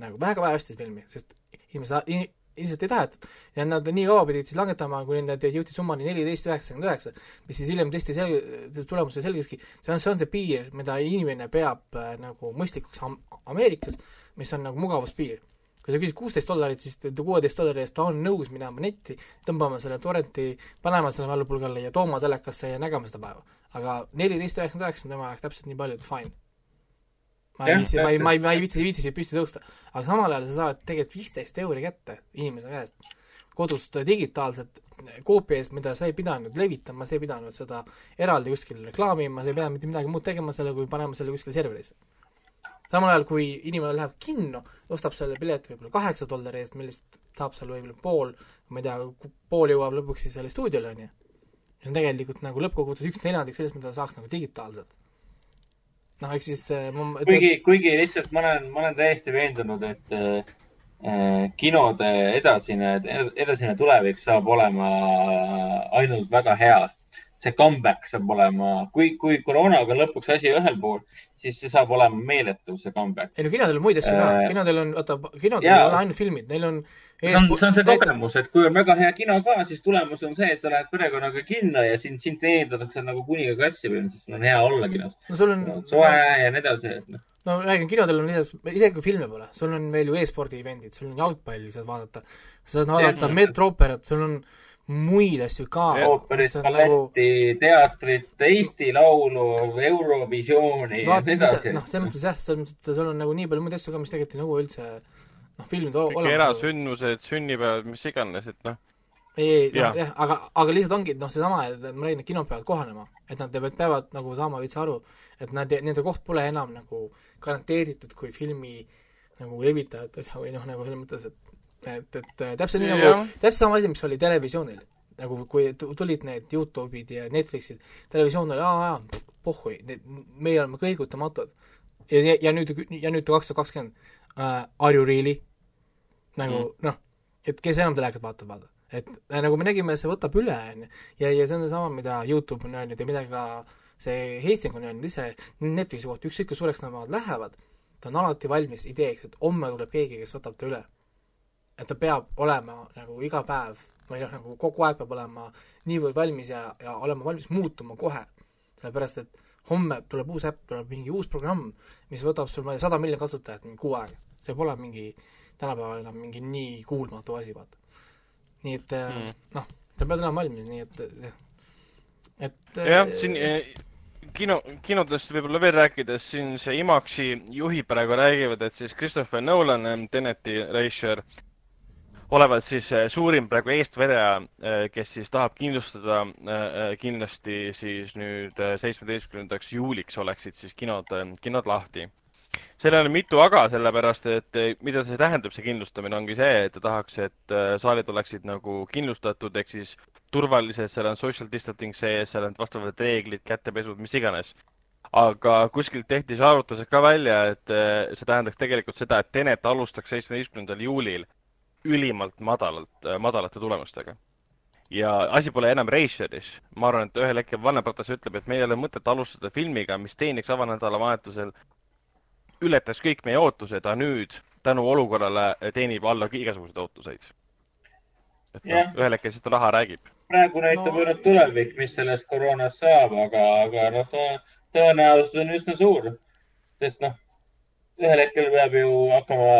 nagu väga vähe ostis filmi, sest inimesed, ilmselt ei tahetud. ja nad nii kaua pidid siis langetama, kuni nad jõudsid summani neliteist üheksakümmend üheksa, mis siis hiljem testi selge, tulemuse selgiski, see on, see on see piir, mida inimene peab äh, nagu mõistlikuks am Ameerikas, mis on nagu mugavuspiir. kui sa küsid kuusteist dollarit, siis kuueteist dollari eest ta on nõus minema netti, tõmbama selle torrenti, panema selle mälupulgale ja tooma telekasse ja nägema seda päeva. aga neliteist üheksakümmend üheksa on tema jaoks täpselt nii palju, fine ma ei viitsi, ma ei, ma ei, ma ei viitsi, viitsi siit püsti tõusta. aga samal ajal sa saad tegelikult viisteist euri kätte inimese käest kodust digitaalset koopi eest, mida sa ei pidanud levitama, sa ei pidanud seda eraldi kuskil reklaamima, sa ei pidanud mitte midagi muud tegema selle, kui panema selle kuskile serverisse. samal ajal, kui inimene läheb kinno, ostab selle pileti võib-olla kaheksa dollari eest, millest saab seal võib-olla pool, ma ei tea, pool jõuab lõpuks siis selle stuudiole, on ju. see on tegelikult nagu lõppkokkuvõttes üks neljandik sellest, mida saaks nagu digitaalselt noh, ehk siis äh, ma kuigi, kuigi lihtsalt ma olen, ma olen täiesti veendunud, et äh, äh, kinode edasine, edasine tulevik saab olema ainult väga hea. see comeback saab olema, kui, kui koroonaga on lõpuks asi ühel pool, siis see saab olema meeletu, see comeback. ei no kinodel on muid asju ka äh,, kinodel on, vaata, kinodel ei ole ainult filmid, neil on see on, see on see kogemus, et kui on väga hea kino ka, siis tulemus on see, et sa lähed perekonnaga kinno ja sind, sind teenindatakse nagu kuniga kassi või sest on hea olla kinos no,. sul on no, soe no, ja nii edasi, et noh. no räägin, kinodel on lisaks, isegi kui filme pole, sul on veel ju e-spordi event'id, sul on jalgpalli saad vaadata, sa saad vaadata Metrooperat, sul on muid asju ka. ooperit, balletti nagu..., teatrit, Eesti Laulu, Eurovisiooni ja nii edasi. noh, selles mõttes jah, selles mõttes, et sul on nagu nii palju muid asju ka, mis tegelikult ei nõua üldse noh, filmide olemasolu. erasündmused, sünnipäevad, mis iganes, et noh. ei, ei, noh jah, aga, aga lihtsalt ongi noh, seesama, et ma räägin, et kinod peavad kohanema, et nad peavad, peavad nagu saama veits aru, et nad, nende koht pole enam nagu garanteeritud kui filmi nagu levitajad või noh, nagu selles mõttes, et et, et täpselt nii nagu, täpselt sama asi, mis oli televisioonil. nagu kui tulid need Youtube'id ja Netflixid, televisioon oli aa, aa, pohhui, meie oleme kõigutamatud. ja, ja, ja nüüd, ja nüüd kaks tuhat kakskümmend uh, Are you really? nagu mm. noh, et kes enam telekat vaatab, vaata. et äh, nagu me nägime, see võtab üle, on ju. ja, ja see on seesama, mida Youtube on öelnud ja mida ka see Hastings on öelnud ise Netflixi kohta, ükskõik kui suureks nemad lähevad, ta on alati valmis ideeks, et homme tuleb keegi, kes võtab ta üle et ta peab olema nagu iga päev või noh, nagu kogu aeg peab olema niivõrd valmis ja, ja olema valmis muutuma kohe. sellepärast, et homme tuleb uus äpp, tuleb mingi uus programm, mis võtab sul, ma ei tea, sada miljonit kasutajat mingi kuu aega. See pole mingi tänapäeval enam mingi nii kuulmatu asi, vaata. nii et mm. noh, sa pead olema valmis, nii et jah. et jah, siin kino, kinodest võib-olla veel rääkides, siin see IMAX-i juhid praegu räägivad, et siis Christopher Nolan, Teneti reisijal, olevat siis äh, suurim praegu eestvedaja, äh, kes siis tahab kindlustada äh, kindlasti siis nüüd seitsmeteistkümnendaks juuliks oleksid siis kinod, kinod lahti. Sellel on mitu aga, sellepärast et mida see tähendab, see kindlustamine, ongi see, et ta tahaks, et saalid oleksid nagu kindlustatud, ehk siis turvalised, seal on social distancing sees, seal on vastavad reeglid, kätepesud, mis iganes aga kuskilt tehti see arvutused ka välja, et see tähendaks tegelikult seda, et Tenet alustaks seitsmeteistkümnendal juulil ülimalt madalalt, madalate tulemustega. ja asi pole enam Reisieris. ma arvan, et ühel hetkel Vannepratas ütleb, et meil ei ole mõtet alustada filmiga, mis teeniks avanädalavahetusel, ületas kõik meie ootused, aga nüüd tänu olukorrale teenib alla igasuguseid ootuseid. et noh, ühel hetkel seda raha räägib. praegu näitab no. ainult tulevik, mis sellest koroonast saab, aga, aga noh, tõenäosus on üsna suur. sest noh, ühel hetkel peab ju hakkama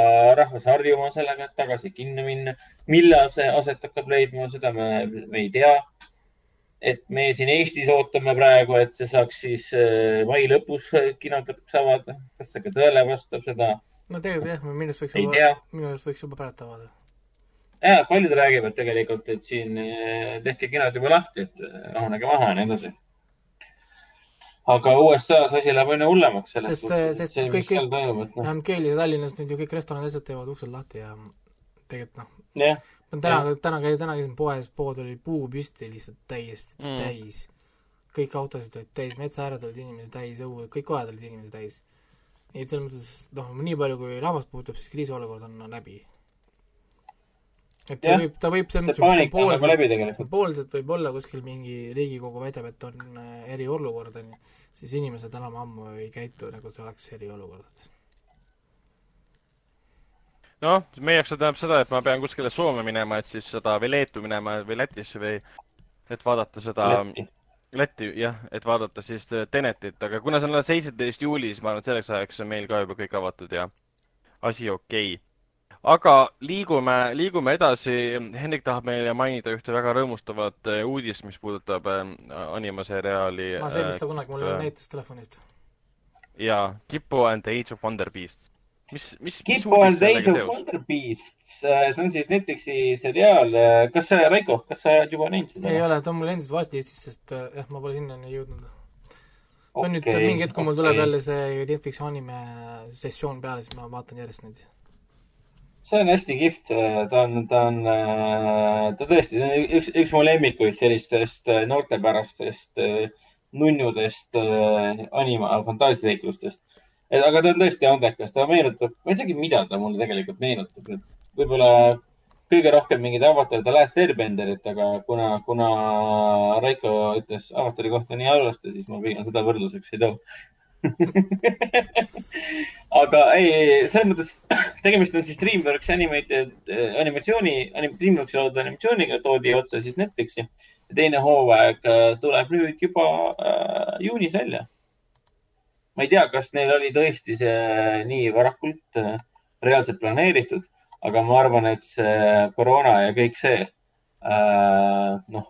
rahvas harjuma sellega, et tagasi kinno minna. millal see aset hakkab leidma, seda me, me ei tea. Et me siin Eestis ootame praegu, et see saaks siis äh, mai lõpus kinod lõpuks avada. kas see ka tõele vastab, seda? no tegelikult jah, minu arust võiks juba, minu arust võiks juba praegu avada. ja, paljud räägivad tegelikult, et siin äh, tehke kinod juba lahti, et äh, rahunege maha ja nii edasi aga USA-s asi läheb aina hullemaks selles sest, suhtes, sest see, kõik, kõik, vähemalt noh. Keelis ja Tallinnas nüüd ju kõik restoranid, asjad teevad uksed lahti ja tegelikult noh yeah.. Täna, täna käisin, täna käisin poes, pood oli puu püsti lihtsalt täiesti mm. täis. kõik autosid olid täis, metsa ääred olid inimesi täis, õue, kõik kohad olid inimesi täis. nii et selles mõttes, noh, nii palju kui rahvast puutub, siis kriisiolukord on, läbi et ta võib, ta võib selles mõttes poolselt, poolselt võib olla kuskil mingi Riigikogu väidab, et on äh, eriolukord, on ju, siis inimesed enam ammu ei käitu nagu see oleks eriolukord. Noh, meie jaoks see tähendab seda, et ma pean kuskile Soome minema, et siis seda või Leetu minema või Lätisse või et vaadata seda Lätti, Lätti, jah, et vaadata siis äh, Tenetit, aga kuna see on alles seitseteist juulis, ma arvan, et selleks ajaks on meil ka juba kõik avatud ja asi okei okay aga liigume, liigume edasi. Hendrik tahab meile mainida ühte väga rõõmustavat eh, uudist, mis puudutab äh, animaseriaali. aa, see, mis ta kunagi mulle äh, näitas telefonist. jaa, Kipo and the Age of Wonder Beasts. Mis, mis, mis Age of Wonder Beasts, see on siis Netflixi seriaal. kas sa, Raiko, kas sa oled juba näinud seda? ei ole, ta on mul endiselt vastistis, sest jah, ma pole sinnani jõudnud see on okay, nüüd mingi hetk, kui mul tuleb jälle see Netflixi anime sessioon peale, siis ma vaatan järjest neid see on hästi kihvt, ta on, ta on, ta tõesti, see on üks, üks mu lemmikuid sellistest äh, noortepärastest äh, nunnudest äh, anima, fantaasiareiklustest. aga ta on tõesti andekas, ta meenutab, ma ei teagi, mida ta mulle tegelikult meenutab, et võib-olla kõige rohkem mingit Avatar The Last Airbenderit, aga kuna, kuna Raiko ütles Avatari kohta nii halvasti, siis ma pigem seda võrdluseks ei too aga ei, selles mõttes tegemist on siis DreamWorks animated äh, animatsiooni anim,, DreamWorksi loodud animatsiooniga toodi otse siis Netflixi. teine hooaeg äh, tuleb nüüd juba äh, juunis välja. Ma ei tea, kas neil oli tõesti see nii varakult äh, reaalselt planeeritud, aga ma arvan, et see koroona ja kõik see äh, noh,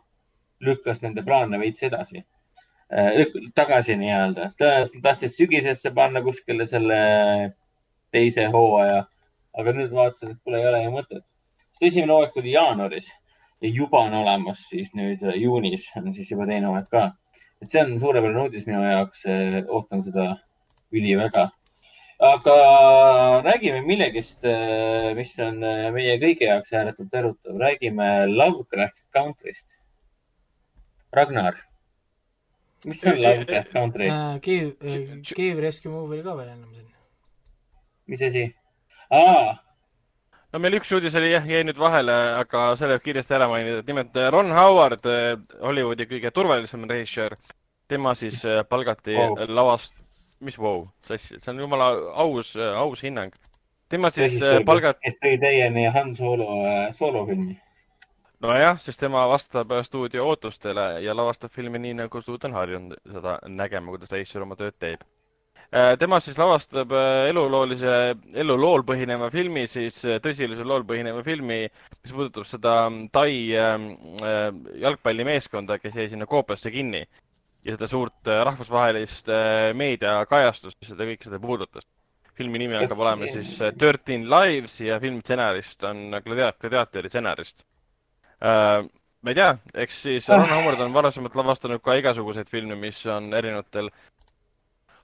lükkas nende plaane veits edasi äh,, tagasi nii-öelda. tõenäoliselt tahtsid sügisesse panna kuskile selle teise hooaja, aga nüüd vaatasid, et kuule, ei ole ju mõtet. esimene hooaeg tuli jaanuaris ja juba on olemas siis nüüd juunis on siis juba teine hooaeg ka. Et see on suurepärane uudis minu jaoks, ootan seda üliväga aga räägime millegist, mis on meie kõigi jaoks ääretult erutav. räägime Lovecraft Country'st. Ragnar, mis on Lovecraft Country uh,? Cave uh,, Cave Rescue Movie oli ka veel ennem siin. mis asi? aa no meil üks uudis oli jah, jäi nüüd vahele, aga selle võib kiiresti ära mainida. nimelt Ron Howard, Hollywoodi kõige turvalisem režissöör, tema siis palgati oh. lavast mis vau wow,, sassi, see on jumala aus, aus hinnang. tema siis palgati. kes tõi teieni Han Solo äh, soolofilmi. nojah, sest tema vastab stuudio ootustele ja lavastab filmi nii, nagu stuudio on harjunud seda nägema, kuidas režissöör oma tööd teeb. Äh, tema siis lavastab äh, eluloolise, elulool põhineva filmi, siis tõsilisel lool põhineva filmi, mis puudutab seda Tai jalgpallimeeskonda, kes jäi sinna koopasse kinni ja seda suurt äh, rahvusvahelist äh, meediakajastust, mis seda kõike seda puudutas. filmi nimi hakkab olema siis äh, Thirteen Lives ja filmi stsenarist on gladiaatori stsenarist. ma ei tea, eks siis Ron Howard on varasemalt lavastanud ka igasuguseid filme, mis on erinevatel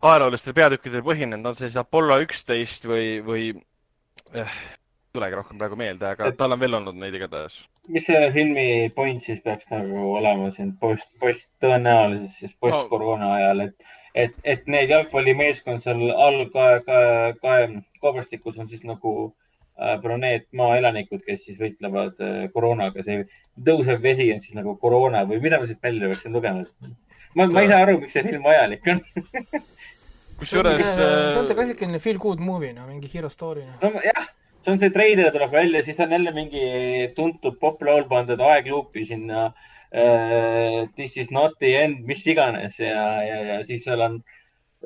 ajaloolistel peatükkidel põhinenud, on see siis Apollo üksteist või, või eh, tulegi rohkem praegu meelde, aga et, tal on veel olnud neid igatahes. mis selle filmi point siis peaks nagu olema siin post, post, tõenäoliselt siis post-koroona ajal, et, et, et need jalgpallimeeskond seal all kae, kae, kae, koobastikus on siis nagu äh, broneet maaelanikud, kes siis võitlevad äh, koroonaga. see tõusev vesi on siis nagu koroona või mida ma siit välja peaksin lugema? Ma, ma ei saa aru, miks see film vajalik on kusjuures see on see äh, klassikaline feel good movie, no mingi hero story no.. nojah see on see treiler tuleb välja, siis on jälle mingi tuntud poplaul pandud aegluupi sinna uh,. This is not the end, mis iganes ja, ja, ja siis seal on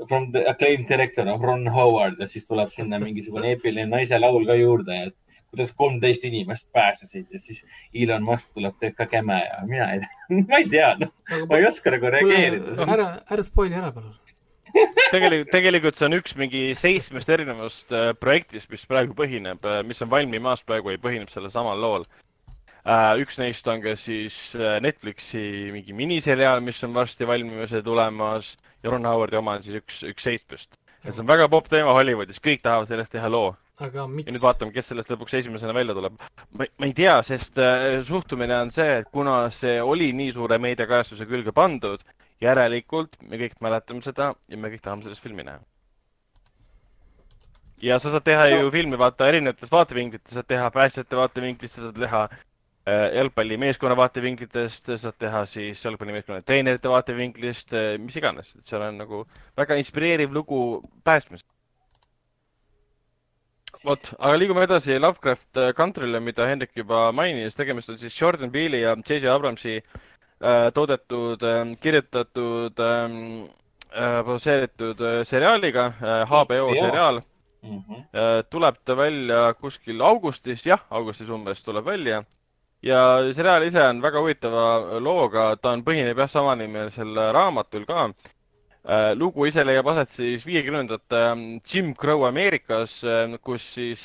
from the acclaimed director of Ron Howard ja siis tuleb sinna mingisugune eepiline naise laul ka juurde, et kuidas kolmteist inimest pääsesid ja siis Elon Musk tuleb, teeb ka käme ja mina ei tea ma ei tea, noh, ma ei oska nagu reageerida. ära, ära spoil'i ära, palun tegelikult, tegelikult see on üks mingi seitsmest erinevast äh, projektist, mis praegu põhineb äh,, mis on valmimas praegu ja põhineb sellel samal lool äh,. üks neist on ka siis Netflixi mingi miniseriaal, mis on varsti valmimas ja tulemas ja Ron Howardi oma on siis üks, üks seitsmest. et see on väga popp teema Hollywoodis, kõik tahavad sellest teha loo. Aga miks? ja nüüd vaatame, kes sellest lõpuks esimesena välja tuleb. ma, ei tea, sest äh, suhtumine on see, et kuna see oli nii suure meediakajastuse külge pandud, järelikult me kõik mäletame seda ja me kõik tahame sellest filmi näha. ja sa saad teha no. ju filmi vaata erinevatest vaatevinklitest, saad teha päästjate vaatevinklist, sa saad teha äh, jalgpallimeeskonna vaatevinklitest, saad teha siis jalgpallimeeskonna treenerite vaatevinklist äh,, mis iganes. seal on nagu väga inspireeriv lugu päästmisest. Vot, aga liigume edasi Lovecraft Country'le, mida Hendrik juba mainis. tegemist on siis Jordan Peele'i ja J.J. Abramsi äh, Äh, toodetud, ähm, kirjutatud, ähm, äh, produtseeritud äh, seriaaliga, HBO seriaal mm. -hmm. tuleb ta välja kuskil augustis, jah, augustis umbes tuleb välja. ja seriaal ise on väga huvitava looga, ta on, põhineb jah, samanimelisel raamatul ka. Lugu ise leiab aset siis viiekümnendate ähm, Jim Crow Ameerikas, kus siis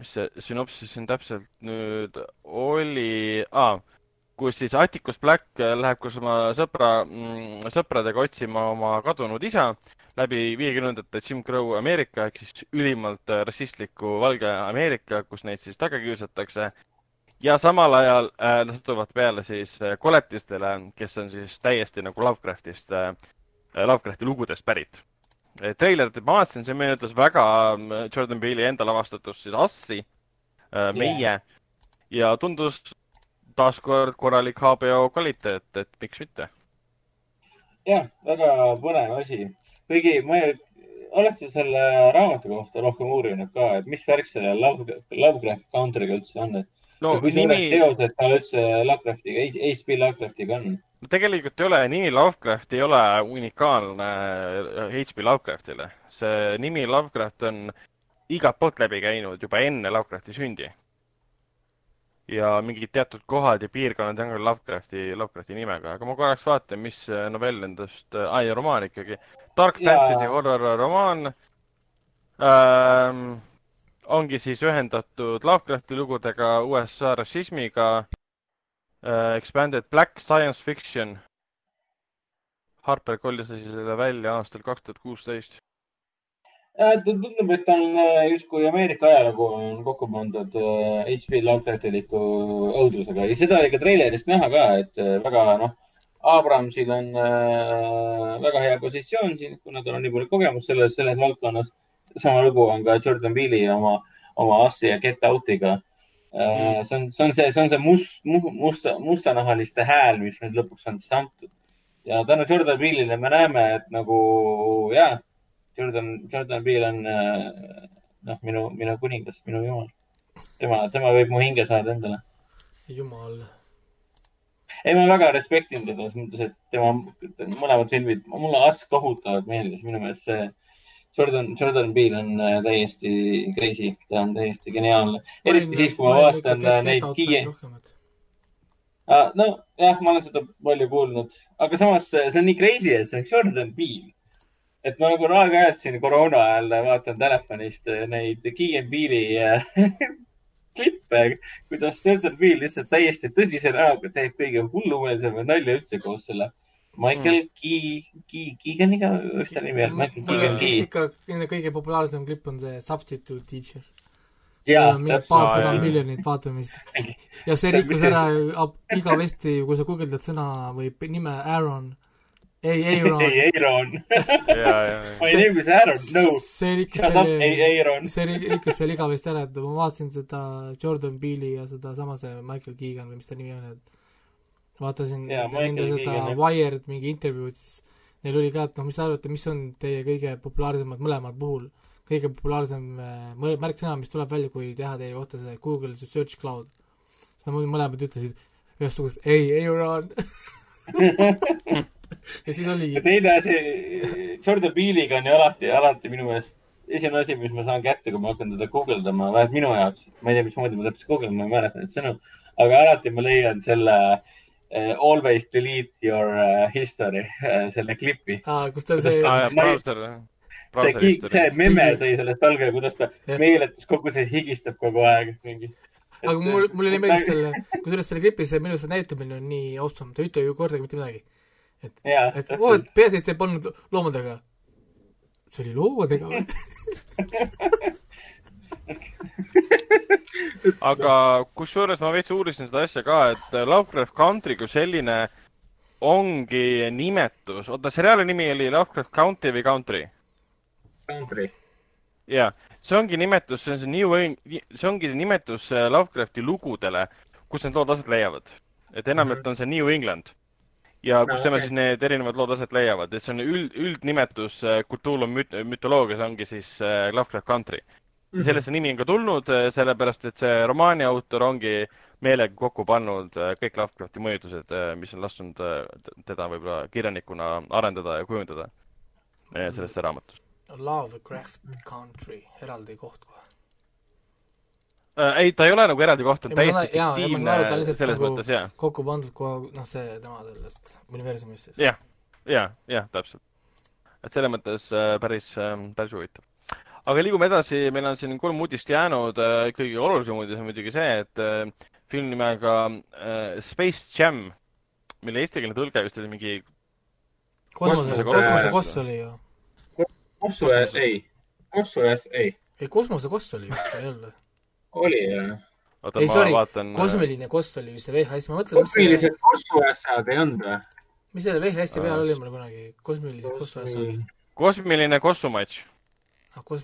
mis see sünopsis siin täpselt nüüd oli ah,, kus siis Atticus Black läheb koos oma sõbra, mm, sõpradega otsima oma kadunud isa läbi viiekümnendate Jim Crow Ameerika ehk siis ülimalt rassistliku valge Ameerika, kus neid siis taga kiusatakse. Ja samal ajal äh, nad satuvad peale siis äh, koletistele, kes on siis täiesti nagu Lovecraftist äh,, Lovecrafti lugudest pärit. treilerit ma vaatasin, see meenutas väga äh, Jordan Peele'i enda lavastatust siis Assi äh,, Meie yeah. ja tundus taaskord korralik HBO kvaliteet, et miks mitte. jah, väga põnev asi. kuigi ma ei, oled sa selle raamatu kohta rohkem uurinud ka, et mis värk selle Love, Lovecraft Country'ga üldse on, et no, kui nimi... seosed tal üldse Lovecraftiga, H.P. Lovecraftiga on? no tegelikult ei ole, nimi Lovecraft ei ole unikaalne H.P. Lovecraftile. see nimi Lovecraft on igalt poolt läbi käinud juba enne Lovecrafti sündi ja mingid teatud kohad ja piirkonnad on ka Lovecrafti, Lovecrafti nimega, aga ma korraks vaatan, mis novell endast äh,, ai, romaan ikkagi. Dark ja. Fantasy horror romaan ähm, ongi siis ühendatud Lovecrafti lugudega, USA rassismiga äh,, expanded black science fiction. Harper kollis selle välja aastal kaks tuhat kuusteist tundub, et on äh, justkui Ameerika ajalugu on kokku pandud HP äh, Lovecraftiliku õudusega ja seda oli ka treilerist näha ka, et äh, väga noh, Abramsil on äh, väga hea positsioon siin, kuna tal on nii palju kogemust selles, selles valdkonnas. Sama lugu on ka Jordan Peele'i oma, oma Assi ja Get Out'iga äh,. see on, see on see, see on see must, musta, mustanahaliste hääl, mis nüüd lõpuks on siis antud. ja tänu Jordan Peele'ile me näeme, et nagu jah Jordan, Jordan Peele on äh, noh, minu, minu kuningas, minu jumal. tema, tema võib mu hinge saada endale. jumal. ei, ma väga respektin teda selles mõttes, et tema mõlemad filmid, mulle As kohutavalt meeldis, minu meelest see Jordan, Jordan Peele on äh, täiesti crazy, ta on täiesti geniaalne. eriti siis, kui ma vaatan äh, neid Kiie. nojah, ma olen seda palju kuulnud, aga samas see on nii crazy, et see on Jordan Peele et ma nagu aeg-ajalt siin koroona ajal vaatan telefonist neid Key and Peele'i äh, klippe, kuidas Jordan Peele lihtsalt täiesti tõsise näoga teeb kõige hullumeelsemat nalja üldse koos selle Michael mm. Key, Key, Keeganiga, mis ta nimi on? Michael Keegan Key. ikka kõige populaarsem klipp on see Substitute Teacher. jaa, täpselt. paarsada miljonit vaatamist. ja see rikkus ära igavesti, kui sa guugeldad sõna või nime Aaron ei, Aaron. ei, Aaron My name is Aaron, no. see rikkus selle, see rikkus selle igavesti ära, et ma vaatasin seda Jordan Peele'i ja sedasama see Michael Keegan või mis ta nimi on, et vaatasin nende seda Wired mingi intervjuud, siis neil oli ka, et noh, mis te arvate, mis on teie kõige populaarsemad mõlemal puhul, kõige populaarsem äh, märksõna, mis tuleb välja, kui teha teie kohta see Google Search Cloud. siis nad mõlemad ütlesid ühesugust ei, Aaron ja siis oligi. teine asi, Jordan Peele'iga on ju alati, alati minu meelest esimene asi, mis ma saan kätte, kui ma hakkan teda guugeldama, vähemalt minu jaoks, ma ei tea, mismoodi ma täpselt guugeldan, ma ei mäleta neid sõnu, aga alati ma leian selle uh, always delete your uh, history uh,, selle klipi. kus tal see ah,. brauser, see, see memme sai sellest alga, kuidas ta meeletus kogu see higistab kogu aeg mingi aga mul, mulle nii meeldis selle, kusjuures selle klipis minu arust see näitamine on nii awesome, ta ei ütle ju kordagi mitte midagi et, et oo, et peaasi, et see polnud loomadega. see oli loomadega või aga kusjuures ma veits uurisin seda asja ka, et Lovecraft Country kui selline ongi nimetus, oota, seriaali nimi oli Lovecraft County või Country? Country. jaa, see ongi nimetus, see on see New, see ongi nimetus Lovecrafti lugudele, kus need lood aset leiavad. et enamjaolt -hmm. on see New England ja kus no, tema okay. siis need erinevad lood aset leiavad, et see on üld, üldnimetus äh, Cthulhu müt-, mütoloogias ongi siis äh, Lovecraft Country -hmm. sellest see nimi on ka tulnud, äh, sellepärast et see romaani autor ongi meelega kokku pannud kõik Lovecrafti mõjutused, mis on lasknud teda võib-olla kirjanikuna arendada ja kujundada sellesse raamatust. Lovecraft Country, eraldi koht kohe äh,. ei, ta ei ole nagu eraldi koht, ta on täiesti fiktiivne selles nagu mõttes, jah. kokku pandud kohe, noh, see tema sellest universumist siis. jah, ja, jah, täpselt. et selles mõttes päris päris huvitav. Aga liigume edasi, meil on siin kolm uudist jäänud äh,, kõige olulisem uudis on muidugi see, et äh, film nimega äh, Space Jam, mille eestikeelne tõlge vist oli mingi kosmose, kosmose koss oli ju. kosmose, ei, kosmose, ei. ei, kosmosekoss oli vist, ei olnud oli jah? oota, ma sorry, vaatan. kosmiline kost oli vist see VHS, ma mõtlen. kosmilised kossuasjad ei olnud või? mis selle VHS-i peal oli mul kunagi, kosmilised kossuasjad? kosmiline kossumatš.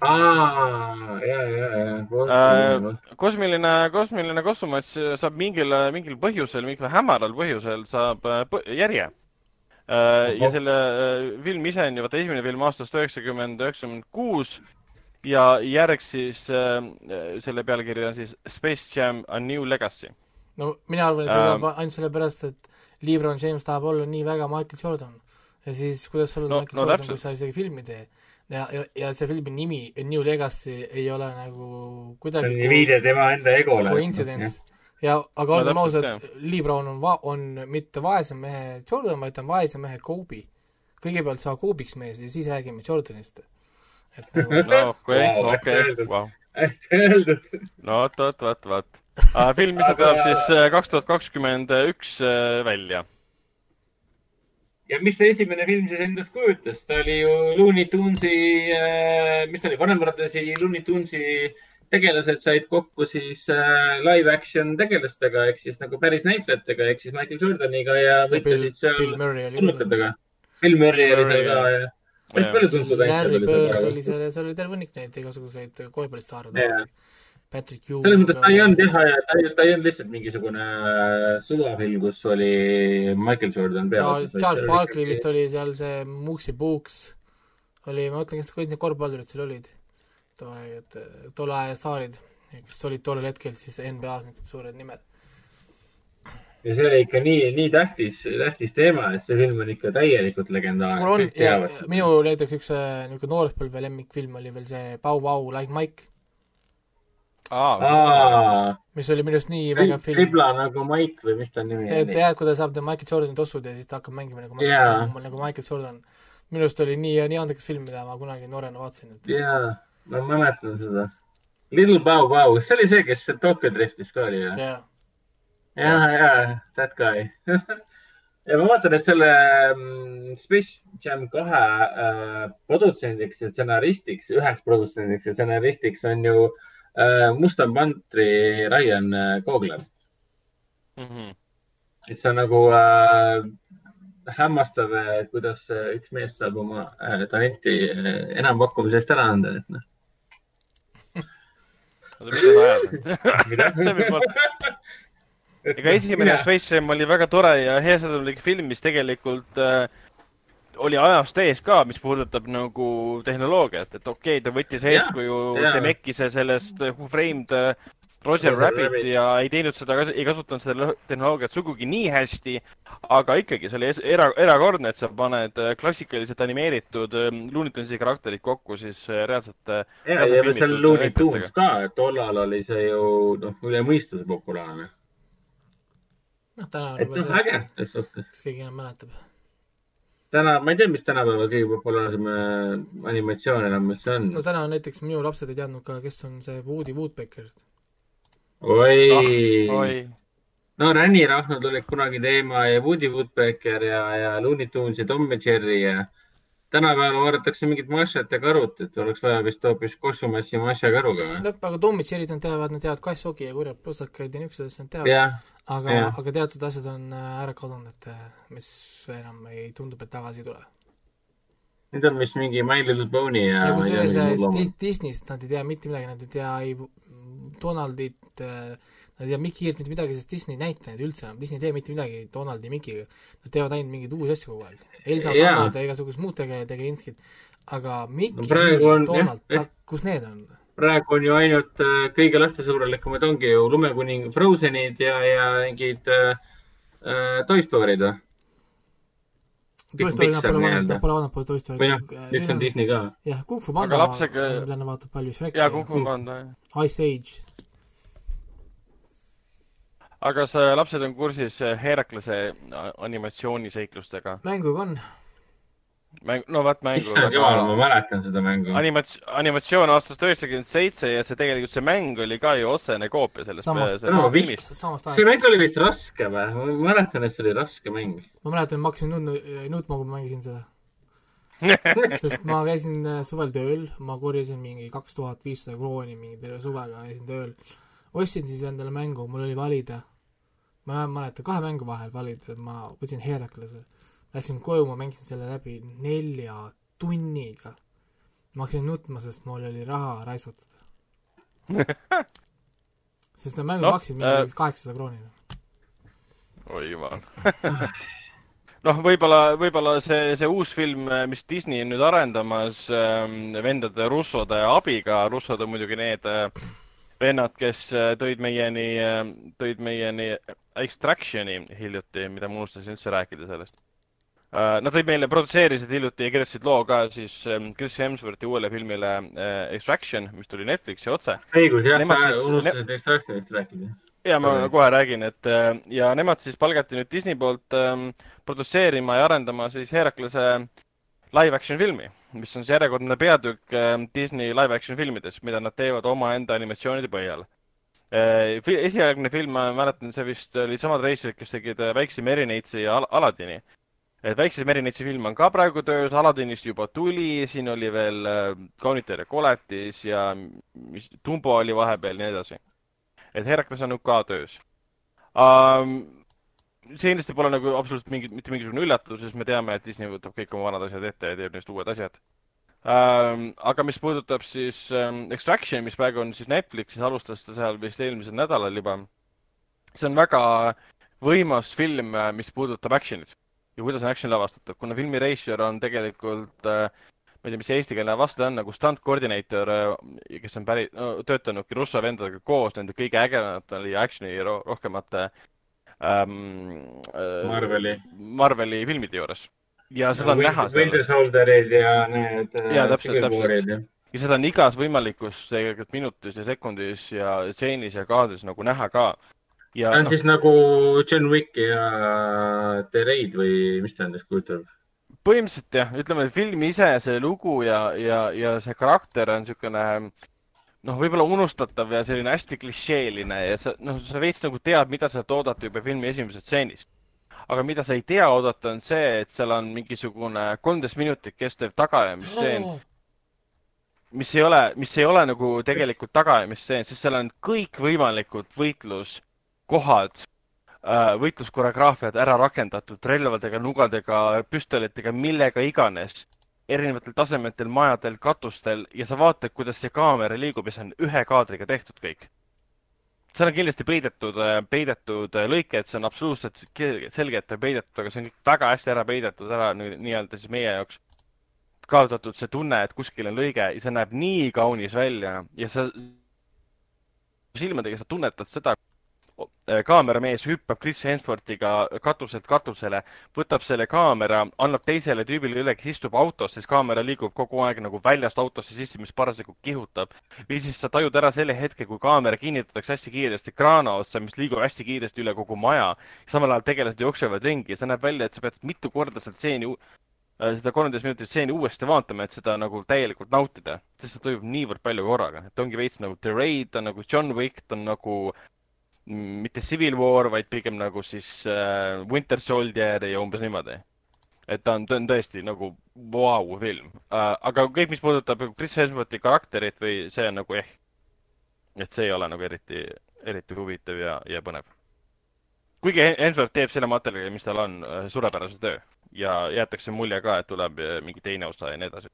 Aa, ja, ja, ja. kosmiline, kosmiline kossumatš saab mingil, mingil põhjusel, mingil hämaral põhjusel saab põ järje. ja selle film ise on ju, vaata esimene film aastast üheksakümmend, üheksakümmend kuus ja järg siis äh,, selle pealkiri on siis Space Jam A New Legacy. no mina arvan, et see saab ainult sellepärast, et Lebron James tahab olla nii väga Michael Jordan. ja siis kuidas sa oled no, Michael no, Jordan, kui sa isegi filmi ei tee. Ja, ja, ja see filmi nimi New Legacy ei ole nagu kuidagi see on viide tema enda egole. coincidence, ja aga olgem ausad, Lee Brown on va-, on mitte vaese mehe Jordan, vaid ta on vaese mehe Kobe. kõigepealt saa Kobe'iks mees ja siis räägime Jordanist. et nagu no okei, okei, vau. hästi öeldud. no vot, vot, vot, vot. film, mis tuleb siis äh, kaks tuhat kakskümmend üks äh, välja ja mis see esimene film siis endast kujutas, ta oli ju Looney Tunesi, äh, mis ta oli, Vanemradasi Looney Tunesi tegelased said kokku siis äh, live action tegelastega ehk siis nagu päris näitlejatega ehk siis Michael Jordaniga ja võitlesid seal tulnukatega. Bill Murray oli seal ka ja päris palju tuntud näitlejaid oli seal. oli seal ja seal oli terve hunnik neid igasuguseid korvpallistaare. Patrick Ewing. selles mõttes ta ei olnud jah, ta ei, ta ei olnud lihtsalt mingisugune äh, suvafilm, kus oli Michael Jordan peal. Charles Barkley vist oli seal see Mooksi Books oli, ma mõtlen, kes kõik need korvpallurid seal olid. et tolle aja staarid, kes olid tollel hetkel siis NBA-s need suured nimed. ja see oli ikka nii, nii tähtis, tähtis teema, et see film on ikka täielikult legendaarne. minu näiteks üks äh, niisugune noorespõlve lemmikfilm oli veel see Bow Wow Like Mike mis oli minu arust nii vägev film. Tribla nagu Mike või mis ta nimi see, oli? see, kui ta saab need Michael Jordani tossud ja siis ta hakkab mängima nagu Michael, yeah. nagu Michael Jordan. minu arust oli nii, nii andekas film, mida ma kunagi noorena vaatasin et.... jaa, ma mäletan seda. Little Bow Wow, see oli see, kes Tokyo Driftis ka oli, jah? jah, jah, jah, that guy ja ma vaatan, et selle mm, Space Jam kahe äh, produtsendiks ja stsenaristiks, üheks produtsendiks ja stsenaristiks on ju äh, Äh, Musta mantri Ryan äh, Coogler mm. -hmm. et see on nagu äh, hämmastav, kuidas üks mees saab oma äh, talenti enampakkumise eest ära anda, et noh. mida sa ajad? ega esimene Space Jam oli väga tore ja heasõnumlik film, mis tegelikult äh, oli ajast ees ka, mis puudutab nagu tehnoloogiat, et okei okay,, ta võttis eeskuju Zemeckise sellest Who Framed uh, Roger Rabbit ja ei teinud seda, ei kasutanud seda tehnoloogiat sugugi nii hästi, aga ikkagi see oli era, erakordne, et sa paned uh, klassikaliselt animeeritud um, Looney Tunesi karakterid kokku siis reaalselt. ja, ja seal Looney Tunes ka, tollal oli see ju noh, üle mõistuse populaarne. noh, täna on juba see, kas keegi enam mäletab täna, ma ei tea, mis tänapäeval kõige populaarsem äh, animatsioon enam üldse on. no täna näiteks minu lapsed ei teadnud ka, kes on see Woody Woodpecker. oi oh,, oi. no ränirahnud olid kunagi teema ja Woody Woodpecker ja, ja Looney Tunes ja Tom ja Jerry ja tänapäeval vaadatakse mingit Mašat ja Karut, et oleks vaja vist hoopis Kossumassi Maša Karuga või? lõpp, aga Jerry'd nad teavad, nad teavad kassogi ja kurjad plussakaid ja niisuguseid asju nad teavad. aga, aga teatud asjad on äh, ära kadunud, et äh, mis enam ei, tundub, et tagasi ei tule. Need on vist mingi My Little Pony ja ja kusjuures Disneyst nad ei tea mitte midagi, nad ei tea ei Donaldit äh, Nad ei tea Mikilt mitte midagi, sest Disney näitlejaid üldse enam, Disney ei tee mitte midagi Donaldi Mikiga. Nad teevad ainult mingeid uusi asju kogu aeg. Elsa yeah., Donald ja igasugused muud tegelejad ja Inskid. aga Miki no, on, Donald, ta, kus need on? praegu on ju ainult äh, kõige lastesõbralikumad ongi ju Lumekuning Frozenid ja, ja mingid äh, äh Toy Story'd või? Toy Story nad pole vaadanud, pole vaadanud pole Toy Story't. või noh, üks on Disney ka. jah, Kung Fu Panda, lapsega... mida vaatab palju, Shrek. jaa, Kung Fu Panda, jah. Ice Age aga kas lapsed on kursis Heraklase animatsiooniseiklustega? mänguga on. mäng, no vaat mängu. issand jumal, ma mäletan seda mängu. animats-, animatsioon aastast üheksakümmend seitse ja see tegelikult, see mäng oli ka ju otsene koopia sellest. filmist. see mäng oli vist raske või? ma mäletan, et see oli raske mäng. ma mäletan, ma hakkasin nutma, nutma, kui ma mängisin seda sest ma käisin äh, suvel tööl, ma korjasin mingi kaks tuhat viissada krooni mingi terve suvega, käisin tööl. ostsin siis endale mängu, mul oli valida ma ei mäleta, kahe mängu vahel valida, ma võtsin Heraklase. Läksin koju, ma mängisin selle läbi nelja tunniga. ma hakkasin nutma, sest mul oli raha raisatud sest need mängud no, maksid mingi äh... kaheksasada krooni. oi jumal noh, võib-olla, võib-olla see, see uus film, mis Disney on nüüd arendamas ähm, vendade Russode abiga, Russod on muidugi need äh, vennad, kes äh, tõid meieni, äh, tõid meieni Extractioni hiljuti, mida ma unustasin üldse rääkida sellest. Äh, nad tõid meile, produtseerisid hiljuti ja kirjutasid loo ka siis ähm, Chris Hemsworthi uuele filmile Extraction, mis tuli Netflixi otse. õigus, jah, sa unustasid Extractionist rääkida. ja ma mm. kohe räägin, et ja nemad siis palgati nüüd Disney poolt ähm, produtseerima ja arendama siis Heraklase live action filmi, mis on siis järjekordne peatükk ähm, Disney live action filmides, mida nad teevad omaenda animatsioonide põhjal äh,. esialgne film, ma mäletan, see vist olid samad reisijaid, kes tegid äh, Väikse merineitsi ja Al Aladini. et Väikse merineitsi film on ka praegu töös, Aladinist juba tuli, siin oli veel äh, Kaunitar ja koletis ja mis, Tumbo oli vahepeal ja nii edasi et Herakles on nüüd ka töös um,. See kindlasti pole nagu absoluutselt mingi, mitte mingisugune üllatus, sest me teame, et Disney võtab kõik oma vanad asjad ette ja teeb neist uued asjad um,. aga mis puudutab siis um, Extraction, mis praegu on siis Netflixis, alustas ta seal vist eelmisel nädalal juba. see on väga võimas film, mis puudutab action'it ja kuidas on action lavastatud, kuna filmi reisijal on tegelikult äh, ma ei tea, mis see eestikeelne vaste on, nagu stunt coordinator, äh, kes on päri- no,, töötanudki Russo vendadega koos nende kõige ägedamate ja action'i ro rohkemate ähm, äh, Marveli. Marveli filmide juures. ja seda no, on näha. Winter Soldierid ja need äh, ja täpselt, täpselt. ja seda on igas võimalikus tegelikult minutis ja sekundis ja stseenis ja kaadris nagu näha ka. Ta on no, siis nagu John Wick ja The Raid või mis ta endast kujutab? põhimõtteliselt jah, ütleme film ise, see lugu ja, ja, ja see karakter on niisugune noh, võib-olla unustatav ja selline hästi klišeeline ja sa, noh, sa veits nagu tead, mida sa oodata juba filmi esimesest stseenist. aga mida sa ei tea oodata, on see, et seal on mingisugune kolmteist minutit kestev tagaajamistseen oh., mis ei ole, mis ei ole nagu tegelikult tagaajamistseen, sest seal on kõikvõimalikud võitluskohad Äh, võitluskoreograafiad ära rakendatud relvadega, nugadega, püstolitega, millega iganes, erinevatel tasemetel, majadel, katustel ja sa vaatad, kuidas see kaamera liigub ja see on ühe kaadriga tehtud kõik. seal on kindlasti peidetud, äh, peidetud äh, lõiked, see on absoluutselt selge, et ta on peidetud, aga see on väga hästi ära peidetud ära nii-öelda siis meie jaoks kaotatud see tunne, et kuskil on lõige ja see näeb nii kaunis välja ja sa silmadega sa tunnetad seda, kaameramees hüppab Chris Hemsworthiga katuselt katusele, võtab selle kaamera, annab teisele tüübile üle, kes istub autos, siis kaamera liigub kogu aeg nagu väljast autosse sisse, mis parasjagu kihutab. või siis sa tajud ära selle hetke, kui kaamera kinnitatakse hästi kiiresti kraana otsa, mis liigub hästi kiiresti üle kogu maja. samal ajal tegelased jooksevad ringi ja see näeb välja, et sa pead mitu korda sealt stseeni äh, seda kolmteist minutit stseeni uuesti vaatama, et seda nagu täielikult nautida, sest see toimub niivõrd palju korraga, et ongi veits nagu The Raid, ta on nagu John Wick, ta on nagu mitte Civil War, vaid pigem nagu siis äh, Winter Soldier ja umbes niimoodi. et ta on, ta on tõesti nagu vau wow, film äh,. aga kõik, mis puudutab Chris Hemsworthi karakterit või see on nagu eh. et see ei ole nagu eriti, eriti huvitav ja, ja põnev. kuigi Hemsworth teeb selle materjaliga, mis tal on, äh, suurepärase töö ja jäetakse mulje ka, et tuleb äh, mingi teine osa ja nii edasi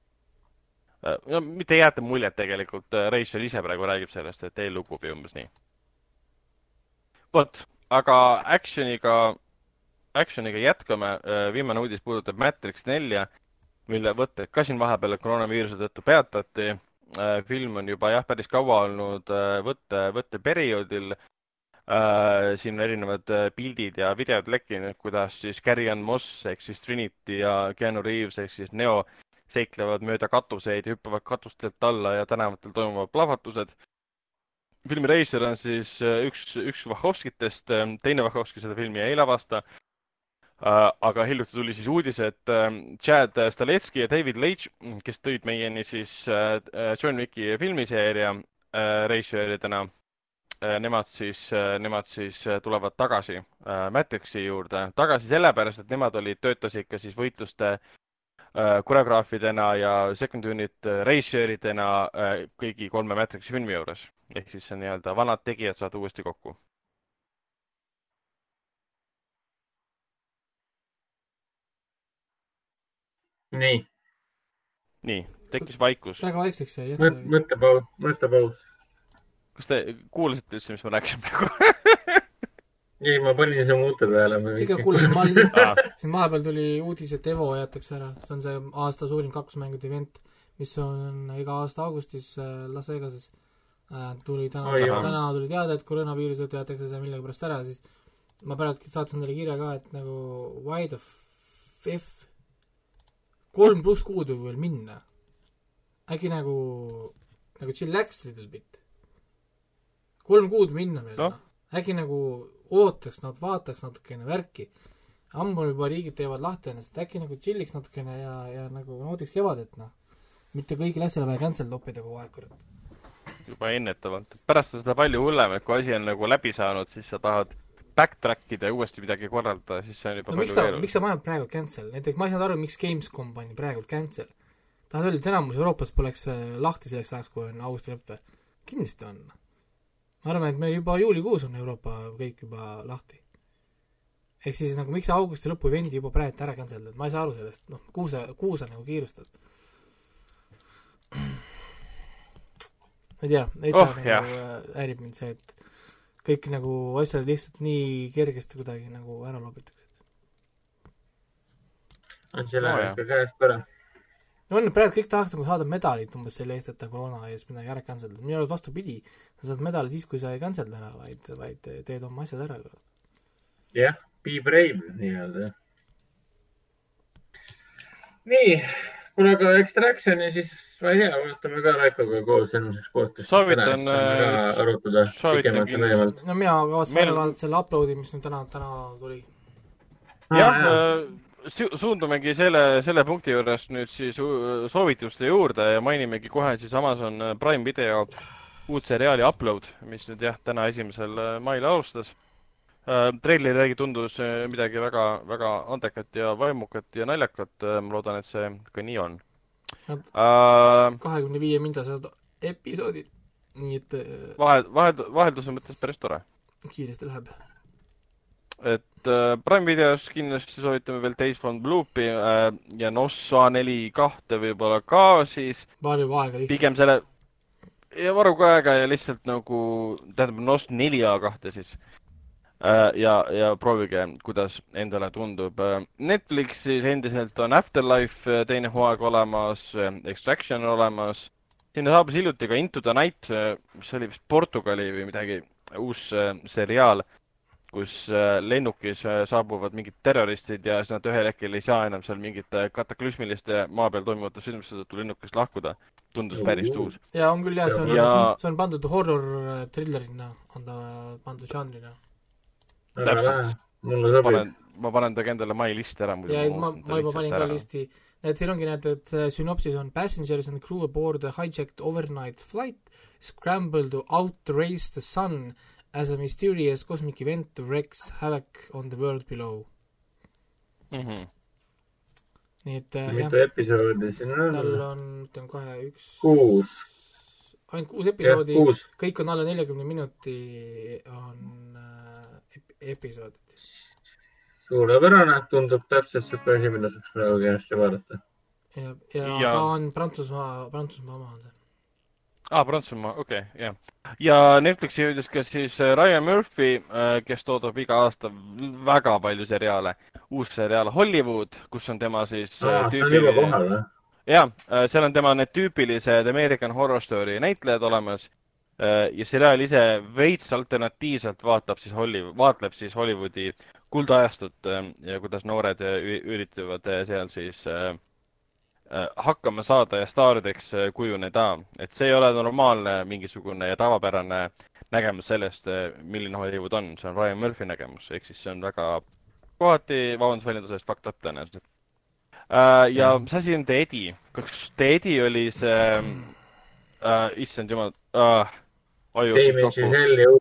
äh, no mitte ei jäeta muljet tegelikult, Rachel ise praegu räägib sellest, et ei lugu või umbes nii vot, aga action'iga, action'iga jätkame. Äh, viimane uudis puudutab Matrix nelja, mille võtted ka siin vahepeal koroonaviiruse tõttu peatati. Äh, film on juba jah, päris kaua olnud äh, võtte, võtteperioodil. siin on erinevad pildid ja videod lekkinud, kuidas siis Carrie-Anne Moss ehk siis Trinity ja Keanu Reaves ehk siis Neo seiklevad mööda katuseid ja hüppavad katustelt alla ja tänavatel toimuvad plahvatused filmi reisijal on siis äh, üks, üks Vahhovskitest, äh, teine Vahhovski seda filmi ei lavasta. Äh, aga hiljuti tuli siis uudis, et Chad Stahelski ja David Leitch, kes tõid meieni siis John Wicki filmiseeria reisijatena, nemad siis, nemad siis tulevad tagasi Matrixi juurde, tagasi sellepärast, et nemad olid, töötasid ka siis võitluste koreograafidena ja second unit reisijatena kõigi kolme Matrixi filmi juures ehk siis see nii-öelda vanad tegijad saavad uuesti kokku. nii. nii, tekkis vaikus. väga vaikseks jäi. mõttepaus, mõttepaus. kas te kuulasite üldse, mis ma rääkisin praegu ei, ma panin selle muute peale. ikka kuulasin, ma lihtsalt, siin vahepeal tuli uudis, et Evo jäetakse ära, see on see aasta suurim kaklusmängude event, mis on iga aasta augustis äh, Las Vegases Äh, tuli täna oh,, täna tuli teade, et koroonaviiruse tõttu jäetakse see millegipärast ära, siis ma pärast saatsin talle kirja ka, et nagu why the f kolm pluss kuud võib veel minna. äkki nagu, nagu chillax little bit. kolm kuud minna veel no., noh. äkki nagu ootaks nad, vaataks natukene värki. ammu juba riigid teevad lahti ennast, äkki nagu chilliks natukene ja, ja nagu naudiks kevadet, noh. mitte kõigile asjale vaja cancel toppida kogu aeg, kurat. juba ennetavalt. pärast on seda palju hullem, et kui asi on nagu läbi saanud, siis sa tahad backtrack ida ja uuesti midagi korraldada, siis see on juba no, palju keerulisem. miks sa paned praegu cancel, näiteks ma ei saanud aru, miks Gamescom pani praegu cancel. tahad öelda, et enamus Euroopas poleks äh, lahti selleks ajaks, kui on augusti lõpp või? kindlasti on ma arvan, et meil juba juulikuus on Euroopa kõik juba lahti. ehk siis nagu miks sa augusti lõpu event'i juba praegu ära cancel dad, ma ei saa aru sellest, noh, kuhu sa, kuhu sa nagu kiirustad? ma ei tea, täitsa oh, nagu äh, häirib mind see, et kõik nagu asjad lihtsalt nii kergesti kuidagi nagu ära loobitakse. on see läheb ikka käest ära on, praegu kõik tahaks nagu saada medalit umbes selle eest, et ta koroona ees midagi ära cancel dada, minu arust vastupidi, sa saad medali siis, kui sa ei cancel ära, vaid, vaid teed oma asjad ära. jah yeah,, be brave nii-öelda, nii, kuule aga Extractioni siis ma ei tea, vaatame ka Raikoga koos eelmiseks podcast'iks. soovitan äh,, arutada pikemalt ja laiemalt. no mina kavatsen Meil... selle upload'i, mis nüüd täna, täna tuli. jah ja,, äh, suundumegi selle, selle punkti juures nüüd siis soovituste juurde ja mainimegi kohe siis Amazon Prime video uut seriaali Upload, mis nüüd jah, täna esimesel äh, mail alustas äh,. treileri järgi tundus äh, midagi väga, väga andekat ja vaimukat ja naljakat. Äh, ma loodan, et see ka nii on. kahekümne viie mindased episoodid, nii et vahe, vahe, vahelduse mõttes päris tore. kiiresti läheb et äh, Prime videos kindlasti soovitame veel Days from Bluepi äh, ja Nossa neli kahte võib-olla ka siis. varuge aega lihtsalt. pigem selle, ja varuge aega ja lihtsalt nagu, tähendab Nos neli A kahte siis äh,. ja, ja proovige, kuidas endale tundub äh,. Netflixis endiselt on Afterlife äh, teine hooaeg olemas äh,, Extraction on olemas. sinna saabus hiljuti ka Into the Night, äh, mis oli vist Portugali või midagi, uus äh, seriaal kus äh, lennukis äh, saabuvad mingid terroristid ja siis nad ühel hetkel ei saa enam seal mingite kataklüsmiliste maa peal toimuvate sündmuste tõttu lennukist lahkuda. tundus päris uus. ja on küll jah, see on ja..., see on pandud horror äh, thrillerina, on ta pandud žanrina. täpselt. mulle sobib. ma panen ta ka endale my listi ära muidu. ja, ma, ma juba panin ka listi. et siin ongi näed, et sünopsis on passengers and crew aboard a hijacked overnight flight scramble to outrace the sun as a mysterious cosmic event wreaks havoc on the world below mm. -hmm. nii et äh, mitu episoodi siin on? tal on, ütleme kohe üks kuus. ainult kuus episoodi, kõik on alla neljakümne minuti, on äh, ep episoodid. suurepärane, tundub täpselt siuke asi, mida saaks praegu kenasti vaadata. ja, ja, ja ta on Prantsusmaa, Prantsusmaa oma on see aa ah,, Prantsusmaa, okei okay,, jah. ja Netflixi jõudis ka siis äh, Ryan Murphy, äh, kes toodab iga aasta väga palju seriaale. uus seriaal Hollywood, kus on tema siis aa, ta on juba kohal või? jaa, äh, seal on tema need tüüpilised American Horror Story näitlejad olemas ja seriaal ise veits alternatiivselt vaatab siis Hollywood, vaatleb siis Hollywoodi kuldajastut ja kuidas noored üritavad seal siis äh, Äh, hakkama saada ja staarideks äh, kujuneda. et see ei ole normaalne mingisugune ja tavapärane nägemus sellest, äh, milline Hollywood on, see on Ryan Murphy nägemus, ehk siis see on väga kohati, vabandust väljenduse eest, fucked up tõenäoliselt. ja mis asi on The Eddie? kas The Eddie oli see äh,, issand jumal äh,, aju jooksis kokku.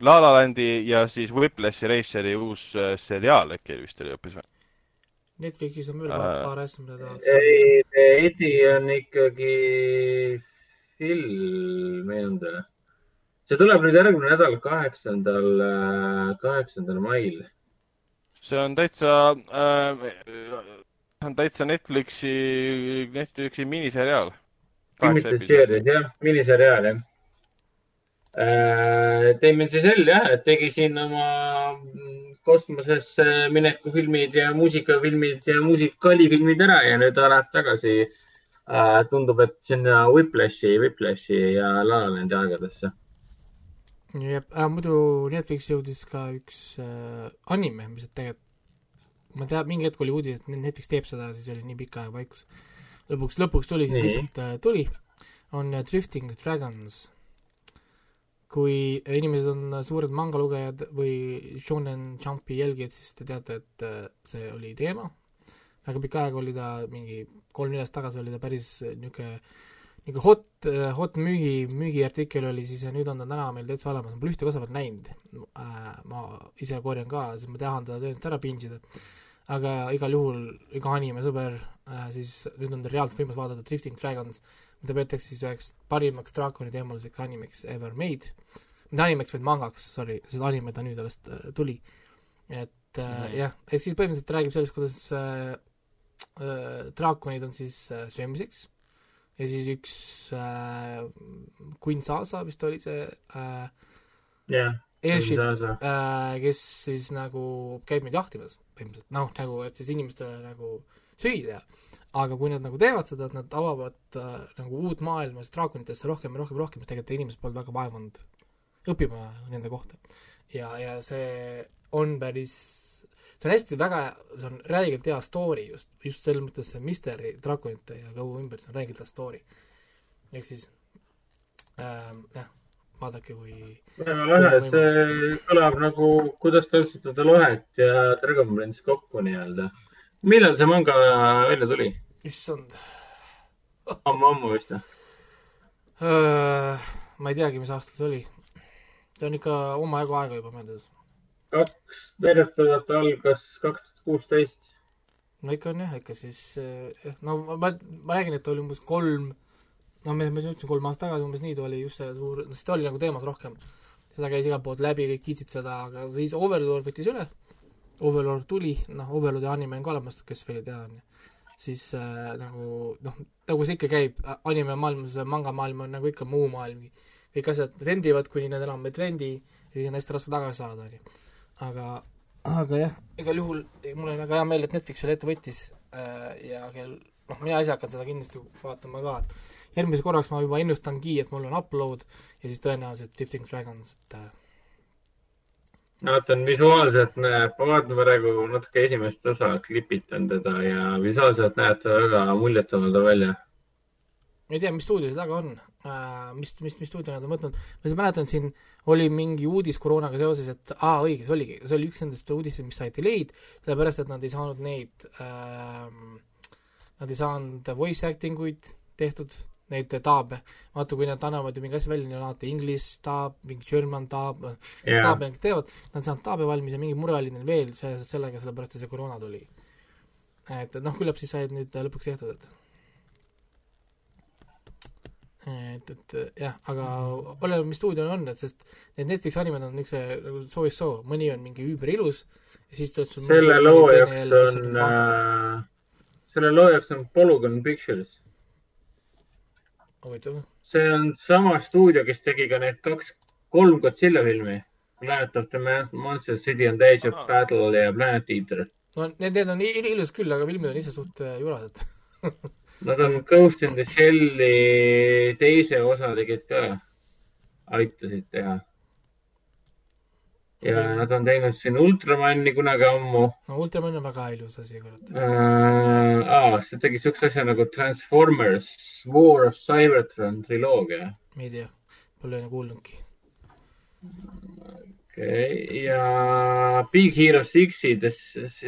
La La Landi ja siis Whiplashi Raceri uus seriaal äkki vist oli hoopis või? Netflixis on veel paar, paar asja, mida tahaks. ei, Edi on ikkagi film, või? see tuleb nüüd järgmine nädal, kaheksandal, kaheksandal mail. see on täitsa äh,, on täitsa Netflixi, Netflixi miniseriaal. Limited series, jah, miniseriaal, jah äh,. Damien Chazelle, jah, et tegi siin oma kosmosesse mineku filmid ja muusikafilmid ja muusikalifilmid ära ja nüüd ta läheb tagasi äh,. tundub, et sinna Whiplashi, Whiplashi ja La La Landi aegadesse. jah äh,, muidu Netflix jõudis ka üks äh, anime, mis tegelikult, ma tean, mingi hetk oli uudis, et Netflix teeb seda, siis oli nii pikka aega vaikus. lõpuks, lõpuks tuli, siis lihtsalt äh, tuli, on äh, Drifting Dragons kui inimesed on suured mangalugejad või Shonen Jumpi jälgijad, siis te teate, et äh, see oli teema. väga pikka aega oli ta, mingi kolm-neli aastat tagasi oli ta päris niisugune, niisugune hot, äh, hot müügi, müügiartikkel oli siis ja nüüd on ta täna meil täitsa olemas, ma pole ühtegi osa veel näinud äh,. ma ise korjan ka, sest ma tahan teda tõenäoliselt ära pinge ida. aga igal juhul iga animesõber äh,, siis nüüd on reaalselt võimas vaadata Drifting Dragons mida peetakse siis üheks parimaks draakoni teemaliseks animeks ever made. mitte animeks, vaid mangaks, sorry, sest anime ta nüüd alles äh, tuli. et äh, mm -hmm. jah, ja siis põhimõtteliselt räägib sellest, kuidas äh, äh, draakonid on siis äh, söömiseks ja siis üks äh, Queen Sasa vist oli see äh, yeah, airship, äh, kes siis nagu käib meid jahtimas põhimõtteliselt, noh, nagu et siis inimestele nagu süüa teha aga kui nad nagu teevad seda, et nad avavad äh, nagu uut maailma siis draakonitesse rohkem ja rohkem ja rohkem, siis tegelikult inimesed pole väga vaevanud õppima nende kohta. ja, ja see on päris, see on hästi väga, see on räigelt hea story just, just selles mõttes see Misteri draakonite ja kõhu ümber, see on räigelt hea story. ehk siis ähm, jah, vaadake, kui väga lahe, see kõlab nagu, kuidas te otsustate lohet ja Dragon Prince kokku nii-öelda millal see manga välja tuli? issand. ammu-ammu vist või? ma ei teagi, mis aastal see oli. see on ikka omajagu aega juba möödas. kaks, veeretavat algas kaks tuhat kuusteist. no ikka on jah, ikka siis jah, no ma, ma räägin, et oli umbes kolm, no me, me ütlesin kolm aastat tagasi umbes nii, ta oli just see suur, no siis ta oli nagu teemas rohkem. seda käis igalt poolt läbi, kõik kiitsid seda, aga siis Overlord võttis üle Overlord tuli, noh, Overlordi anime on ka olemas, kes veel ei tea, on ju, siis äh, nagu noh, nagu see ikka käib, anime maailmas, manga maailm on nagu ikka muu maailm. kõik asjad rendivad, kuni nad enam ei trendi ja siis on hästi raske tagasi saada, on ju. aga, aga jah, igal juhul mul on väga hea meel, et Netflix selle ette võttis äh, ja kell, noh, mina ise hakkan seda kindlasti vaatama ka, et järgmise korraks ma juba ennustangi, et mul on upload ja siis tõenäoliselt Drifting Dragons, et äh, vaatan visuaalselt näeb, praegu natuke esimest osa, klipitan teda ja visuaalselt näeb ta väga muljetavaldav välja. ei tea, mis stuudio see taga on. Äh,, mis, mis, mis stuudio nad on võtnud, ma siis mäletan, siin oli mingi uudis koroonaga seoses, et aa, õige, see oligi, see oli üks nendest uudistest, mis sai delay'd, sellepärast et nad ei saanud neid äh,, nad ei saanud voice acting uid tehtud neid taabe. vaata, kui nad annavad ju mingi asja välja, neil on alati English taab, mingi German taab yeah., taabe nad teevad, nad saavad taabe valmis ja mingi mure oli neil veel seoses sellega, sellepärast et see koroona tuli. et noh, küllap siis said nüüd lõpuks tehtud, et et, et jah, aga oleneb, mis stuudio on, et sest need Netflixi animed on niisuguse nagu soo is soo, mõni on mingi üüberilus ja siis tuleb selle loojaks on äh,, selle loojaks on Polygon Pictures huvitav. see on sama stuudio, kes tegi ka need kaks, kolm Godzilla filmi. Planet of the Monster City on Days of Battle ja Planet Eater. no need, need on ilusad küll, aga filmid on ise suht äh, jurased Nad on Ghost in the Shell'i teise osa tegid ka, aitasid teha ja nad on teinud siin Ultramani kunagi ammu. no Ultraman on väga ilus asi, kurat äh,. aa, see tegi siukse asja nagu Transformers War of Cybertron triloogia. ma ei tea, pole enne kuulnudki. okei okay., ja Big Hero Six'i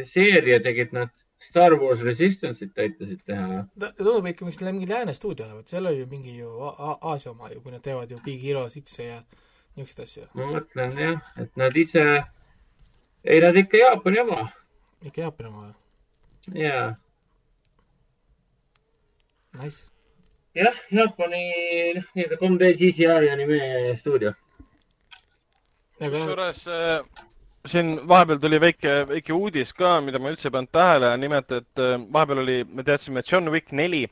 seeria tegid nad Star Wars Resistance'it aitasid teha. tundub ikka, miks neil mingi lääne stuudio olevat, seal oli mingi ju Aasia oma ju, kui nad teevad ju Big Hero Six'e ja niisuguseid asju. ma mõtlen jah, et nad ise, ei nad ikka Jaapani oma. ikka Jaapani oma või? jaa. Nice. jah, Jaapani noh, nii-öelda 3D CGI anime stuudio. kusjuures äh, siin vahepeal tuli väike, väike uudis ka, mida ma üldse ei pannud tähele, nimelt et äh, vahepeal oli, me teadsime, et John Wick neli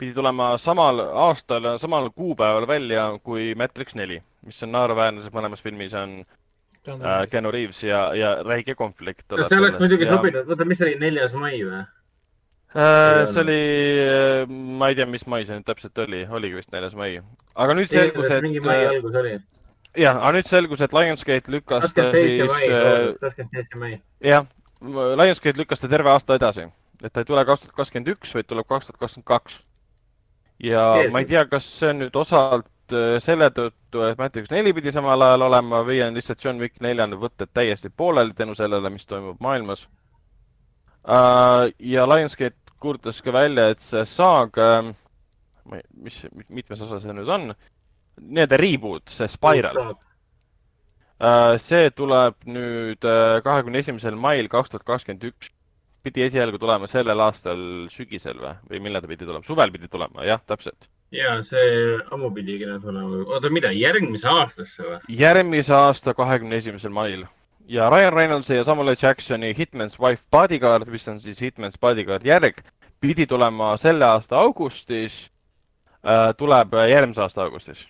pidi tulema samal aastal ja samal kuupäeval välja kui Matrix neli, mis on naeruväärne, sest mõlemas filmis on äh, Keanu Reaves ja, ja räige konflikt. kas see oleks muidugi ja... sobinud, oota, mis see oli, neljas mai või? Äh, see oli, äh, ma ei tea, mis mai see nüüd täpselt oli, oligi vist neljas mai. aga nüüd selgus, et. mingi mai äh, algus oli. jah, aga nüüd selgus, et Lionsgate lükkas ta siis. jah, Lionsgate lükkas ta terve aasta edasi, et ta ei tule kaks tuhat kakskümmend üks, vaid tuleb kaks tuhat kakskümmend kaks ja Kees. ma ei tea, kas see on nüüd osalt selle tõttu, et Matrix neli pidi samal ajal olema või on lihtsalt John Wick neljane võtted täiesti pooleli tänu sellele, mis toimub maailmas uh,. ja Lionsgate kuulutas ka välja, et see saag mis, mitmes osa see nüüd on, nii-öelda reboot, see Spiral uh,, see tuleb nüüd kahekümne esimesel mail kaks tuhat kakskümmend üks pidi esialgu tulema sellel aastal sügisel või, või millal ta pidi tulema, suvel pidi tulema, jah, täpselt. Ja see ammu pidi kino tulema, oota, mida, järgmise aastasse või? järgmise aasta kahekümne esimesel mail ja Ryan Reynoldsi ja Samuel Jacksoni Hitman's Wife Bodyguard, mis on siis Hitman's Bodyguard järg, pidi tulema selle aasta augustis äh,, tuleb järgmise aasta augustis.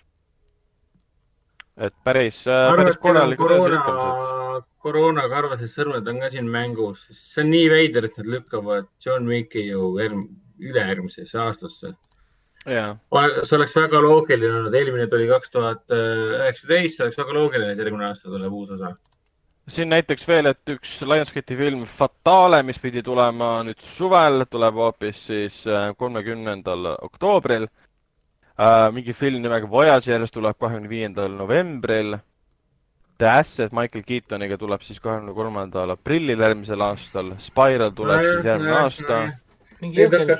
et päris äh,, päris korralikud edasilükkamised koroonaga arvasid sõrmed on ka siin mängus. see on nii veider, et nad lükkavad John Wicki ju ülejärgmisesse aastasse. Yeah. see oleks väga loogiline olnud, eelmine tuli kaks tuhat üheksateist, see oleks väga loogiline, et järgmine aasta tuleb uus osa. siin näiteks veel, et üks Lionsgate'i film Fatale, mis pidi tulema nüüd suvel, tuleb hoopis siis äh, kolmekümnendal oktoobril. Äh, mingi film nimega Voyagers tuleb kahekümne viiendal novembril The Asset Michael Keatoniga tuleb siis kahekümne kolmandal aprillil järgmisel aastal, Spiral tuleb siis järgmine aasta. mingi jõhker,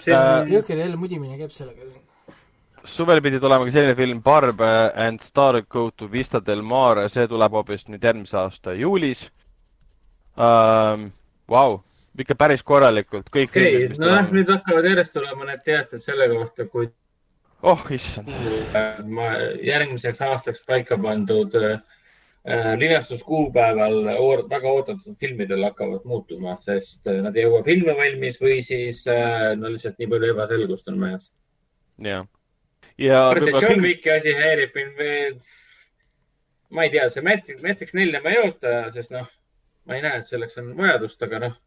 jõhker jälle mudimine käib sellega. Suvel pidi tulema ka selline film Barb and Star Go to Vista del Mare, see tuleb hoopis nüüd järgmise aasta juulis um,. Vau, ikka päris korralikult, kõik okay,, nojah, nüüd hakkavad järjest tulema need teated selle kohta, kui oh issand. ma järgmiseks aastaks paika pandud äh, linastuskuupäeval väga oodatud filmidel hakkavad muutuma, sest nad ei jõua filme valmis või siis äh, no lihtsalt nii palju ebaselgust on majas. jah. Ja. see John Wicki asi häirib mind veel. ma ei tea, see Matrix, Matrix nelja ma ei oota, sest noh, ma ei näe, et selleks on vajadust, aga noh.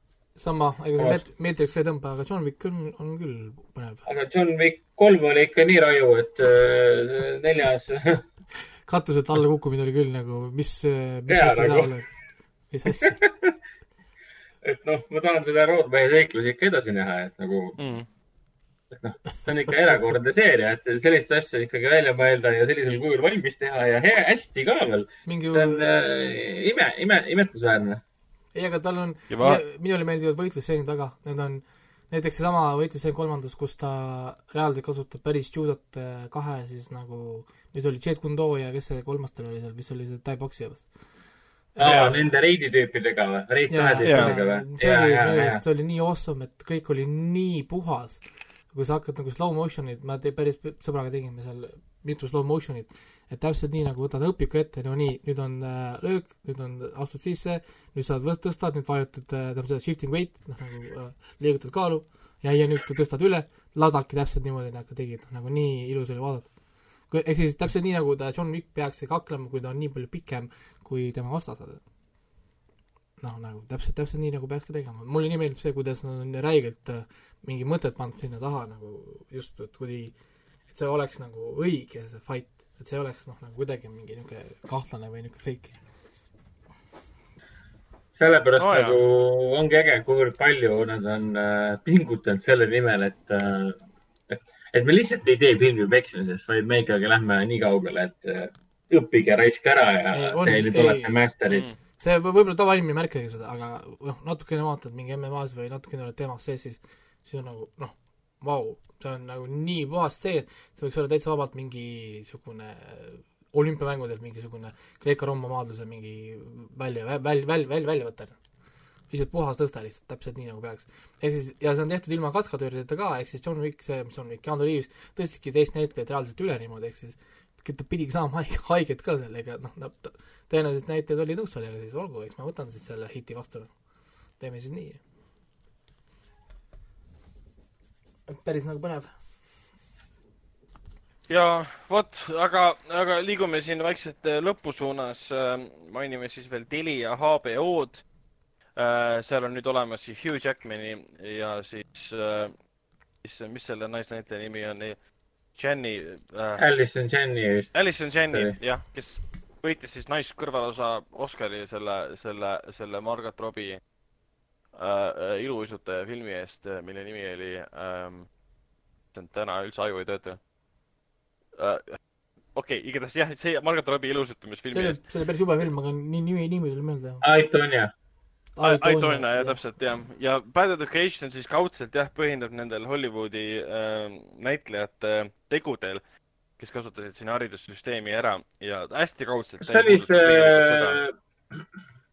sama, ega see Matrix ka ei tõmba, aga John Wick on, on küll põnev. aga John Wick kolm oli ikka nii raju, et äh, neljas katuselt alla kukkumine oli küll nagu, mis, mis asja nagu. sa oled, mis asja et noh, ma tahan seda roadmehe seiklusi ikka edasi näha, et nagu mm., et noh, see on ikka erakordne seeria, et sellist asja ikkagi välja mõelda ja sellisel kujul valmis teha ja hea, hästi ka veel Mingi.... see on äh, ime, ime, imetlusväärne. ei, aga tal on, minule meeldivad võitlusstseenid väga, need on näiteks seesama võitlusstseen kolmandas, kus ta reaalselt kasutab päris judot äh, kahe siis nagu mis oli Jet Kundo ja kes see kolmas tal oli seal, mis oli see tai-poksija vist? aa, nende reidi tüüpidega või? reid kahe tüüpidega või? see oli see oli nii awesome, et kõik oli nii puhas. Kui sa hakkad nagu slow motion'it, me te, päris sõbraga tegime seal mitu slow motion'it, et täpselt nii nagu võtad õpiku ette, no nii, nüüd on äh, löök, nüüd on, astud sisse, nüüd saad võt-, tõstad, nüüd vajutad äh,, tähendab seda shifting weight, noh nagu äh, liigutad kaalu ja, ja nüüd tõstad üle, ladaki täpselt niimoodi nagu tegid, nagu nii ilus oli vaadata ehk siis täpselt nii, nagu ta John Wick peakski kaklema, kui ta on nii palju pikem kui tema vastased. noh, nagu täpselt, täpselt nii, nagu peaks ka tegema. mulle nii meeldib see, kuidas nad on räigelt äh, mingi mõtet pannud sinna taha nagu just, et kui, et see oleks nagu õige, see fight, et see oleks noh, nagu kuidagi mingi niisugune kahtlane või niisugune fake. Sellepärast oh, nagu ongi äge, kuivõrd palju nad on äh, pingutanud selle nimel, et äh, et me lihtsalt ei tee filmi peksmisest, vaid me ikkagi lähme nii kaugele, et äh, õppige raisk ära ja te nüüd olete master'id. Mm. see võib-olla tavainimene ei märkagi seda, aga noh, natukene vaatad mingi MM-as või natukene oled teemas sees, siis, siis on nagu noh, vau, see on nagu nii puhas see, see võiks olla täitsa vabalt mingisugune olümpiamängudel mingisugune Kreeka-Rooma maadluse mingi välja, välja, välja, välja, väljavõte lihtsalt puhas tõste lihtsalt, täpselt nii, nagu peaks. ehk siis, ja see on tehtud ilma kaskadöörideta ka, ehk siis John Wick, see, mis John Wick, Keanu Reaves tõstiski teist näitlejat reaalselt üle niimoodi, ehk siis ta pidigi saama haige, haiget ka sellega, noh, tõenäoliselt näitlejad olid nõus sellega, siis olgu, eks ma võtan siis selle hiti vastu. teeme siis nii. Päris nagu põnev ja vot, aga, aga liigume siin vaikselt lõpu suunas. mainime siis veel Telia HBO-d Äh, seal on nüüd olemas siis Hugh Jackmani ja siis, äh, siis mis selle naisnäitleja nimi on? Jenny äh,. Alison Jenny vist. Alison Jenny, jah, kes võitis siis naiskõrvalosa Oscari selle, selle, selle Margot Robbie äh, iluuisutaja filmi eest, mille nimi oli ähm,, täna üldse aju ei tööta äh,. okei okay,, igatahes jah, see Margot Robbie ilusutamisfilmi eest. see oli päris jube film, aga nii, nimi, nimi tuli meelde. Aitonia. Aitonia, jah, täpselt, jah. ja Bad Education siis kaudselt jah, põhineb nendel Hollywoodi äh, näitlejate tegudel, kes kasutasid siin haridussüsteemi ära ja hästi kaudselt. kas see oli see,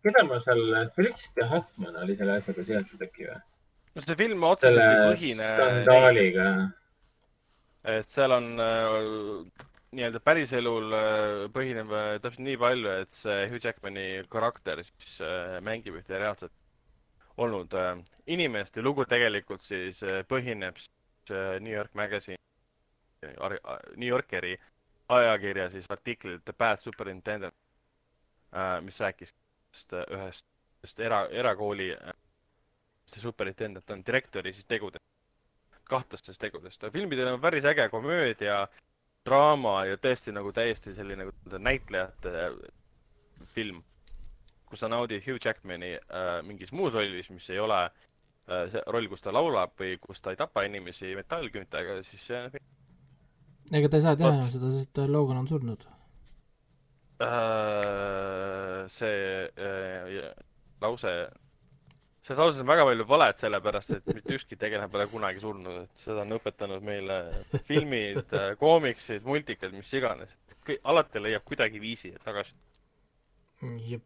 keda ma seal, Fritz de Hackmann oli selle asjaga seotud äkki või? no see film otseselt ei põhine. skandaaliga. et seal on äh, nii-öelda päriselul äh, põhineb äh, täpselt nii palju, et see Hugh Jackmani karakter siis äh, mängib ühte reaalset olnud inimest ja lugu tegelikult siis põhineb New York Magazine, New Yorkeri ajakirja siis artiklil The Bad Superintendent, mis rääkis ühest, ühest era, erakooli superintendent on direktori siis tegudest, kahtlastest tegudest. filmidel on päris äge komöödia draama ja tõesti nagu täiesti selline nagu näitlejate äh, film, kus sa naudid Hugh Jackmani äh, mingis muus rollis, mis ei ole äh, see roll, kus ta laulab või kus ta ei tapa inimesi metallküüntega, siis see on ega ta ei saa teha enam seda, sest Logan on surnud äh,. See äh, lause selles lauses on väga palju valet, sellepärast et mitte ükski tegelane pole kunagi surnud, et seda on õpetanud meile filmid, koomiksid, multikad, mis iganes. alati leiab kuidagi viisi, et tagasi. jep.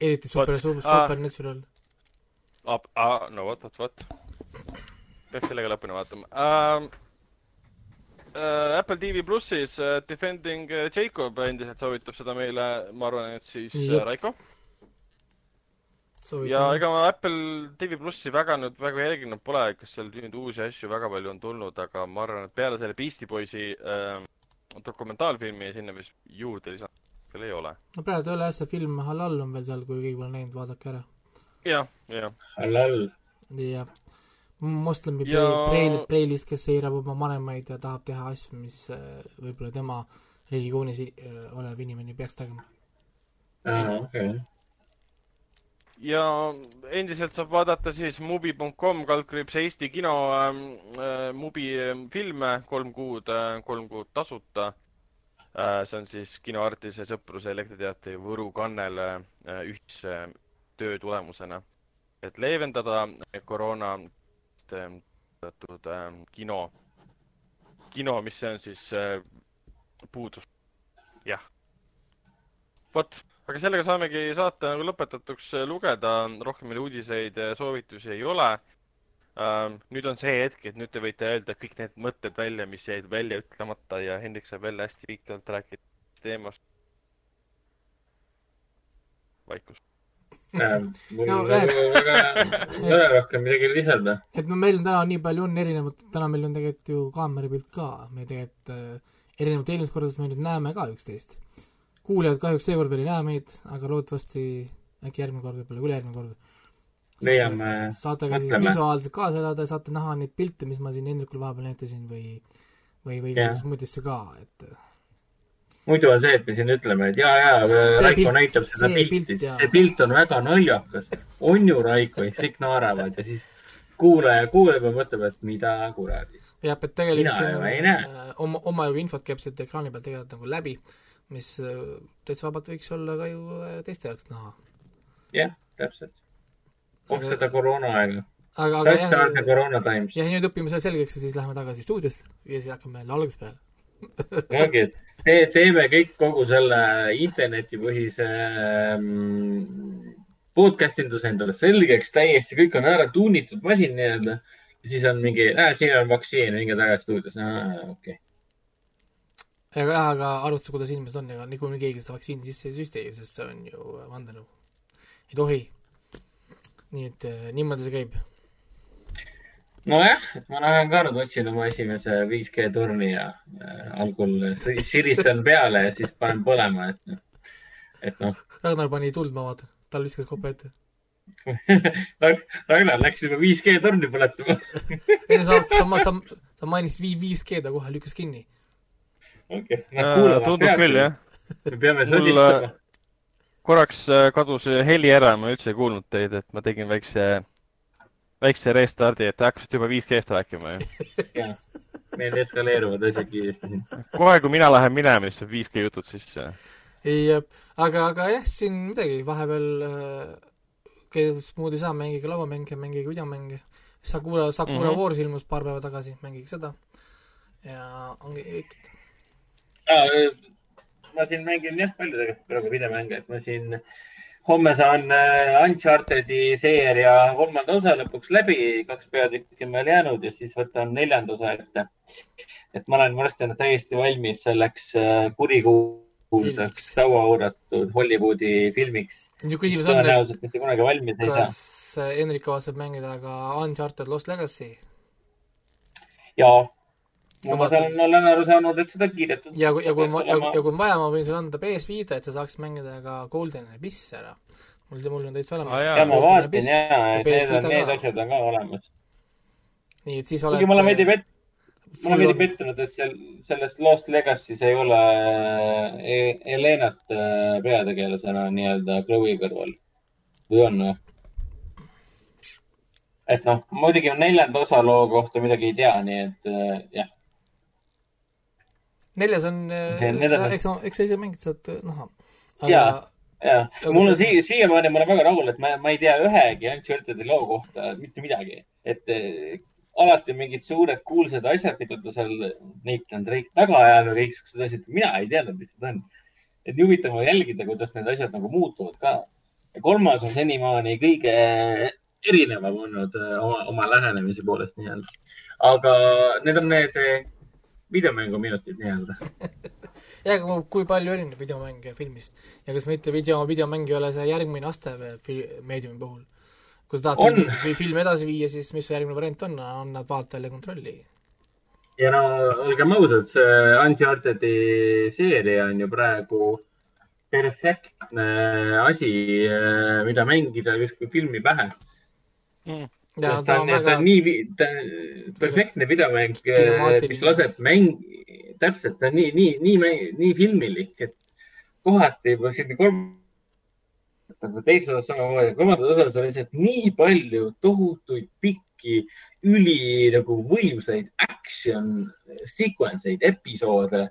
eriti super, super, supernatural. no vot, vot, vot. peaks sellega lõpuni vaatama uh,. Uh, Apple TV plussis uh, Defending Jacob endiselt soovitab seda meile, ma arvan, et siis uh, Raiko ja ega ma Apple TV plussi väga nüüd väga jälginud pole, kas seal nüüd uusi asju väga palju on tulnud, aga ma arvan, et peale selle Beastie Boysi äh, dokumentaalfilmi sinna vist juurde lisanud veel ei ole. no praegu ei ole jah, see film Halal on veel seal, kui keegi pole näinud, vaadake ära ja,. jah, jah. Halal. jah. Moslemi ja... preil, preilist, kes eirab oma vanemaid ja tahab teha asju, mis äh, võib-olla tema religioonis äh, olev inimene peaks tegema. aa, okei okay ja endiselt saab vaadata siis mubi.com kaldkriips Eesti kino ähm, äh, mubi ähm, filme kolm kuud äh,, kolm kuud tasuta äh,. see on siis Kinoartise Sõpruse Elektriteatri Võru kannel äh, ühise töö tulemusena, et leevendada koroona teatud äh, kino, kino, mis see on siis äh, puudus. jah. vot aga sellega saamegi saate nagu lõpetatuks lugeda, rohkem meil uudiseid ja soovitusi ei ole. Ähm, nüüd on see hetk, et nüüd te võite öelda kõik need mõtted välja, mis jäid välja ütlemata ja Hendrik saab jälle hästi pikalt rääkida teemast. vaikus äh,. Mul no, äh, väga ei ole rohkem midagi lisada. et no meil on täna nii palju on erinevat, täna meil on tegelikult ju kaamerapilt ka, me tegelikult äh, erinevalt eelmist kordadest me nüüd näeme ka üksteist. Kuulajad kahjuks seekord veel ei näe meid, aga loodetavasti äkki järgmine kord, võib-olla ülejärgmine kord. leiame, saate ka siis visuaalselt kaasa elada, saate näha neid pilte, mis ma siin Hendrikule vahepeal näitasin või, või, või muid asju ka, et muidu on see, et me siin ütleme, et jaa, jaa, Raiko pilt, näitab seda pilti, see pilt on väga naljakas. on ju, Raiko, ja kõik naeravad ja siis kuulaja kuuleb ja mõtleb, et mida kuradi. jah, et tegelikult äh, oma, omajagu infot käib siit ekraani peal tegelikult nagu läbi mis äh, täitsa vabalt võiks olla ka ju äh, teiste jaoks näha. jah, täpselt. oh seda koroona aega. aga, aga jah, jah, nüüd õpime selle selgeks ja siis läheme tagasi stuudiosse ja siis hakkame jälle algusest peale ongi, et te, teeme kõik kogu selle internetipõhise ähm, podcast induse endale selgeks täiesti, kõik on ära tuunitud masin nii-öelda. ja siis on mingi äh,, siin on vaktsiin, minge tagasi stuudiosse, okei okay aga jah, aga arvutuse, kuidas inimesed on, ega niikuinii keegi seda vaktsiini sisse ei süsti, sest see on ju vandenõu. ei tohi. nii et äh, niimoodi see käib. Nojah, et ma lähen ka nüüd otsin oma esimese 5G turni ja äh, algul siristan peale ja siis panen põlema, et noh, et noh. Ragnar pani tuld, ma vaatan, tal viskas kopa ette Ragnar läks juba 5G torni põletama ei no sa, sa, sa, sa mainisid 5G, ta kohe lükkas kinni okei okay., nad kuulavad. tundub küll, jah. me peame sodistama. korraks äh, kadus heli ära, ma üldse ei kuulnud teid, et ma tegin väikse väikse restardi, et te hakkasite juba 5G-st rääkima ju. jah, meil eskaleeruvad asjad kiiresti kohe, kui mina lähen minema, siis saab 5G jutud sisse. ei, aga, aga jah, siin midagi, vahepeal äh, kes muud ei saa, mängige lauamänge, mängige videomänge. Sakura, Sakura mm -hmm. Wars ilmus paar päeva tagasi, mängige seda. ja ongi kõik ma siin mängin jah, palju tegelikult praegu videomänge, et ma siin homme saan äh, Uncharted'i seeria kolmanda osa lõpuks läbi, kaks peatükki on veel jäänud ja siis võtan neljanda osa ette. et ma olen varsti täiesti valmis selleks äh, kurikuulsaks sauaoodatud Hollywoodi filmiks. tõenäoliselt mitte kunagi valmis ei saa. kas Hendrik kavatseb mängida ka Uncharted Lost Legacy? jaa ma saan, olen aru saanud, et seda kiidetud. ja, ja kui ma, ja, ja kui on vaja, ma võin sulle anda PS5-e, et sa saaksid mängida ka Golden Abyss ära. mul, mul on täitsa olemas ah,. ja ma vaatasin jaa, et need on, need asjad on ka olemas. nii, et siis oled kuigi ma olen veidi pet-, ma olen veidi pettunud, et seal, selles Lost Legacy's ei ole e Helenat äh, peategelasena nii-öelda Chloe kõrval. või on või? et noh, muidugi neljanda osa loo kohta midagi ei tea, nii et äh, jah neljas on, äh, eks, eks sa ise mängid, saad näha. ja, ja, mul on sii-, siiamaani ma olen väga rahul, et ma, ma ei tea ühegi Uncharted'i loo kohta mitte midagi. et äh, alati mingid suured kuulsad asjad, mida ta seal Nathan Drake taga ajab ja kõiksugused asjad, mina ei teadnud, mis need on. et nii huvitav on jälgida, kuidas need asjad nagu muutuvad ka. ja kolmas on senimaani kõige erinevam olnud äh, oma, oma lähenemise poolest nii-öelda. aga need on need videomänguminutid nii-öelda ja, aga kui palju erineb videomäng filmist ja kas mitte video, videomäng ei ole see järgmine aste meediumi puhul? kui sa tahad on. filmi, filmi edasi viia, siis mis su järgmine variant on, annad vaatajale kontrolli. ja no olgem ausad, see Uncharted'i seeria on ju praegu perfektne asi, mida mängida justkui filmi pähe mm Ja, ta on, väga... ta on nii, ta on perfektne videomäng, mis laseb mäng, täpselt, ta on nii, nii, nii, nii filmilik, et kohati juba siin kolm, teises osas samamoodi, kolmandas osas on lihtsalt nii palju tohutuid pikki, üli nagu võimsaid action sequence eid, episoode,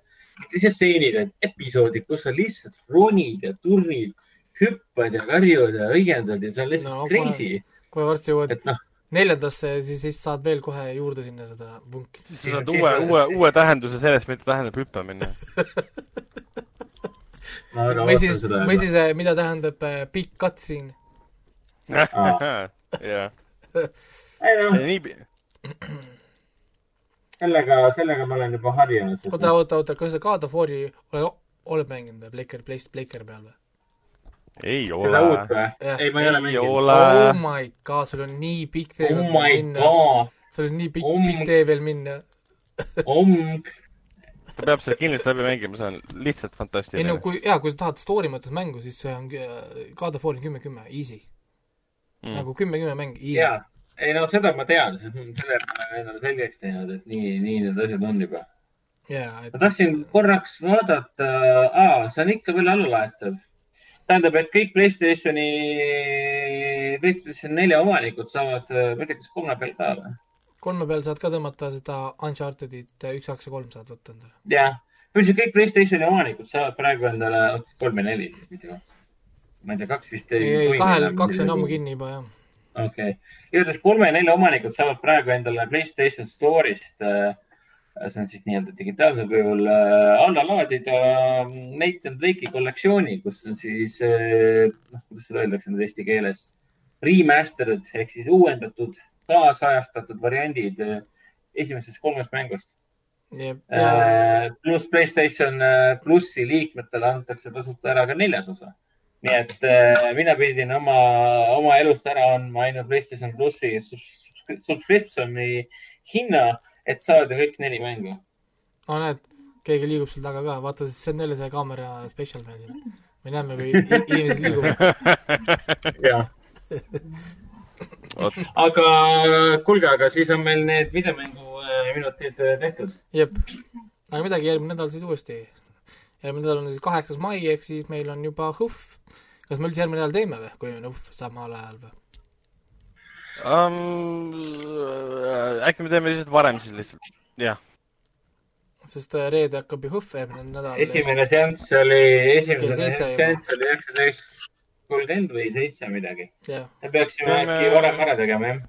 lihtsalt stseenid, episoodid, kus sa lihtsalt ronid ja turnid, hüppad ja karjud ja õigendad ja see on lihtsalt no, crazy. kohe varsti jõuad no, neljandasse, siis, siis saad veel kohe juurde sinna seda vunki. siis sa saad uue, uue, uue tähenduse sellest, mida tähendab hüppamine või siis, või siis, eh, mida tähendab uh, big cutscene. jah. nii sellega, sellega ma olen juba harjunud. oota, oota, oota, kas sa God of War'i oled, mänginud või Playker, Playster peal või? Ei ole. ei, ma ei ole mänginud. oh my god, sul on nii pikk tee oh veel minna. sul on nii pikk, pikk tee veel minna omg ta peab selle kindlasti läbi mängima, see on lihtsalt fantastiline. ei no kui, jaa, kui sa tahad story mõttes mängu, siis see on God of War on kümme, kümme, easy mm.. nagu kümme, kümme mäng, easy. jaa, ei no seda ma tean, selle ma olen endale selgeks teinud, et nii, nii need asjad on juba. jaa, et ma tahtsin korraks vaadata, aa, see on ikka veel allalaetav tähendab, et kõik Playstationi, Playstation nelja omanikud saavad, ma ei tea, kas kolme peal ka või? kolme peal saad ka tõmmata seda Unchartedit üks, kaks ja kolm saad võtta endale. jah, üldiselt kõik Playstationi omanikud saavad praegu endale kolm ja neli ma ei tea, kaks vist ei. ei, kahel, kaks on ammu kinni juba, jah. okei okay., igatahes kolme ja nelja omanikud saavad praegu endale Playstation Store'ist äh, see on siis nii-öelda digitaalsel kujul äh, alla laadida Nathan Drake'i kollektsiooni, kus on siis, äh, noh, kuidas seda öeldakse nüüd eesti keeles, remastered ehk siis uuendatud, kaasajastatud variandid äh, esimesest kolmest mängust pluss Playstation plussi liikmetele antakse tasuta ära ka neljas osa. nii et mina pidin oma, oma elust ära andma ainult Playstation plussi subscription'i hinna et saada kõik neli mängu. aa, näed, keegi liigub seal taga ka, vaata siis see on jälle see kaamera special meil siin. me näeme, kui inimesed liiguvad. jah. aga kuulge, aga siis on meil need videomängu äh, minutid äh, tehtud. jep, aga midagi, järgmine nädal siis uuesti. järgmine nädal on siis kaheksas mai, ehk siis meil on juba HUF. kas me üldse järgmine nädal teeme või, kui on HUF samal ajal või? Um,? äkki me teeme lihtsalt varem siis lihtsalt, jah. sest äh, reede hakkab ju HÖFF järgmine nädal. esimene seanss oli, esimene seanss oli üheksateist kolmkümmend või seitse midagi. me peaksime teeme... äkki varem ära tegema, jah.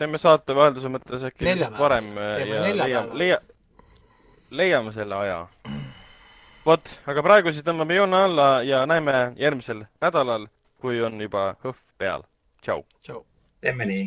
teeme saate vahelduse mõttes äkki varem äh, ja leiame, leia, leiame selle aja. vot, aga praegu siis tõmbame joone alla ja näeme järgmisel nädalal, kui on juba HÖFF peal. tšau. teeme nii,